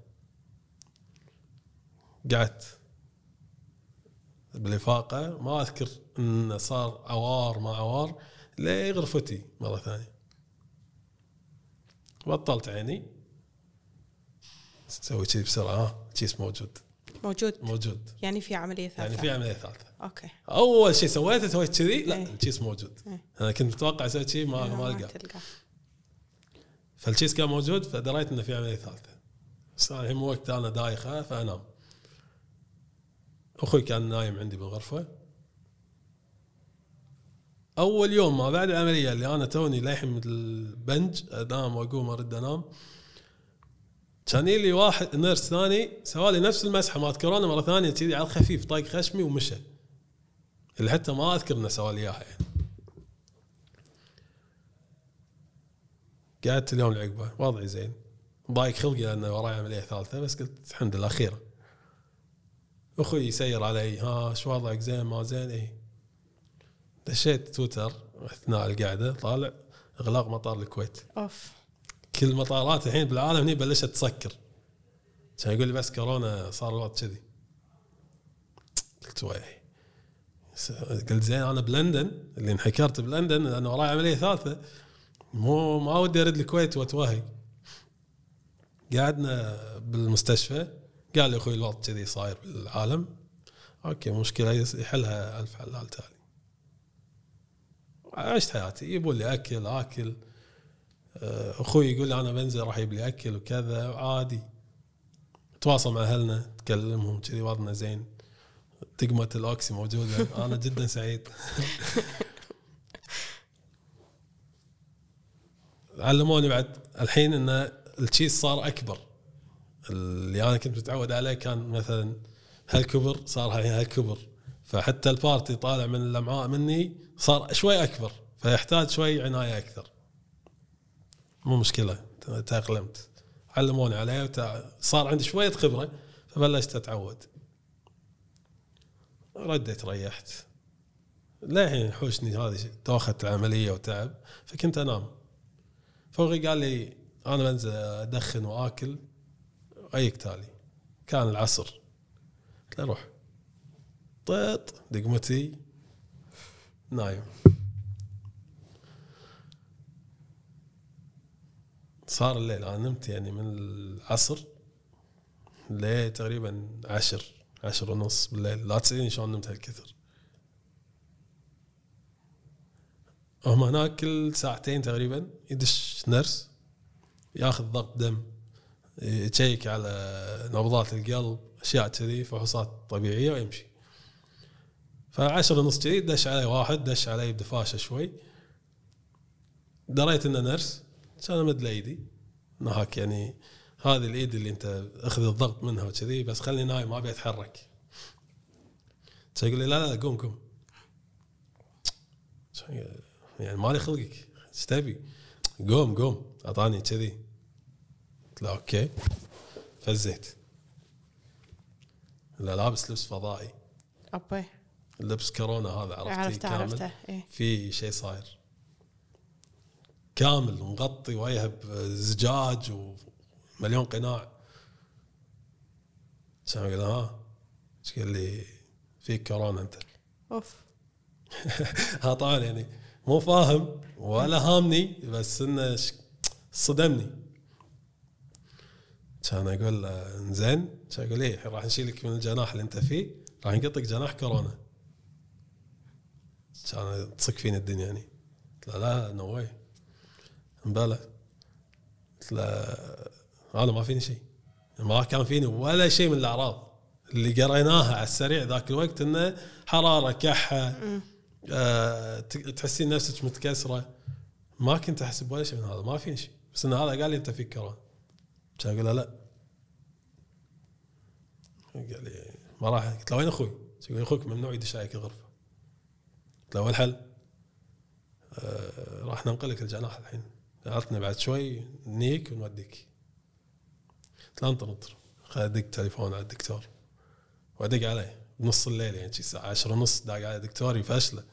قعدت. بالافاقه ما أذكر انه صار عوار ما عوار لغرفتي مرة ثانية. بطلت عيني. سوي كذي بسرعة. ها كيس موجود. موجود. موجود. يعني في عملية ثالثة. يعني في عملية ثالثة. okay. أول شيء سويته سويت كذي. لا إيه. الكيس موجود. إيه. أنا كنت متوقع أسوي شيء ما ما القى فالكيس كان موجود فدريت إنه في عملية ثالثة. بس الحين مو وقت أنا دايخة فانام أخوي كان نايم عندي بالغرفة. أول يوم ما بعد العملية اللي أنا توني للحين مثل البنج انام وأقوم أرد أنام. كان يجي واحد nurse ثاني سوالي نفس المسحة مالت كورونا مرة ثانية كذي على الخفيف طاق خشمي ومشى. اللي حتى ما أذكر إنه سوالي إياها يعني. قعدت اليوم العقبة وضعي زين. ضايق خلقي لأن وراي عملية ثالثة بس قلت الحمد لله خير أخوي يسير علي ها شو وضعك؟ زين ما زين؟ اي دشيت تويتر اثناء القعدة طالع اغلاق مطار الكويت. أوف. كل المطارات الحين بالعالم هني بلشت تسكر. كان يقول لي بس كورونا صار الوضع كذي. قلت ويلي س- قلت زين أنا بلندن اللي انحكرت بلندن لأنه وراي عملية ثالثة. مو ما ودي أرد الكويت وأتوهق. قعدنا بالمستشفى. قال لي أخوي الوضع كذي صاير بالعالم. okay مشكلة يحلها ألف حلال تالي. عشت حياتي. يبون لي أكل آكل. آه، أخوي يقول لي أنا بنزل راح يجيب لي أكل وكذا عادي. تواصل مع أهلنا تكلمهم كذي وضعنا زين. تقمة الأوكسي موجودة. أنا جدا سعيد. *laughs* علموني بعد الحين إن التشيز صار أكبر. اللي أنا كنت متعود عليه كان مثلا هالكبر صار هالكبر. فحتى البارتي طالع من الأمعاء مني صار شوي أكبر فيحتاج شوي عناية أكثر. مو مشكلة تأقلمت. علموني عليه وتع... صار عندي شوية خبرة فبلشت أتعود. رديت ريحت. للحين يحوشني هذه دوخة العملية وتعب فكنت أنام. فوقي قال لي أنا بنزل أدخن وآكل. ايك تالي كان العصر. قلت له روح. طيط دقمتي. نايم صار الليل أنا نمت يعني من العصر ليه تقريبا عشر عشر ونص بالليل. لا تسألني شلون نمت هالكثر. هم هناك كل ساعتين تقريبا يدش نرس ياخذ ضغط دم يشيك على نبضات القلب أشياء كذي فحوصات طبيعية ويمشي. فعشر ونص كذي دش علي واحد دش علي بدفاشة شوي. دريت إنه نرس كان امد له ايدي انه هاك يعني هذه الإيد اللي أنت أخذ الضغط منها وكذي بس خلني نايم ما أبي أتحرك. يقول لي لا لا قوم قوم. يعني مالي خلقك إيش تبي؟ قوم قوم أعطاني كذي. قلت له okay. فزيت لا لابس لبس فضائي. اوبي لبس كورونا هذا عرفتي؟ عرفته كامل. عرفته إيه. في شيء صاير. كامل ومغطي وجهه بزجاج ومليون قناع. كان يقول ها إيش قال لي؟ فيك كورونا أنت. أوف. *laughs* ها طبعا يعني. مو فاهم ولا هامني بس إنه صدمني. كان أقول له زين كان يقول لي؟ راح نشيلك من الجناح اللي أنت فيه راح نقطك جناح كورونا. كان تصك فيني الدنيا يعني. قلت له لا no way مبلى قلت له أنا ما فيني شيء. ما كان فيني ولا شيء من الأعراض اللي قريناها على السريع ذاك الوقت إنه حرارة كحة آه، تحسين نفسك متكسرة. ما كنت أحس بولا شيء من هذا ما في شيء. بس إن هذا قال لي أنت فيك كورونا كان أقول له لا. قال لي ما راح. قلت له وين أخوي؟ يقول أخوك ممنوع يدش عليك الغرفة. قلت له والحل؟ آه راح ننقلك الجناح الحين. عطني بعد شوي نجيك ونوديك. لا انطر أدق تليفون على الدكتور. وادق عليه بنص الليل يعني الساعة 10 ونص داق على دكتوري فاشله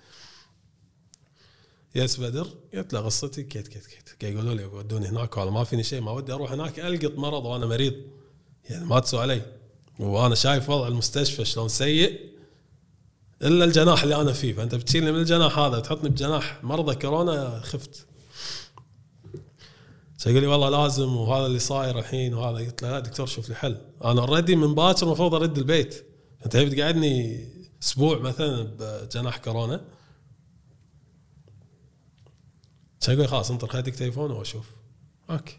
yes بدر قلت له قصتي كيت كيت كيت. يقولوا لي ودوني هناك والله ما فيني شيء ما ودي أروح هناك ألقط مرض وأنا مريض. يعني ما تسوى علي. وأنا شايف وضع المستشفى شلون سيء. إلا الجناح اللي أنا فيه فأنت بتشيلني من الجناح هذا وتحطني بجناح مرضى كورونا خفت. يقول لي والله لازم وهذا اللي صاير الحين وهذا قلت له لا دكتور شوف لي حل. أنا already من باكر المفروض أرد البيت. أنت تبي تقعدني أسبوع مثلا بجناح كورونا. يقول خلاص انطر خليك تليفون وأشوف. okay.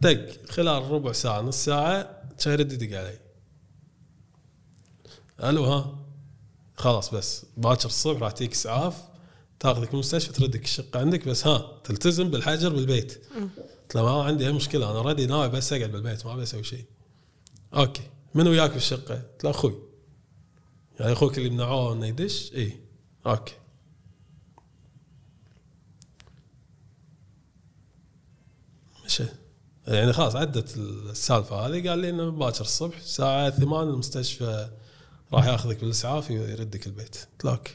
دق خلال ربع ساعة نص ساعة كان يرد يدق علي. ألو ها. خلاص بس باكر الصبح راح تجيك إسعاف تاخذك المستشفى تردك الشقة عندك بس ها تلتزم بالحجر بالبيت قلت له ما عندي اي مشكلة أنا ردي ناوي بس أقعد بالبيت ما بسوي شيء. okay. من وياك بالشقه؟ قلت له أخوي. يعني أخوك اللي منعوه إنه يدش؟ إي. okay. مشى. يعني خلاص عدت السالفة هذه قال لي إنه باكر الصبح الساعة 8 المستشفى راح ياخذك بالاسعاف ويردك البيت. قلت له okay.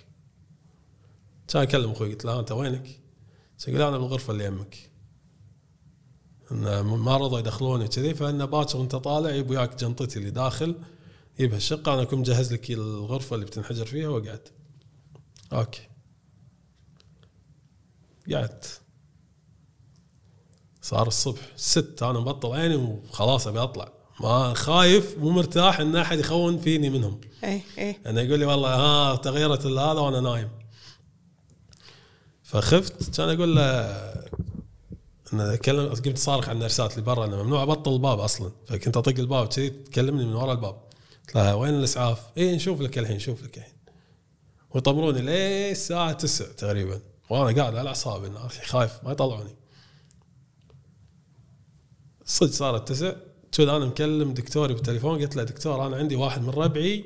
كان اكلم أخوي قلت له أنت وينك؟ يقول أنا بالغرفة اللي يمك. انه ما رضوا يدخلوني كذي فانه باكر وأنت طالع يجيب وياك جنطتي اللي داخل يجيبها الشقة أنا أكون مجهز لك الغرفة اللي بتنحجر فيها وقعدت. okay. قعدت. صار الصبح ست أنا مبطل عيني وخلاص أبي أطلع. ما خايف مو مرتاح إن أحد يخون فيني منهم. اي اي أنا يقول لي والله ها تغيرت هذا وأنا نايم. فخفت كان أقول له أنا اتكلم قمت صارخ على النرسات اللي برا انه ممنوع أبطل الباب أصلا. فكنت أطق الباب كذي تكلمني من ورا الباب. قلت لها وين الإسعاف؟ اي نشوف لك الحين نشوف لك الحين. ويطمروني ليه الساعة 9 تقريبا. وأنا قاعد على أعصابي خايف ما يطلعوني. صدق صارت 9 تقول أنا مكلم دكتوري بالتليفون قلت له دكتور أنا عندي واحد من ربعي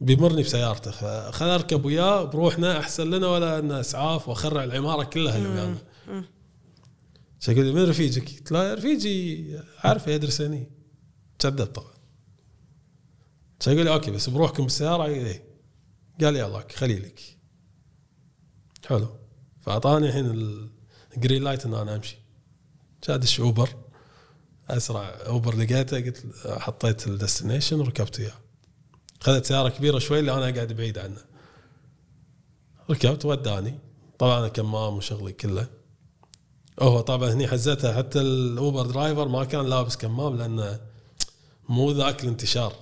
بيمرني بسيارته فخل اركب وياه بروحنا أحسن لنا ولا أن أسعاف وأخرع العمارة كلها اللي ويانا يقول لي؟ من رفيجك؟ قلت له رفيجي اعرفه يدرس هني. كذب طبعا. يقول لي؟ أوكي بس بروحكم بالسيارة. إيه. قال يلا خلي لك. حلو. فأعطاني الحين ال green light إن أنا أمشي. شادش Uber. أسرع Uber لقيته قلت حطيت ال destination وركبت وياه خذت سيارة كبيرة شوي اللي أنا قاعد بعيد عنه. ركبت وداني. طبعا أنا كمام وشغلي كله. هو طبعا هني حزتها حتى ال Uber driver ما كان لابس كمام لأنه مو ذاك الانتشار.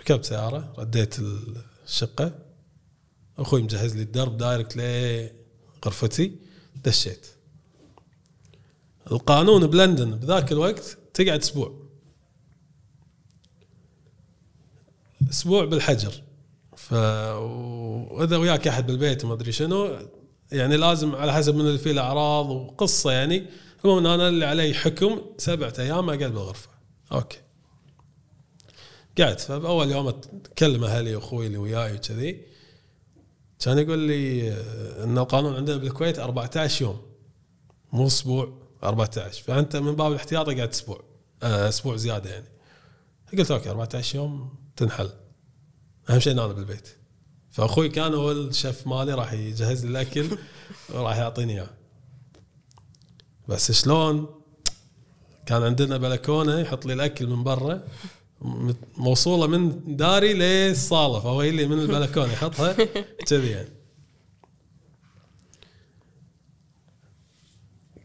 ركبت سيارة رديت الشقة. أخوي مجهز لي الدرب direct لغرفتي. دشيت. القانون بلندن بذاك الوقت تقعد أسبوع. أسبوع بالحجر. ف وإذا وياك أحد بالبيت ما أدري شنو يعني لازم على حسب من اللي فيه الأعراض وقصة يعني. المهم أنا اللي علي حكم سبعة أيام أقعد بالغرفة. okay. قعدت. فباول يوم أتكلم أهلي وأخوي اللي وياي وكذي كان يقول لي إن القانون عندنا بالكويت 14 يوم مو أسبوع. 14 فأنت من باب الاحتياط قعدت أسبوع. آه، أسبوع زيادة يعني. قلت okay 14 يوم تنحل. أهم شيء أنا بالبيت. فأخوي كان هو الشيف مالي راح يجهز لي الأكل وراح يعطيني إياه. بس شلون؟ كان عندنا بلكونة يحط لي الأكل من برا موصولة من داري للصاله فهو يلي من البلكونة يحطها كذي يعني.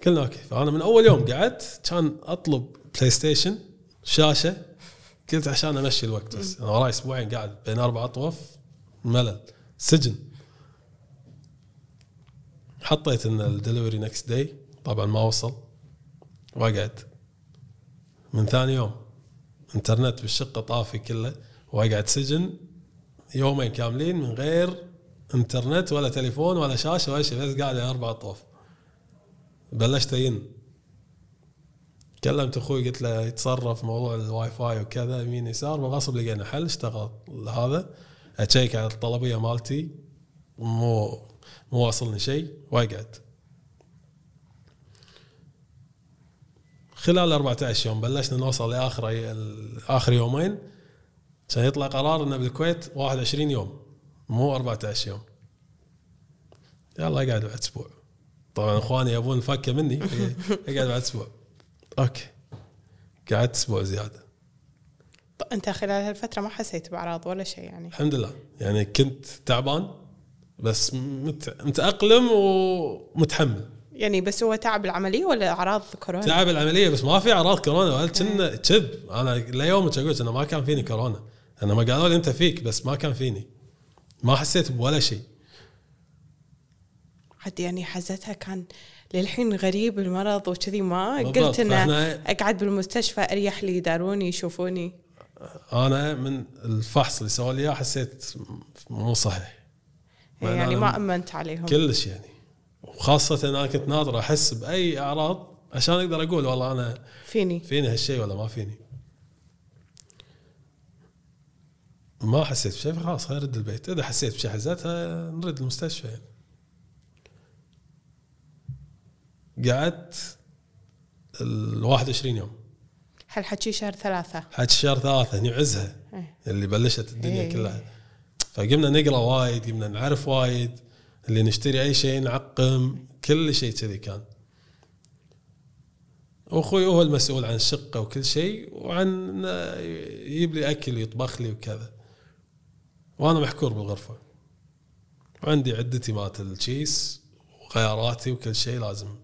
قلنا okay فأنا من أول يوم قعدت كان أطلب PlayStation شاشة قلت عشان أمشي الوقت بس. أنا وراي أسبوعين قاعد بين أربع اطوف ملل سجن. حطيت إن ال delivery next day طبعا ما وصل واقعد من ثاني يوم انترنت بالشقة طافي كله واقعد سجن يومين كاملين من غير انترنت ولا تليفون ولا شاشة ولا شيء بس قاعد أربع اطوف بلشت لين كلمت أخوي قلت له يتصرف موضوع الواي فاي وكذا يمين يسار بالغصب لقينا. حل اشتغل هذا؟ اشيك على الطلبية مالتي مو مو واصلني شيء واقعد خلال 14 يوم بلشنا نوصل لآخر آخر يومين. كان يطلع قرار إنه بالكويت 21 يوم مو 14 يوم. يلا اقعد بعد أسبوع. طبعا إخواني يبون الفكه مني. *laughs* اقعد بعد أسبوع. okay. قعدت أسبوع زيادة. أنت خلال هالفترة ما حسيت بأعراض ولا شيء يعني؟ الحمد لله. يعني كنت تعبان بس مت... متأقلم ومتحمل. يعني بس هو تعب العملية ولا أعراض كورونا؟ تعب العملية بس ما في أعراض كورونا. ولا كنا كذب أنا ليومك أقول انه ما كان فيني كورونا. أنا ما قالوا لي أنت فيك بس ما كان فيني. ما حسيت بولا شيء. حتى يعني حزتها كان للحين غريب المرض وكذي ما قلت إنه أقعد بالمستشفى أريح لي يداروني يشوفوني. أنا من الفحص اللي سووا لي حسيت مو صحيح. يعني ما أمنت عليهم. كلش يعني. وخاصة أنا كنت ناظر أحس بأي أعراض عشان أقدر أقول والله أنا فيني. فيني هالشيء ولا ما فيني. ما حسيت بشيء خلاص خير رد البيت. إذا حسيت بشيء حزتها نرد المستشفى يعني. قعدت ال 21 يوم. هالحكي شهر ثلاثة؟ حكي شهر ثلاثة هني عزها إيه. اللي بلشت الدنيا إيه. كلها. فقمنا نقرأ وايد قمنا نعرف وايد اللي نشتري أي شيء نعقم كل شيء كذي كان. واخوي هو المسؤول عن الشقة وكل شيء وعن يجيب لي أكل يطبخ لي وكذا. وأنا محكور بالغرفة. وعندي عدتي مالت الشاش وغياراتي وكل شيء لازم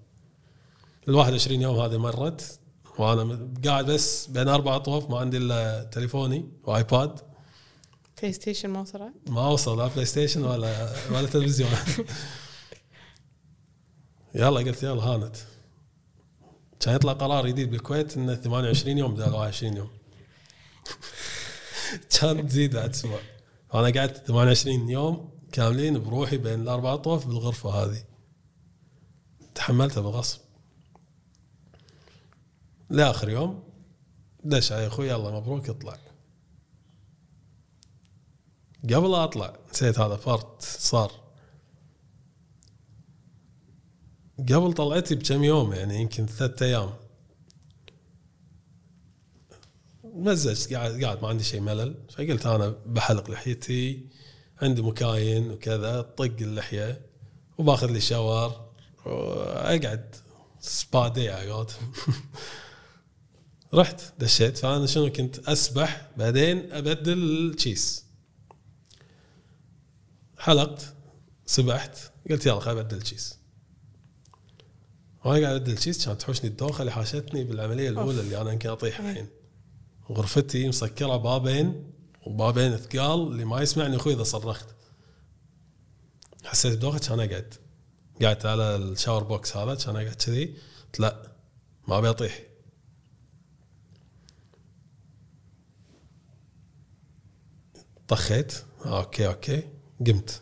ال 21 يوم هذه مرت وأنا قاعد بس بين أربع اطوف ما عندي إلا تليفوني و iPad. PlayStation ما وصلت؟ ما وصل لا PlayStation ولا ولا تلفزيون. يلا قلت يلا هانت. كان يطلع قرار جديد بالكويت إنه 28 يوم بدل 21 يوم. *laughs* كان تزيد بعد أسبوع أنا قعدت 28 يوم كاملين بروحي بين الأربع اطوف بالغرفة هذه. تحملتها بالغصب. لآخر يوم. دش علي أخوي يلا مبروك اطلع قبل أطلع نسيت هذا فرط صار. قبل طلعتي بكم يوم يعني يمكن ثلاثة أيام. مزجت قاعد قاعد ما عندي شيء ملل. فقلت أنا بحلق لحيتي عندي مكاين وكذا طق اللحية وباخذ لي shower. وأقعد spa day على *laughs* رحت دشيت فأنا شنو كنت أسبح بعدين أبدل التشيس حلقت سبحت قلت يلا خليني أبدل التشيس وأنا قاعد أبدل التشيس كانت تحوشني الدوخة اللي حاشتني بالعملية الأولى اللي أنا يمكن أطيح الحين. غرفتي مسكرة بابين وبابين ثقال اللي ما يسمعني أخوي إذا صرخت. حسيت بدوخة كان اقعد قعدت على ال shower box هذا كان اقعد كذي لا ما أبي أطيح. طخيت. okay okay. قمت.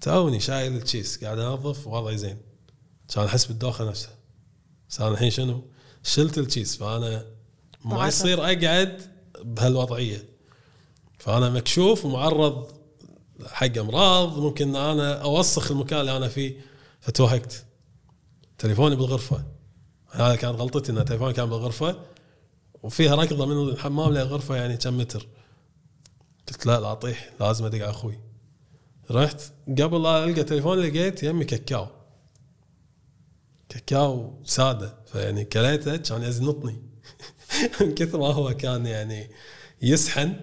توني شايل التشيس قاعد أنظف وضعي زين. كان أحس بالدوخه نفسها بس أنا الحين شنو؟ شلت التشيس فأنا ما يصير أقعد بهالوضعية. فأنا مكشوف ومعرض حق أمراض ممكن أنا أوسخ المكان اللي أنا فيه. فتوهقت. تليفوني بالغرفة. هذا كانت غلطتي إن تليفوني كان بالغرفة. وفيها ركضة من الحمام للغرفة يعني كم متر. قلت لا لا اطيح لازم أدق على أخوي. رحت قبل لا ألقى تليفون لقيت يمي كاكاو. كاكاو سادة فيعني كليته كان يزنطني. *laughs* من كثر ما هو كان يعني يسحن.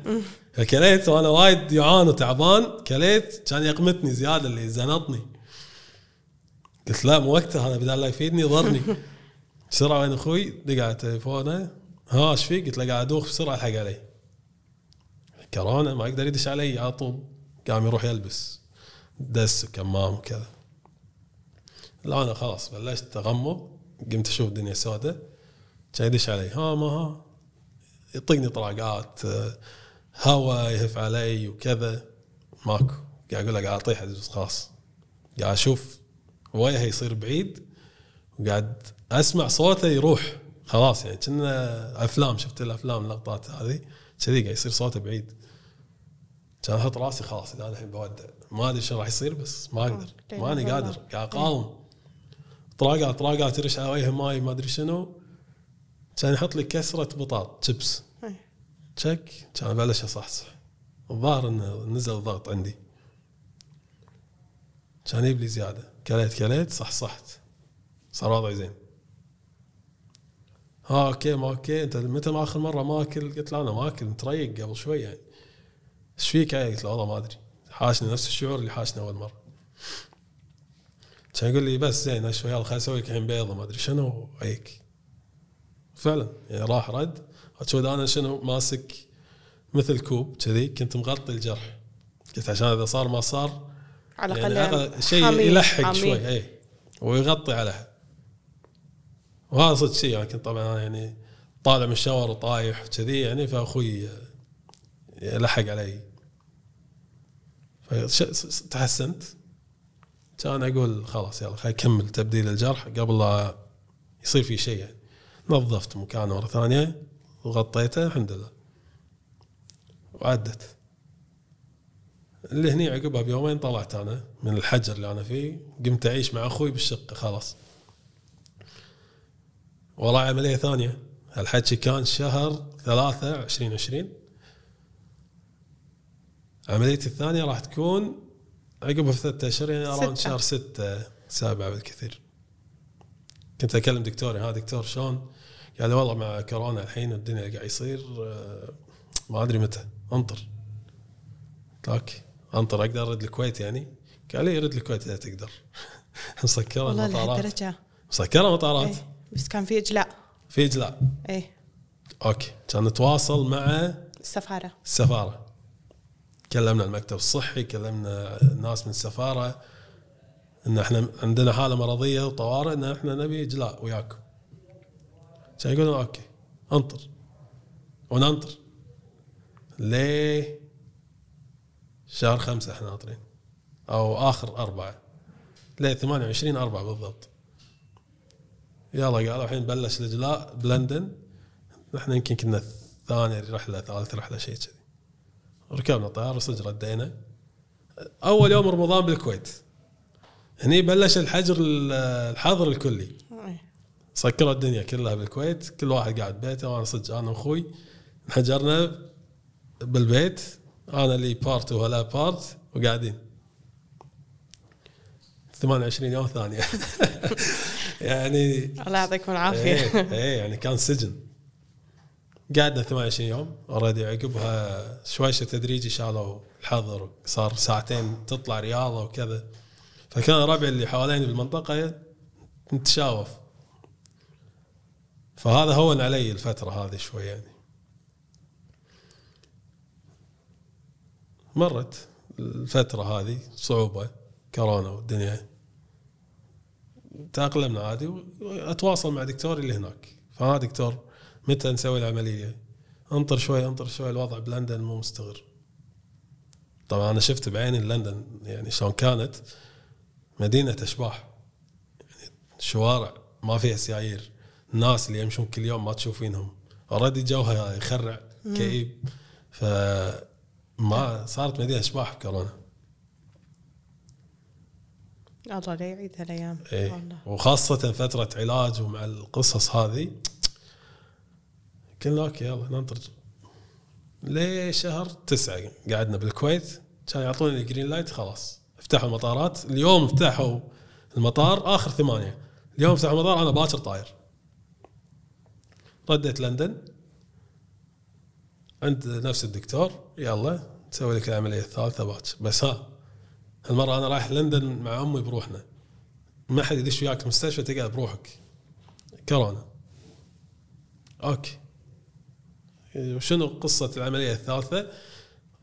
فكليت وأنا وايد جوعان وتعبان كليت كان يقمتني زيادة اللي زنطني. قلت لا مو وقته هذا بدال لا يفيدني ضرني بسرعة وين أخوي؟ دق على تليفونه. ها إيش فيك؟ قلت له قاعد أدوخ بسرعة الحق علي. كورونا ما يقدر يدش علي على طول قام يروح يلبس. دس وكمام وكذا لا أنا خلاص بلشت أغمض قمت أشوف الدنيا سوداء كان يدش علي ها ما ها. يطقني طراقات هواء يهف علي وكذا. ماكو. قاعد أقول له قاعد أطيح خلاص. قاعد أشوف وجهه يصير بعيد وقاعد أسمع صوته يروح. خلاص يعني كنا أفلام شفت الأفلام اللقطات هذه. كذي قاعد يصير صوته بعيد. كان أحط راسي خلاص أنا الحين بودع. ما أدري شو راح يصير بس ما أقدر. آه، ماني والله. قادر. قاعد أقاوم. طراقات طراقات ترش على وجهه ماي ما أدري شنو. كان يحط لي كسرة بطاط شيبس إيه. تشك كان بلش أصحصح. الظاهر إنه نزل الضغط عندي. كان يجيب لي زيادة. كليت كليت صحصحت. صار وضعي زين. ها okay ما okay أنت متى ما آخر مرة ما اكل قلت له أنا ما اكل متريق قبل شوي يعني إيش فيك؟ يعني؟ قلت له والله ما أدري. حاشني نفس الشعور اللي حاشني أول مرة. كان يقول لي بس زين شوي يلا خليني أسوي لك الحين بيضة ما أدري شنو هيك فعلا يعني راح رد. شو أنا شنو؟ ماسك مثل كوب كذي كنت مغطي الجرح. قلت عشان إذا صار ما صار على يعني الأقل أقل شيء يلحق. شوي اي ويغطي عليها وهذا صدق شيء يعني كنت طبعا أنا يعني طالع من الشاور وطايح كذي يعني فأخوي يلحق علي. تحسنت؟ كان أقول خلاص يلا خلينا نكمل تبديل الجرح قبل لا يصير في شيء يعني. نظفت مكانه مرة ثانية وغطيته الحمد لله. وعدت. اللي هني عقبها بيومين طلعت أنا من الحجر اللي أنا فيه قمت أعيش مع أخوي بالشقة خلاص. وراي عملية ثانية الحكي كان شهر ثلاثة 2020 عمليتي الثانية راح تكون عقبها بثلاثة اشهر يعني اراوند ستة. شهر ستة سبعة بالكثير كنت أكلم دكتوري ها دكتور شلون؟ قال والله مع كورونا الحين والدنيا اللي قاعد يصير آه، ما أدري متى انطر okay انطر أقدر أرد الكويت يعني؟ قال لي رد الكويت إذا تقدر *laughs* مسكرة المطارات مسكرة مطارات إيه. بس كان في إجلاء. في إجلاء. إيه. okay. كان نتواصل مع السفاره السفاره كلمنا المكتب الصحي كلمنا ناس من السفاره إن إحنا عندنا حالة مرضية وطوارئ إن إحنا نبي إجلاء وياكم. كان يقولون أوكي. أنطر. وننطر. ليه؟ شهر خمسة إحنا ناطرين. أو آخر أربعة. ليه؟ 28 أربعة بالضبط. يلا قالوا الحين بلش الإجلاء. بلندن. إحنا يمكن كنا ثاني رحلة ثالث رحلة شيء كذي. ركبنا طيارة وصدق ردينا. أول يوم رمضان بالكويت. هني بلش الحجر الحظر الكلي. سكروا الدنيا كلها بالكويت. كل واحد قاعد ببيته وأنا صدق أنا وأخوي. انحجرنا بالبيت. أنا لي part وله part وقاعدين. 28 يوم ثانية. *laughs* يعني الله يعطيكم العافية. إيه إيه يعني كان سجن. قعدنا 28 يوم اوريدي عقبها شويشه تدريجي شالوا الحظر صار ساعتين تطلع رياضة وكذا. فكان ربعي اللي حواليني بالمنطقة نتشاوف فهذا هون علي الفترة هذه شوي يعني. مرت الفترة هذه صعوبة كورونا والدنيا. تأقلمنا عادي وأتواصل مع دكتوري اللي هناك. فها دكتور متى نسوي العملية؟ انطر شوي انطر شوي الوضع بلندن مو مستقر. طبعا أنا شفت بعيني لندن يعني شلون كانت مدينة اشباح يعني شوارع ما فيها سيايير. الناس اللي يمشون كل يوم ما تشوفينهم. أوريدي جوها يخرع كئيب. ف ما صارت مدينة اشباح بكورونا الله لا يعيد هالايام والله وخاصة فترة علاج ومع القصص هذه. قلنا okay يلا ننطر. ليه شهر تسعة قعدنا بالكويت. كان يعطوني ال green light خلاص. افتحوا المطارات. اليوم فتحوا المطار آخر ثمانية. اليوم فتحوا المطار أنا باكر طاير. رديت لندن. عند نفس الدكتور يلا نسوي لك العملية الثالثة باكر. بس ها. هالمرة أنا رايح لندن مع أمي بروحنا. ما حد يدش وياك المستشفى تقعد بروحك. كورونا. okay. وشنو قصة العملية الثالثة؟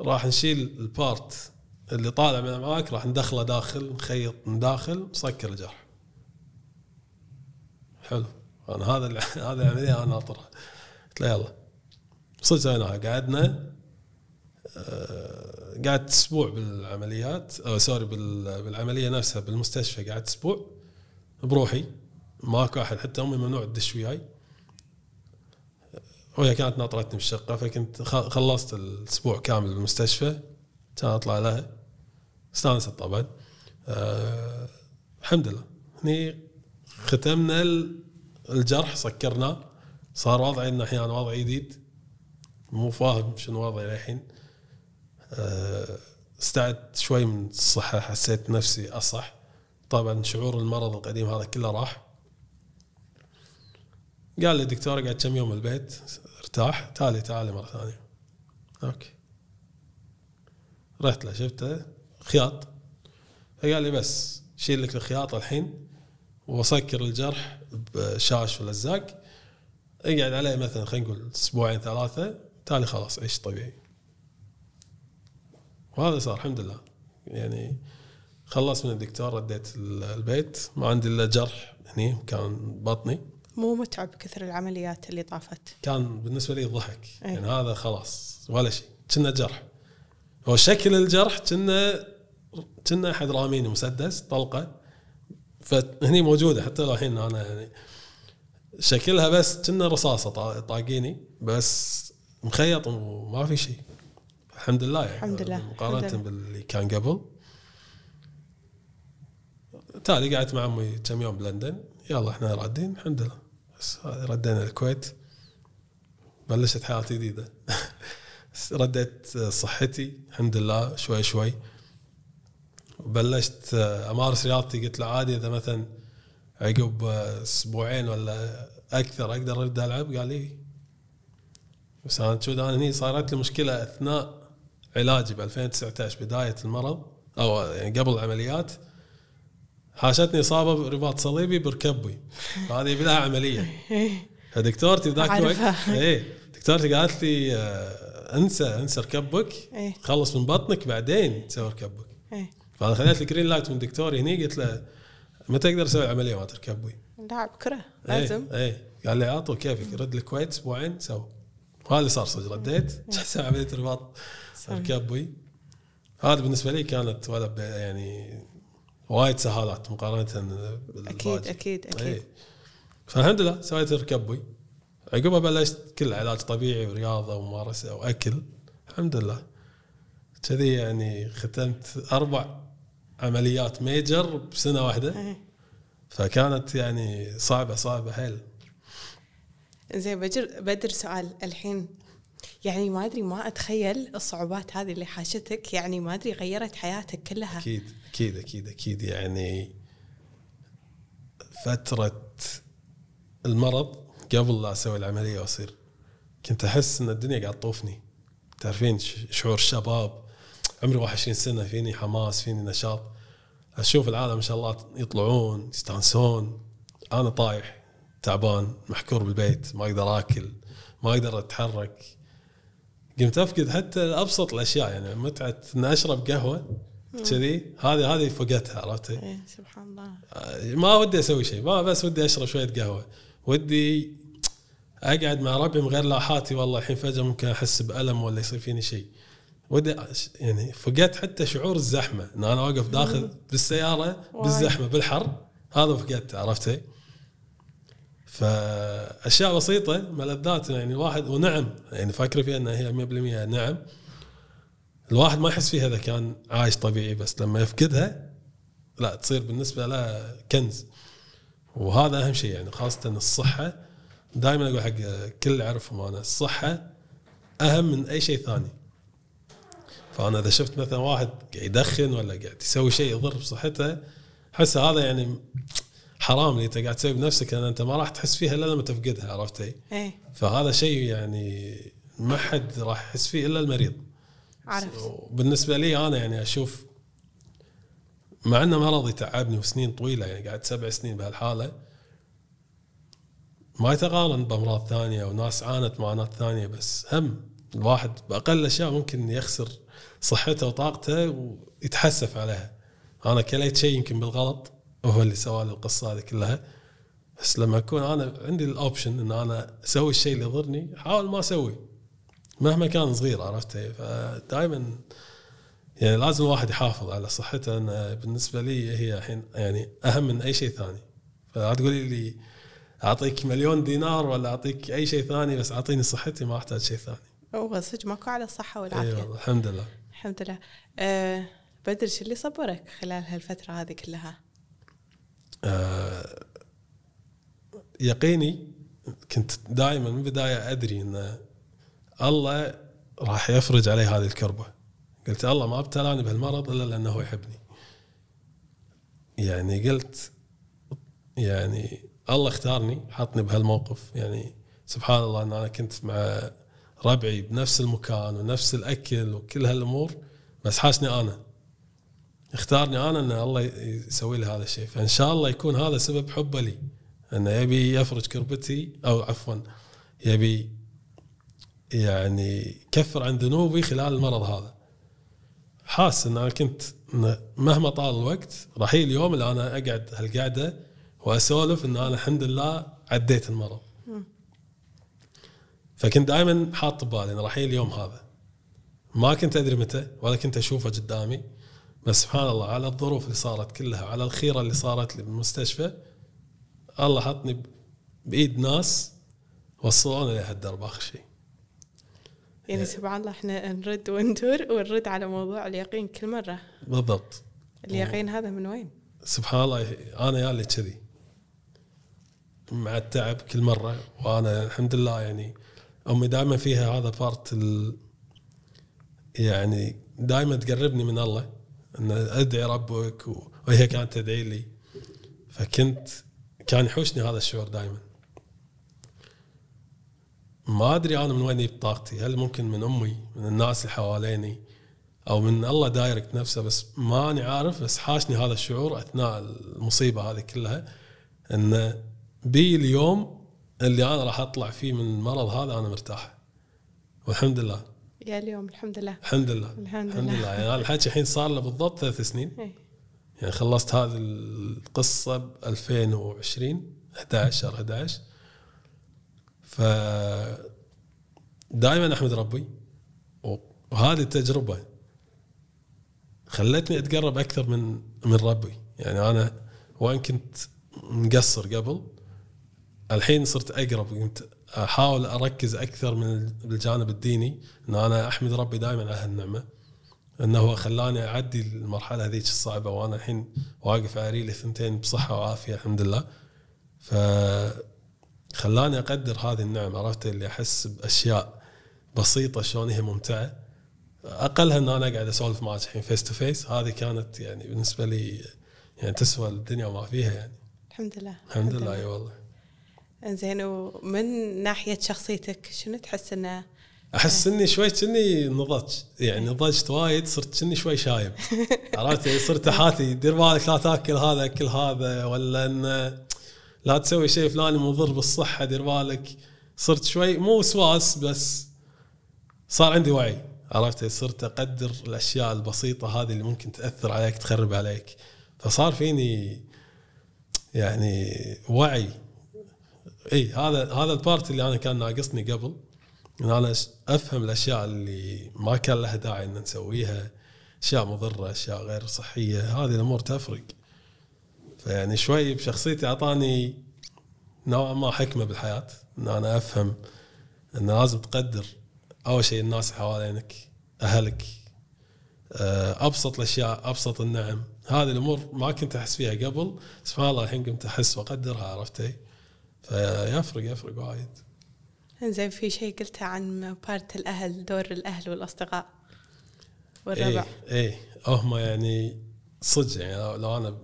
راح نشيل ال part اللي طالع من أمعاك راح ندخله داخل نخيط من داخل نسكر الجرح. حلو. أنا هذا *laughs* هذا العملية أنا ناطرها قلت له يلا. صدق قعدنا آه، قعدت أسبوع بالعمليات أو سوري بال- بالعملية نفسها بالمستشفى قعدت أسبوع بروحي ماكو أحد حتى أمي ممنوع تدش وياي. وهي كانت ناطرتني بالشقة فكنت خلصت الأسبوع كامل بالمستشفى كان أطلع لها. استانست طبعا. أه الحمد لله. هني ختمنا ال- الجرح سكرناه صار وضعي إنه أحيانا وضع جديد. مو فاهم شنو وضعي للحين. استعدت شوي من الصحة حسيت نفسي أصح. طبعا شعور المرض القديم هذا كله راح. قال لي الدكتور اقعد كم يوم البيت؟ ارتاح. تعالي تعالي مرة ثانية. أوكي. رحت له شفته. خياط. فقال لي بس شيل لك الخياط الحين وسكر الجرح بشاش ولزاق اقعد عليه مثلا خلينا نقول أسبوعين ثلاثة. تالي خلاص عيش طبيعي. وهذا صار الحمد لله. يعني خلص من الدكتور رديت البيت. ما عندي إلا جرح هني كان بطني. مو متعب كثر العمليات اللي طافت؟ كان بالنسبة لي ضحك. أي. يعني هذا خلاص ولا شيء. كنا جرح. هو شكل الجرح كنا كنا أحد راميني مسدس طلقة. فهني موجودة حتى لو الحين أنا يعني شكلها بس كنا رصاصة طا- طاقيني بس مخيط وما في شيء. الحمد لله يعني الحمد لله. مقارنة الحمد لله. باللي كان قبل. تالي قعدت مع أمي كم يوم بلندن. يلا إحنا رادين الحمد لله. بس ردينا الكويت. بلشت حياه جديدة. *laughs* رديت صحتي الحمد لله شوي شوي. وبلشت أمارس رياضتي قلت له عادي إذا مثلا عقب أسبوعين ولا أكثر أقدر أرد ألعب؟ قال لي بس أنا شو أنا هني صارت لي مشكلة أثناء علاجي ب 2019 بداية المرض أو يعني قبل العمليات حاشتني إصابة برباط صليبي بركبي هذه بلا عملية. *laughs* فدكتورتي بذاك الوقت. إيه دكتورتي قالت لي آه، انسى انسى ركبك إيه. خلص من بطنك بعدين تسوي ركبك إيه. فانا خذيت ال green light من دكتوري هني قلت له متى أقدر أسوي عملية مال ركبي؟ لاعب كره لازم. إيه, إيه. قال لي عطوا كيفك رد الكويت أسبوعين so وهذا اللي صار صدق رديت. *laughs* عملية رباط. ركبي هذا بالنسبة لي كانت ولا يعني وايد سهالات مقارنة أكيد بالباقي. أكيد أكيد إيه. فالحمد لله سويت ركبي عقبها بلشت كل علاج طبيعي ورياضة وممارسة وأكل. الحمد لله. كذي يعني ختمت أربع عمليات major بسنة واحدة. إيه. فكانت يعني صعبة صعبة حيل. زين بجر بدر سؤال. الحين يعني ما أدري ما أتخيل الصعوبات هذه اللي حاشتك. يعني ما أدري غيرت حياتك كلها. أكيد أكيد أكيد أكيد. يعني فترة المرض قبل لا أسوي العملية وأصير كنت أحس إن الدنيا قاعد تطوفني. تعرفين شعور الشباب عمري 21 سنة فيني حماس فيني نشاط. أشوف العالم ما شاء الله يطلعون يستانسون. أنا طايح تعبان محكور بالبيت ما أقدر آكل ما أقدر أتحرك. قمت أفقد حتى أبسط الأشياء يعني متعة ان أشرب قهوة كذي هذه هذه فقدتها عرفتي؟ إيه سبحان الله. ما ودي أسوي شيء ما بس ودي أشرب شوية قهوة. ودي أقعد مع ربعي من غير لاحاتي والله الحين فجأة ممكن أحس بألم ولا يصير فيني شيء. ودي يعني فقدت حتى شعور الزحمة إن أنا واقف داخل بالسيارة بالزحمة بالحر هذا فقدته عرفتي؟ فأشياء بسيطة ملذات يعني الواحد ونعم يعني فاكر فيها أنها هي 100% نعم. الواحد ما يحس فيها إذا كان عايش طبيعي بس لما يفقدها لا تصير بالنسبة له كنز. وهذا أهم شيء يعني خاصة الصحة. دائما أقول حق كل اللي أعرفهم أنا الصحة أهم من أي شيء ثاني. فأنا إذا شفت مثلا واحد قاعد يدخن ولا قاعد يسوي شيء يضر بصحته أحس هذا يعني حرام اللي انت قاعد تسوي بنفسك لأن أنت ما راح تحس فيها إلا لما تفقدها عرفتي؟ إيه. فهذا شيء يعني ما حد راح يحس فيه إلا المريض. عرفت بالنسبة لي أنا يعني أشوف مع إنه مرض يتعبني وسنين طويلة يعني قاعد سبع سنين بهالحالة ما يتقارن بأمراض ثانية وناس عانت معاناة ثانية بس هم الواحد بأقل أشياء ممكن يخسر صحته وطاقته ويتحسف عليها. أنا كليت شيء يمكن بالغلط وهو اللي سوى لي القصة هذه كلها. بس لما أكون أنا عندي ال option إن أنا أسوي الشيء اللي يضرني احاول ما أسوي. مهما كان صغير عرفت؟ فدائما يعني لازم الواحد يحافظ على صحته. أنا بالنسبة لي هي الحين يعني أهم من أي شيء ثاني. فلا تقولي لي أعطيك مليون دينار ولا أعطيك أي شيء ثاني بس أعطيني صحتي ما أحتاج شيء ثاني. هو صدق ماكو على الصحه إي والعافية. والله الحمد لله. الحمد لله. أه بدر شو اللي صبرك خلال هالفترة هذه كلها؟ يقيني كنت دائما من البدايه أدري إن الله راح يفرج علي هذه الكربة. قلت الله ما ابتلاني بهالمرض إلا لأنه يحبني. يعني قلت يعني الله اختارني حطني بهالموقف. يعني سبحان الله إن أنا كنت مع ربعي بنفس المكان ونفس الأكل وكل هالأمور بس حاشني أنا. اختارني أنا إن الله يسوي لي هذا الشيء. فإن شاء الله يكون هذا سبب حبه لي. انه يبي يفرج كربتي أو عفوا يبي يعني يكفر عن ذنوبي خلال المرض هذا. حاس إن أنا كنت مهما طال الوقت راح يجي اليوم اللي أنا أقعد هالقعدة وأسولف إن أنا الحمد لله عديت المرض. فكنت دائما حاط ببالي انه راح يجي اليوم هذا. ما كنت أدري متى ولا كنت أشوفه قدامي. بس سبحان الله على الظروف اللي صارت كلها على الخيرة اللي صارت لي بالمستشفى الله حطني بإيد ناس وصلوني لهالدرب آخر شيء. يعني سبحان الله إحنا نرد وندور ونرد على موضوع اليقين كل مرة. بالضبط. اليقين هذا من وين؟ سبحان الله أنا يالي كذي. مع التعب كل مرة وأنا الحمد لله يعني أمي دائما فيها هذا بارت ال يعني دائما تقربني من الله. أن أدعي ربك وهي كانت تدعي لي. فكنت كان يحوشني هذا الشعور دائما ما أدري أنا من وين جبت طاقتي. هل ممكن من أمي من الناس اللي حواليني أو من الله direct نفسه؟ بس ماني عارف بس حاشني هذا الشعور أثناء المصيبة هذه كلها أن بي اليوم اللي أنا راح أطلع فيه من المرض هذا أنا مرتاح. والحمد لله. يا اليوم الحمد لله. الحمد لله. الحمد الحمد لله. لله يعني الحكي الحين صار له بالضبط ثلاث سنين. إيه. يعني خلصت هذه القصة ب 2020 11 شهر 11 ف دائما أحمد ربي وهذه التجربة خلتني أتقرب أكثر من من ربي. يعني أنا وإن كنت مقصر قبل الحين صرت أقرب كنت أحاول أركز أكثر من الجانب الديني ان أنا أحمد ربي دائما على هالنعمة إنه هو خلاني أعدي المرحلة هذيك الصعبة وأنا الحين واقف على ريلي ثنتين بصحة وعافية الحمد لله. ف خلاني أقدر هذه النعم عرفت؟ اللي أحس بأشياء بسيطة شلون هي ممتعة. اقلها ان أنا قاعد أسولف معك الحين face to face هذه كانت يعني بالنسبة لي يعني تسوى الدنيا وما فيها يعني. الحمد لله. الحمد لله. أي والله. زين ومن ناحية شخصيتك شنو تحس إنه؟ أحس إني شوي كني نضجت يعني نضجت وايد صرت كني شوي شايب. *laughs* عرفت؟ يعني صرت أحاتي دير بالك لا تاكل هذا أكل هذا ولا إن لا تسوي شيء فلاني مضر بالصحة دير بالك. صرت شوي مو وسواس بس صار عندي وعي. عرفت؟ صرت أقدر الأشياء البسيطة هذه اللي ممكن تأثر عليك تخرب عليك. فصار فيني يعني وعي. إي هذا هذا ال part اللي أنا كان ناقصني قبل إن أنا أفهم الأشياء اللي ما كان لها داعي إن نسويها أشياء مضرة أشياء غير صحية هذه الأمور تفرق. فيعني شوي بشخصيتي أعطاني نوعا ما حكمة بالحياة إن أنا أفهم إن لازم تقدر أول شيء الناس حوالينك أهلك آه، أبسط الأشياء أبسط النعم. هذه الأمور ما كنت أحس فيها قبل سبحان الله الحين قمت أحس وأقدرها عرفتي؟ فيفرق يفرق وايد. زين في شيء قلته عن بارت الأهل دور الأهل والأصدقاء والربع. إيه إيه. هم يعني صدق يعني لو- أنا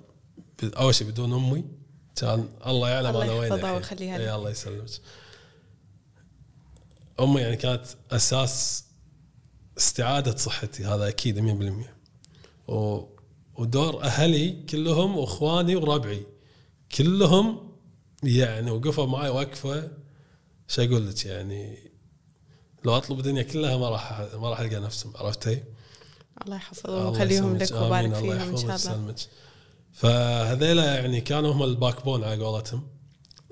أول شيء بدون أمي كان الله يعلم الله أنا وين الحين. ويخليها. اي الله يسلمك. أمي يعني كانت أساس استعادة صحتي هذا أكيد 100% و ودور أهلي كلهم وإخواني وربعي كلهم يعني وقفوا معي وقفة شو أقول لك يعني لو أطلب الدنيا كلها ما راح ما راح ألقى نفسهم عرفتي؟ الله يحفظهم ويخليهم يسلمك. لك. الله فيهم إن شاء الله ويسلمك. فهذيلا يعني كانوا هم ال backbone على قولتهم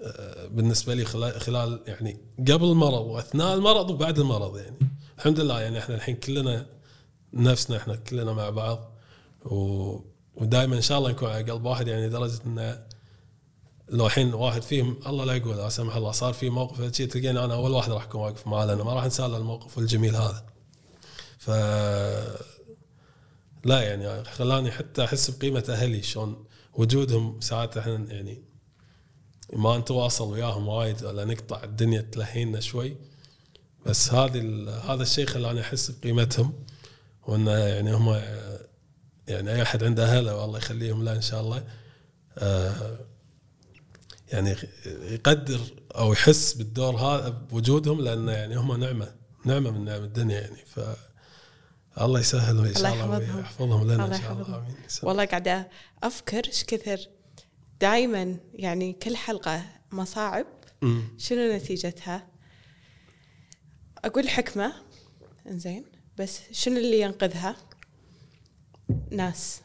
آه، بالنسبة لي خلال, يعني قبل المرض وأثناء المرض وبعد المرض يعني الحمد لله يعني إحنا الحين كلنا نفسنا إحنا كلنا مع بعض و ودائما إن شاء الله نكون على قلب واحد يعني لدرجة ان لو الحين واحد فيهم الله لا يقول لا سمح الله صار في موقف شيء تلقيني أنا أول واحد راح اكون واقف معاه لأنه ما راح انسى الموقف الجميل هذا. ف لا يعني خلاني حتى أحس بقيمة أهلي شلون وجودهم ساعات إحنا يعني ما نتواصل وياهم وايد ولا نقطع الدنيا تلهينا شوي بس هذه هذا الشيء خلاني أحس بقيمتهم وانه يعني هم يعني أي أحد عنده اهله والله يخليهم له إن شاء الله آه، يعني يقدر أو يحس بالدور هذا بوجودهم لأنه يعني هم نعمة نعمة من نعم الدنيا يعني ف الله يسهل ان شاء الله الله يحفظهم. ويحفظهم لنا إن شاء الله. آمين والله قاعدة أفكر إيش كثر دائما يعني كل حلقة مصاعب. شنو نتيجتها؟ أقول حكمة إنزين بس شنو اللي ينقذها؟ ناس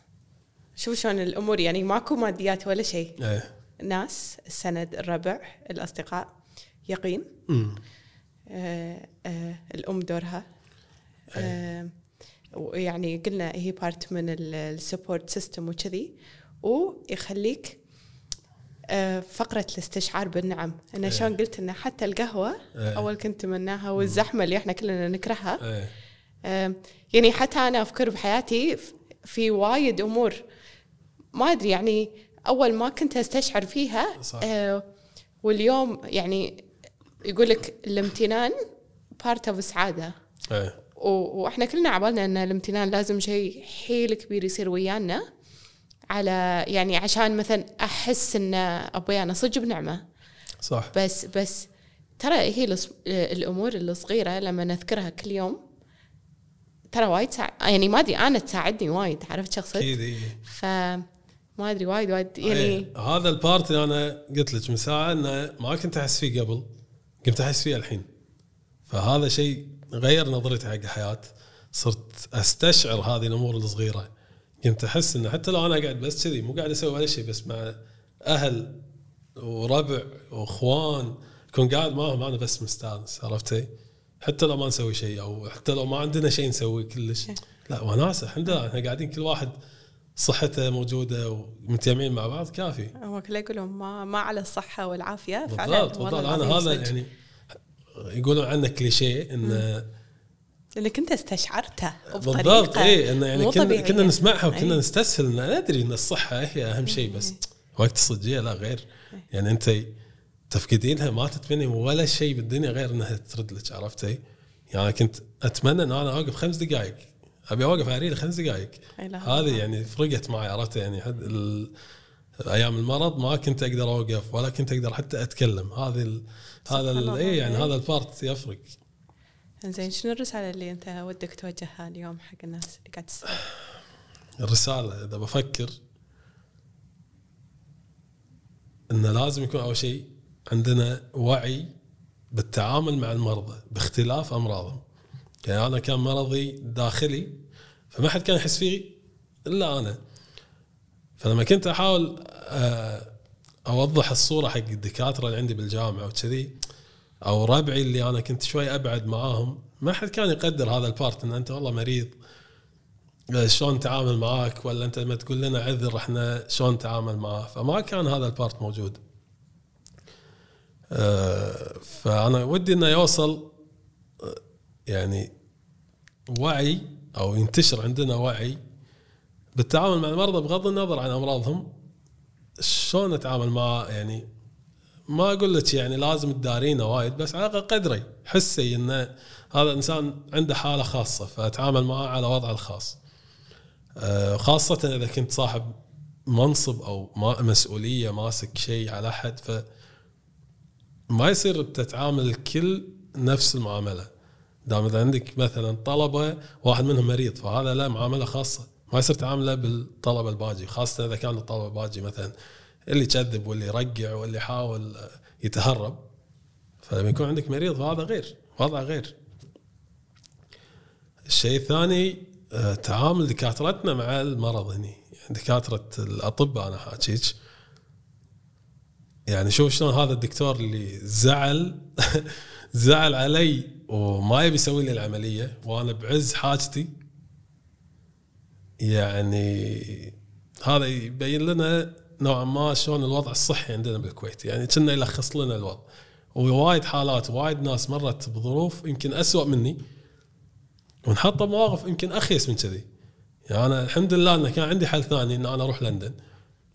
شوف شلون الأمور يعني ماكو ماديات ولا شيء إيه ناس السند الربع الأصدقاء يقين. آه آه الأم دورها. آه ويعني قلنا هي part من ال support system وكذي. ويخليك آه فقرة الاستشعار بالنعم. أنا. شلون قلت إن حتى القهوة. أول كنت تمناها والزحمة اللي إحنا كلنا نكرهها. إيه آه يعني حتى أنا أفكر بحياتي في وايد أمور. ما أدري يعني أول ما كنت أستشعر فيها صح. آه واليوم يعني يقول لك الامتنان part of السعادة. إيه. وإحنا كلنا عبالنا إن الامتنان لازم شيء حيل كبير يصير ويانا على يعني عشان مثلا أحس إن أبوي أنا صدق بنعمة. صح. بس بس ترى هي الأمور الصغيرة لما نذكرها كل يوم ترى وايد يعني ما أدري أنا تساعدني وايد عرفت إيه. ف ما أدري وايد وايد يعني إيه. هذا ال part اللي أنا قلت لك من ساعة إنه ما كنت أحس فيه قبل قمت أحس فيه الحين فهذا شيء غير نظرتي حق الحياة صرت أستشعر هذه الأمور الصغيرة قمت أحس إنه حتى لو أنا قاعد بس كذي مو قاعد أسوي ولا شيء بس مع أهل وربع وإخوان كون قاعد معهم أنا بس مستانس عرفتي؟ حتى لو ما نسوي شيء أو حتى لو ما عندنا شيء نسوي كلش لا وناسه الحمد لله إحنا قاعدين كل واحد صحته موجودة ومتجمعين مع بعض كافي هو كله يقولون ما ما على الصحة والعافية فعلا بالضبط بالضبط أنا هذا. يعني يقولون عنه كليشيه انه لأنك أنت استشعرته بالضبط اي انه يعني كنا. كنا نسمعها وكنا إي. نستسهل إن ندري إن الصحة هي أهم شيء بس وقت الصجيه لا غير يعني أنت تفقدينها ما تتمني ولا شيء بالدنيا غير إنها ترد لك عرفتي؟ يعني كنت أتمنى إن أنا أوقف خمس دقائق أبي أوقف عريضه خمس دقائق. هذه يعني فرقت معي عرفت يعني حد ال... أيام المرض ما كنت أقدر أوقف ولا كنت أقدر حتى أتكلم هذه ال... هذا ال... اي يعني إي. هذا ال part يفرق زين شنو الرسالة اللي أنت ودك توجهها اليوم حق الناس اللي قاعد تسمع؟ الرسالة إذا بفكر إنه لازم يكون أول شيء عندنا وعي بالتعامل مع المرضى باختلاف أمراضهم. يعني أنا كان مرضي داخلي فما حد كان يحس فيه إلا أنا. فلما كنت أحاول آه، أوضح الصورة حق الدكاترة اللي عندي بالجامعة وكذي أو ربعي اللي أنا كنت شوي أبعد معاهم ما حد كان يقدر هذا البارت إن أنت والله مريض شلون نتعامل معاك؟ ولا أنت لما تقول لنا عذر إحنا شلون نتعامل معاه؟ فما كان هذا البارت موجود. آه، فأنا ودي إنه يوصل آه، يعني وعي أو ينتشر عندنا وعي بالتعامل مع المرضى بغض النظر عن أمراضهم شلون نتعامل معاه يعني ما أقول لك يعني لازم تدارينه وايد بس على الأقل قدري حسي إن هذا الانسان عنده حالة خاصة فأتعامل معاه على وضعه الخاص. آه، خاصة إذا كنت صاحب منصب أو مسؤولية ماسك شيء على أحد ف ما يصير تتعامل الكل نفس المعاملة. دام إذا عندك مثلا طلبة واحد منهم مريض فهذا له معاملة خاصة. ما يصير تعامله بالطلبة الباجي خاصة إذا كان الطلبة الباجي مثلا اللي يكذب واللي يرقع واللي يحاول يتهرب. فلما يكون عندك مريض فهذا غير وضع غير. الشيء الثاني آه، تعامل دكاترتنا مع المرض هني. يعني دكاترة الأطباء أنا حاكيك. يعني شوف شلون هذا الدكتور اللي زعل *laughs* زعل علي وما يبي يسوي لي العملية وأنا بعز حاجتي. يعني هذا يبين لنا نوعا ما شلون الوضع الصحي عندنا بالكويت. يعني كنا يلخص لنا الوضع. ووايد حالات وايد ناس مرت بظروف يمكن أسوأ مني. ونحط بمواقف يمكن أخيس من كذي. يعني أنا الحمد لله انه كان عندي حل ثاني إن أنا أروح لندن.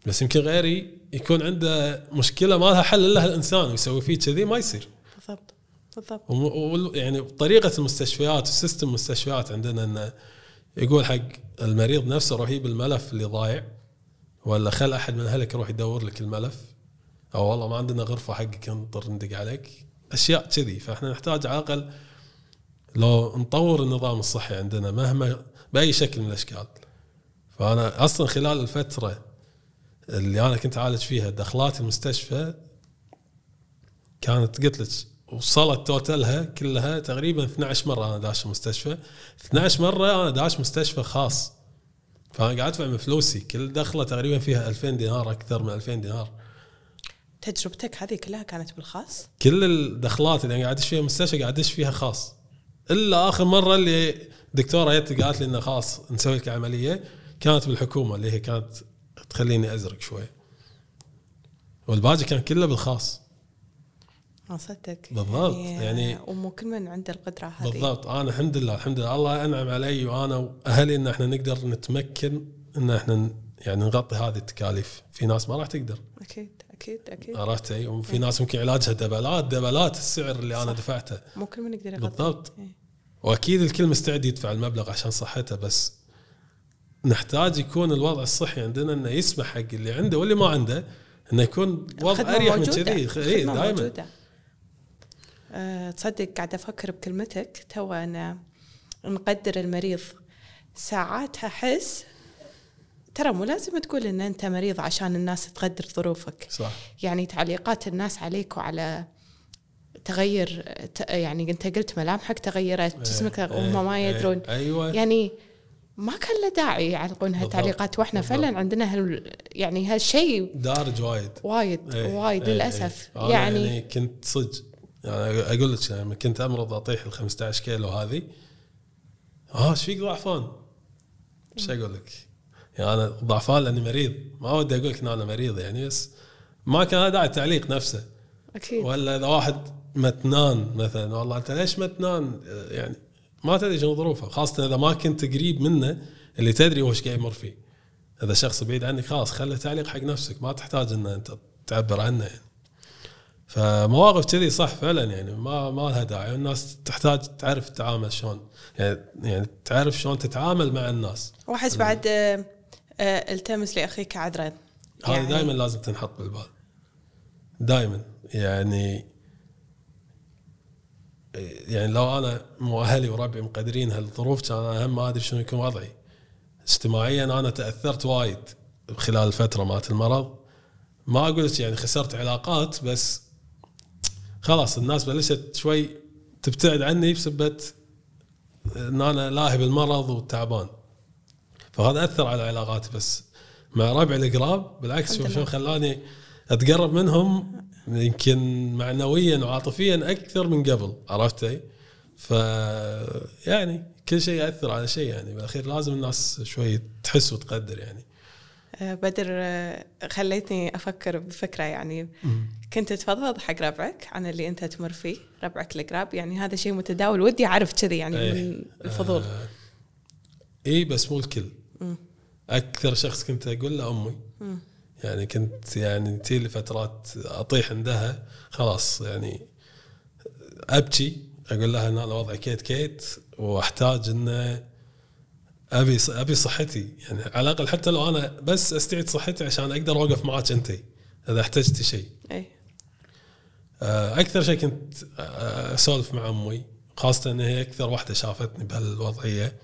بس يمكن غيري يكون عنده مشكلة ما لها حل إلا الانسان ويسوي فيه كذي ما يصير. بالضبط. بالضبط. يعني طريقة المستشفيات وسيستم المستشفيات عندنا انه يقول حق المريض نفسه روح يجيب الملف اللي ضايع ولا خل أحد من أهلك يروح يدور لك الملف. أو والله ما عندنا غرفة حقك نضطر ندق عليك. أشياء كذي. فإحنا نحتاج على الأقل لو نطور النظام الصحي عندنا مهما بأي شكل من الأشكال. فأنا أصلا خلال الفترة اللي أنا كنت أعالج فيها دخلات المستشفى كانت قلت لك وصلت توتلها كلها تقريبا 12 مرة أنا داش المستشفى 12 مرة أنا داش مستشفى خاص. فأنا قاعد ادفع من فلوسي. كل دخلة تقريبا فيها 2000 دينار أكثر من 2000 دينار. تجربتك هذه كلها كانت بالخاص؟ كل الدخلات اللي أنا قاعد أدش فيها مستشفى قاعد أدش فيها خاص. إلا آخر مرة اللي دكتورة جت قالت لي إنه خلاص نسوي لك عملية. كانت بالحكومة اللي هي كانت تخليني أزرق شوي. والباقي كان كله بالخاص. اصدق بالضبط، يعني- ومو كل من عنده القدرة هذه. بالضبط. أنا الحمد لله الحمد لله. الله أنعم علي وأنا وأهلي إن إحنا نقدر نتمكن إن إحنا يعني نغطي هذه التكاليف. في ناس ما راح تقدر. أكيد أكيد أكيد. عرفت؟ إي وفي ناس ممكن علاجها دبلات دبلات السعر اللي أنا صح. دفعته. مو كل من يقدر يغطي. بالضبط. إيه. وأكيد الكل مستعد يدفع المبلغ عشان صحته بس نحتاج يكون الوضع الصحي عندنا إنه يسمح حق اللي عنده واللي ما عنده إنه يكون وضع أريح من موجودة. كذي. إي الخدمة دائما موجودة. أه تصدق قاعدة أفكر بكلمتك. تو أنا نقدر المريض ساعات أحس ترى مو لازم تقول إن أنت مريض عشان الناس تقدر ظروفك. صح. يعني تعليقات الناس عليك وعلى تغير يعني أنت قلت ملامحك تغيرت جسمك إيه، وهم ما إيه، يدرون. أيوه. يعني ما كان له داعي يعلقون بالضبط. هالتعليقات. وإحنا. فعلا عندنا هال يعني هالشيء دارج وايد. وايد إيه، وايد إيه، للأسف. إيه. يعني, يعني كنت صدق. يعني أقول لك لما كنت أمرض أطيح ال 15 كيلو هذه. آه إيش فيك ضعفان؟ إيش أقول لك؟ يعني أنا ضعفان لأني مريض. ما ودي أقول لك إن أنا مريض يعني بس ما كان داعي التعليق نفسه. أكيد. ولا إذا واحد متنان مثلا والله أنت ليش متنان؟ يعني ما تدري شنو ظروفه خاصة إذا ما كنت قريب منه اللي تدري هو إيش قاعد يمر فيه. إذا شخص بعيد عنك خلاص خله تعليق حق نفسك ما تحتاج إن أنت تعبر عنه يعني. فمواقف كذي صح فعلا يعني ما ما لها داعي. الناس تحتاج تعرف تتعامل شلون يعني يعني تعرف شلون تتعامل مع الناس. واحس بعد آه، آه، التمس لأخيك عذرا هذه يعني دائما لازم تنحط بالبال. دائما يعني يعني لو أنا مو أهلي وربعي مقدرين هالظروف كان أنا هم ما أدري شنو يكون وضعي. اجتماعيا أنا تأثرت وايد خلال الفترة مالت المرض. ما أقول يعني خسرت علاقات بس خلاص الناس بلشت شوي تبتعد عني بسبه إن أنا لاهي بالمرض وتعبان فهذا أثر على علاقاتي بس مع ربعي القراب بالعكس شوف. شلون خلاني أتقرب منهم يمكن معنويا وعاطفيا أكثر من قبل عرفتي؟ ف يعني كل شيء يأثر على شيء يعني بالأخير لازم الناس شوي تحس وتقدر يعني بدر خليتني أفكر بفكرة يعني. كنت تفضفض حق ربعك عن اللي أنت تمر فيه ربعك القراب يعني هذا شيء متداول ودي أعرف كذي يعني إيه. من الفضول. آه اي بس مو الكل. مم. أكثر شخص كنت أقول له أمي. مم. يعني كنت يعني تجي لي فترات أطيح عندها. خلاص يعني أبكي أقول لها إن أنا وضعي كيت كيت وأحتاج إنه أبي أبي صحتي. يعني على الأقل حتى لو أنا بس أستعيد صحتي عشان أقدر أوقف معك أنت إذا احتجتي شيء. أي. آه، أكثر شيء كنت آه، أسولف مع أمي خاصة إن هي أكثر واحدة شافتني بهالوضعية.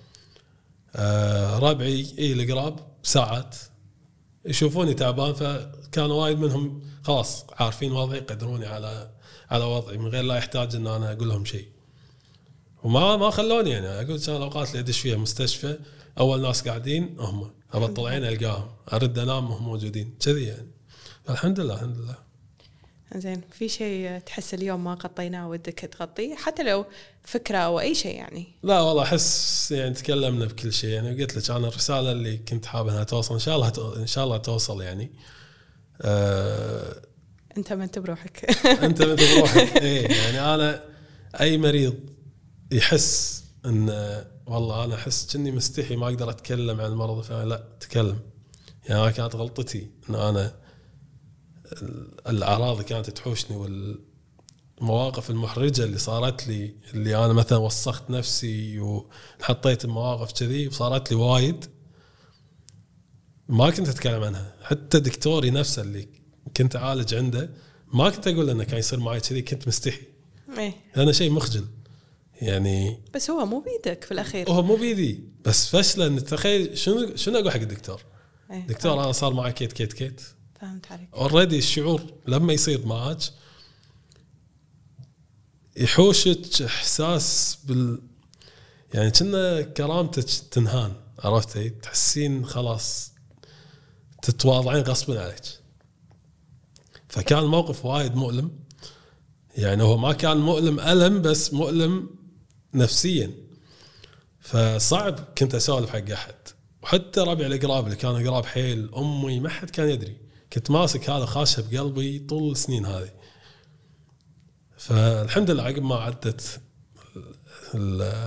آه، ربعي إي القراب ساعات. يشوفوني تعبان فكانوا وايد منهم خلاص عارفين وضعي يقدروني على على وضعي من غير لا يحتاج إن أنا أقول لهم شيء. وما ما خلوني يعني. أقول كان الاوقات اللي أدش فيها مستشفى أول ناس قاعدين هم. عيني ألقاهم. أرد انام وهم موجودين. كذي يعني. الحمد لله الحمد لله. زين. في شيء تحس اليوم ما غطيناه ودك تغطيه؟ حتى لو فكرة أو أي شيء يعني. لا والله أحس يعني تكلمنا بكل شيء. يعني قلت لك أنا الرسالة اللي كنت حابب إنها توصل إن شاء الله إن شاء الله توصل يعني. آه أنت ما انت بروحك أنت مثل روحك إيه يعني أنا أي مريض يحس إن والله أنا أحس كني مستحي ما أقدر أتكلم عن المرض. الفلاني لا تكلم يعني أنا كانت غلطتي إن أنا ال- الأعراض كانت تحوشني والمواقف المحرجة اللي صارت لي اللي أنا مثلا وسخت نفسي وحطيت المواقف كذي وصارت لي وايد. ما كنت أتكلم عنها. حتى دكتوري نفسه اللي كنت أعالج عنده ما كنت أقول إنه كان يصير معي كذي كنت مستحي. إيه. هذا شيء مخجل. يعني بس هو مو بيدك في الأخير. هو مو بيدي بس فشله ان تخيل شنو شنو أقول حق الدكتور؟ إيه، دكتور أنا صار معي كيت كيت كيت. فهمت عليك. already الشعور لما يصير معك يحوشك إحساس بال يعني كنا كرامتك تنهان عرفتي؟ تحسين خلاص تتواضعين غصبا عليك. فكان الموقف وايد مؤلم. يعني هو ما كان مؤلم ألم بس مؤلم نفسيا. فصعب كنت أسولف حق أحد. وحتى ربعي القراب اللي كانوا قراب حيل أمي ما حد كان يدري. كنت ماسك هذا خاشه بقلبي طول السنين هذه. فالحمد لله عقب ما عدت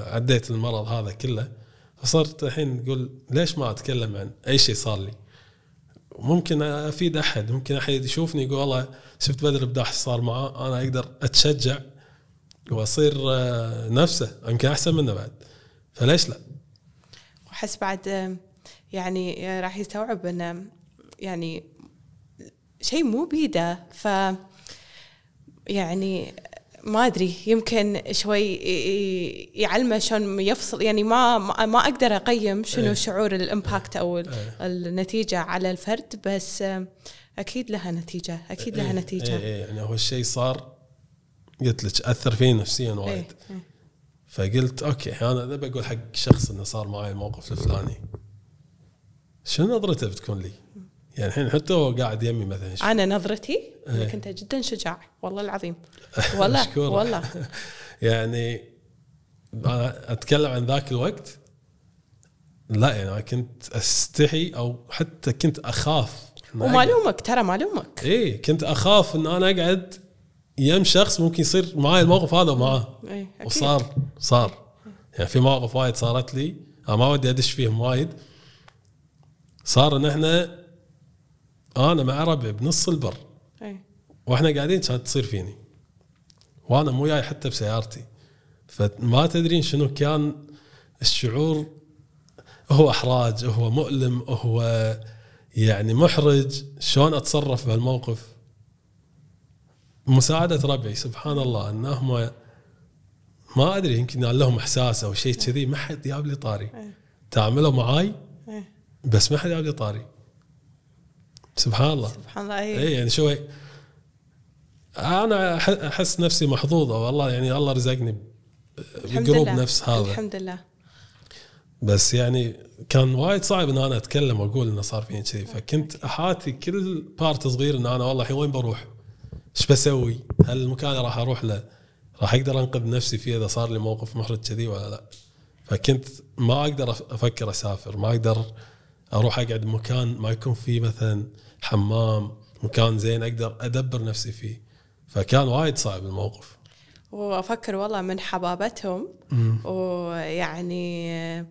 عديت المرض هذا كله فصرت الحين أقول ليش ما أتكلم عن أي شيء صار لي؟ ممكن أفيد أحد ممكن أحد يشوفني يقول والله شفت بدر بداح صار معاه أنا أقدر أتشجع وأصير آه، نفسه يمكن أحسن منه بعد فليش لا؟ وأحس بعد يعني آه، راح يستوعب إنه يعني شيء مو بيده ف يعني ما أدري يمكن شوي يعلمه شلون يفصل يعني ما ما أقدر أقيم شنو إيه. شعور ال impact أو إيه. النتيجة على الفرد بس أكيد لها نتيجة أكيد لها إيه، نتيجة إيه إيه يعني هو الشيء صار قلت لك أثر فيني نفسيا وايد. إيه، إيه. فقلت okay أنا اذا بقول حق شخص إنه صار معي الموقف الفلاني. شنو نظرته بتكون لي؟ يعني الحين حتى هو قاعد يمي مثلا. يشوف- أنا نظرتي إيه. انك أنت جدا شجاع. والله العظيم. *laughs* والله. والله. *laughs* يعني أنا أتكلم عن ذاك الوقت. لا يعني أنا كنت أستحي أو حتى كنت أخاف ومعلومك ترى معلومك. إيه كنت أخاف إن أنا أقعد يم شخص ممكن يصير معي الموقف هذا ومعاه. إيه، أكيد. وصار صار. يعني في مواقف وايد صارت لي أنا ما ودي أدش فيهم وايد. صار إن إحنا أنا مع ربعي بنص البر. إيه. وإحنا قاعدين كانت تصير فيني. وأنا مو جاي حتى بسيارتي. فما تدرين شنو كان الشعور. هو إحراج هو مؤلم هو يعني محرج. شلون أتصرف بهالموقف؟ مساعدة ربعي سبحان الله إنهم ما أدري يمكن لهم إحساس أو شيء كذي ما حد جاب لي طاري إيه. تعاملوا معاي إيه. بس ما حد جاب لي طاري سبحان الله سبحان الله إيه. اي يعني شوي أنا أحس نفسي محظوظة والله يعني الله رزقني ب group. نفس هذا الحمد لله بس يعني كان وايد صعب إن أنا أتكلم وأقول إنه صار فيني كذي فكنت أحاتي كل part صغير إن أنا والله الحين وين بروح؟ إيش بسوي؟ هل المكان اللي راح أروح له؟ راح أقدر أنقذ نفسي فيه إذا صار لي موقف محرج كذي ولا لا؟ فكنت ما أقدر أفكر أسافر ما أقدر أروح أقعد بمكان ما يكون فيه مثلا حمام مكان زين أقدر أدبر نفسي فيه. فكان وايد صعب الموقف. وأفكر والله من حبابتهم. ويعني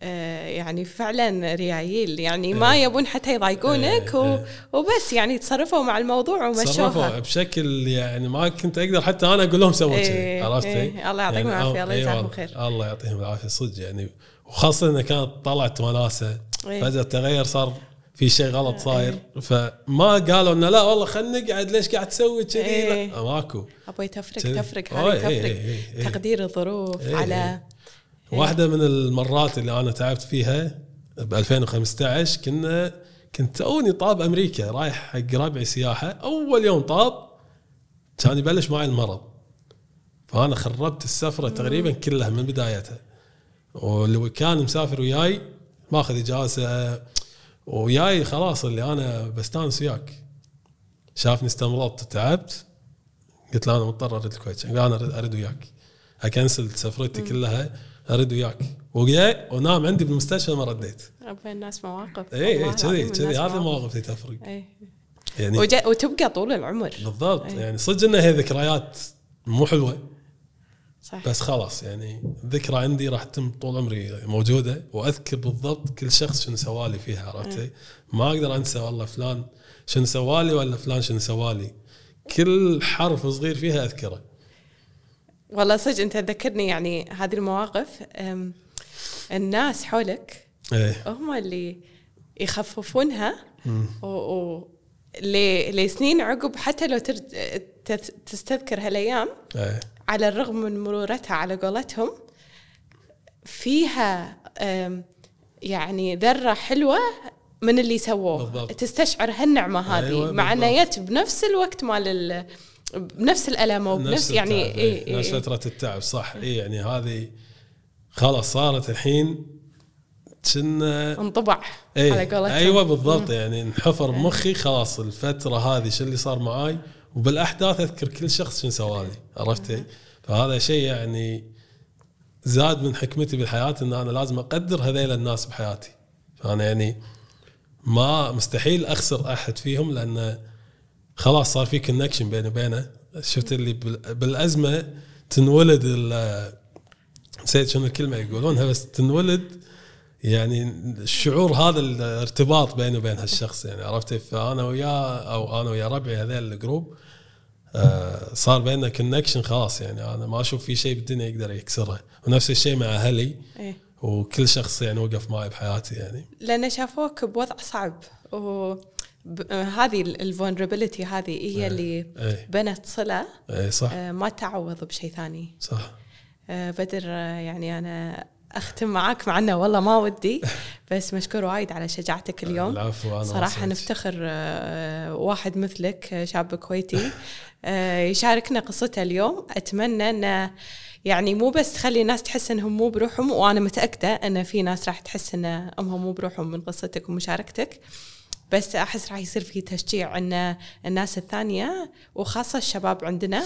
يعني فعلا ريايل يعني ما يبون حتى يضايقونك إيه. وبس يعني تصرفوا مع الموضوع تصرفوا ومشوها بشكل يعني ما كنت أقدر حتى أنا أقول لهم سووا كذي إيه، عرفتي؟ إيه، الله يعطيكم يعني العافية، الله إيه يجزاكم خير. الله يعطيهم العافية صدق يعني وخاصة انها كانت طلعت وناسه إيه. فجأة تغير صار في شيء غلط صاير فما قالوا إنه لا والله خلينا نقعد ليش قاعد تسوي كذي إيه. لا ماكو أبوي تفرق. تفرق هذه تفرق. تقدير الظروف على واحدة من المرات اللي أنا تعبت فيها ب 2015 كنا كنت توني طاب أمريكا رايح حق ربعي سياحة. أول يوم طاب كان يبلش معي المرض. فأنا خربت السفرة تقريبا كلها من بدايتها. واللي كان مسافر وياي ماخذ إجازة وياي خلاص اللي أنا بستانس وياك. شافني استمرضت تعبت. قلت له أنا مضطر أرد الكويت قال أنا ارد وياك. اكنسل سفرتي كلها. ارد وياك. وجاي ونام عندي بالمستشفى ما رديت. بين الناس مواقف. اي اي كذي كذي. هذه مواقف. المواقف اللي تفرق. إيه. يعني وتبقى طول العمر. بالضبط. أي. يعني صدق انها هي ذكريات مو حلوة. صح بس خلاص يعني الذكرى عندي راح تتم طول عمري موجودة. وأذكر بالضبط كل شخص شنو سوالي فيها عرفتي؟ ما أقدر أنسى والله فلان شنو سوالي ولا فلان شنو سوالي كل حرف صغير فيها أذكره. والله صدق أنت تذكرني يعني هذه المواقف الناس حولك إيه هم اللي يخففونها و... لسنين عقب حتى لو تستذكر هالأيام إيه على الرغم من مرورتها على قولتهم فيها يعني ذرة حلوة من اللي سووه بالضبط. تستشعر هالنعمة هذه أيوة، مع. جت بنفس الوقت مال ال... بنفس الألم وبنفس نفس يعني التعب، إيه إيه. نفس إيه. فترة التعب صح. اي يعني هذه خلاص صارت الحين كنا انطبع على إيه قولتهم. أيوه بالضبط. يعني انحفر بمخي خلاص الفترة هذه شو اللي صار معاي؟ وبالأحداث أذكر كل شخص شنو سوالي عرفتي؟ فهذا شيء يعني زاد من حكمتي بالحياة إن أنا لازم أقدر هذيل الناس بحياتي. فأنا يعني ما مستحيل أخسر أحد فيهم لأن خلاص صار في connection بيني وبينه. شفت اللي بال- بالأزمة تنولد ال- نسيت شنو الكلمة يقولونها بس تنولد يعني الشعور هذا الارتباط بيني وبين هالشخص. يعني عرفتي فانا وياه أو أنا ويا ربعي هذيل ال group آه، صار بيننا connection خلاص. يعني أنا ما أشوف في شيء بالدنيا يقدر يكسره. ونفس الشيء مع أهلي. إيه. وكل شخص يعني وقف معي بحياتي يعني. لأن شافوك بوضع صعب. وهذه الفولنربيلتي هذه هي اللي إيه. بنت صلة إيه صح. آه، ما تعوض بشيء ثاني. صح. آه، بدر آه، يعني أنا أختم معاك مع إنه والله ما ودي *laughs* بس مشكور وايد على شجاعتك اليوم. العفو أنا صراحة وصلت. نفتخر آه، واحد مثلك آه، شاب كويتي. *laughs* آه، يشاركنا قصته اليوم. أتمنى أنه يعني مو بس تخلي الناس تحس إنهم مو بروحهم وأنا متأكدة إن في ناس راح تحس إن أمهم مو بروحهم من قصتك ومشاركتك. بس أحس راح يصير في تشجيع ان الناس الثانية وخاصة الشباب عندنا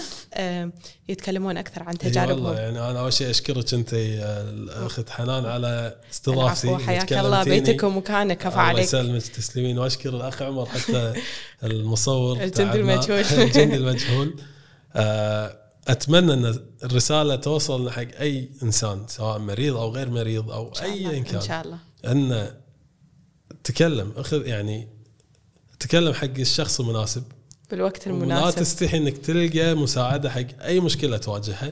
يتكلمون أكثر عن إي والله تجاربهم يعني أنا أول شيء أشكرك أنت الأخت حنان على استضافتي حياك الله. بيتك ومكانك كفى الله عليك يسلمك تسلمين وأشكر الأخ عمر حتى *laughs* المصور الجندي. المجهول. *laughs* الجندي *laughs* المجهول آه، أتمنى أن الرسالة توصل حق أي إنسان سواء مريض أو غير مريض أو الله، ايا إن كان شاء الله أن تكلم أخذ يعني تكلم حق الشخص المناسب. بالوقت ولا المناسب. تستحي إنك تلقى مساعدة حق أي مشكلة تواجهها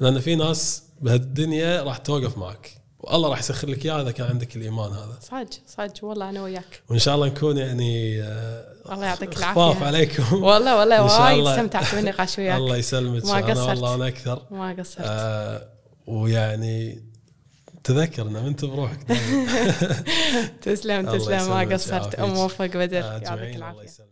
لأن في ناس بهالدنيا راح توقف معك. والله راح يسخر لك إياها إذا كان عندك الإيمان هذا. صاج صاج والله أنا وياك. وإن شاء الله نكون يعني آه، الله يعطيك خفاف العافية. عليكم. والله والله وايد. استمتعت بالنقاش *laughs* وياك. الله يسلمك ما قصرت. والله أنا أكثر. ما قصرت. آه ويعني تذكر ان أنت بروحك *laughs* تسلم *laughs* تسلم ما قصرت. يعافيك. موفق بدر يعطيك العافية.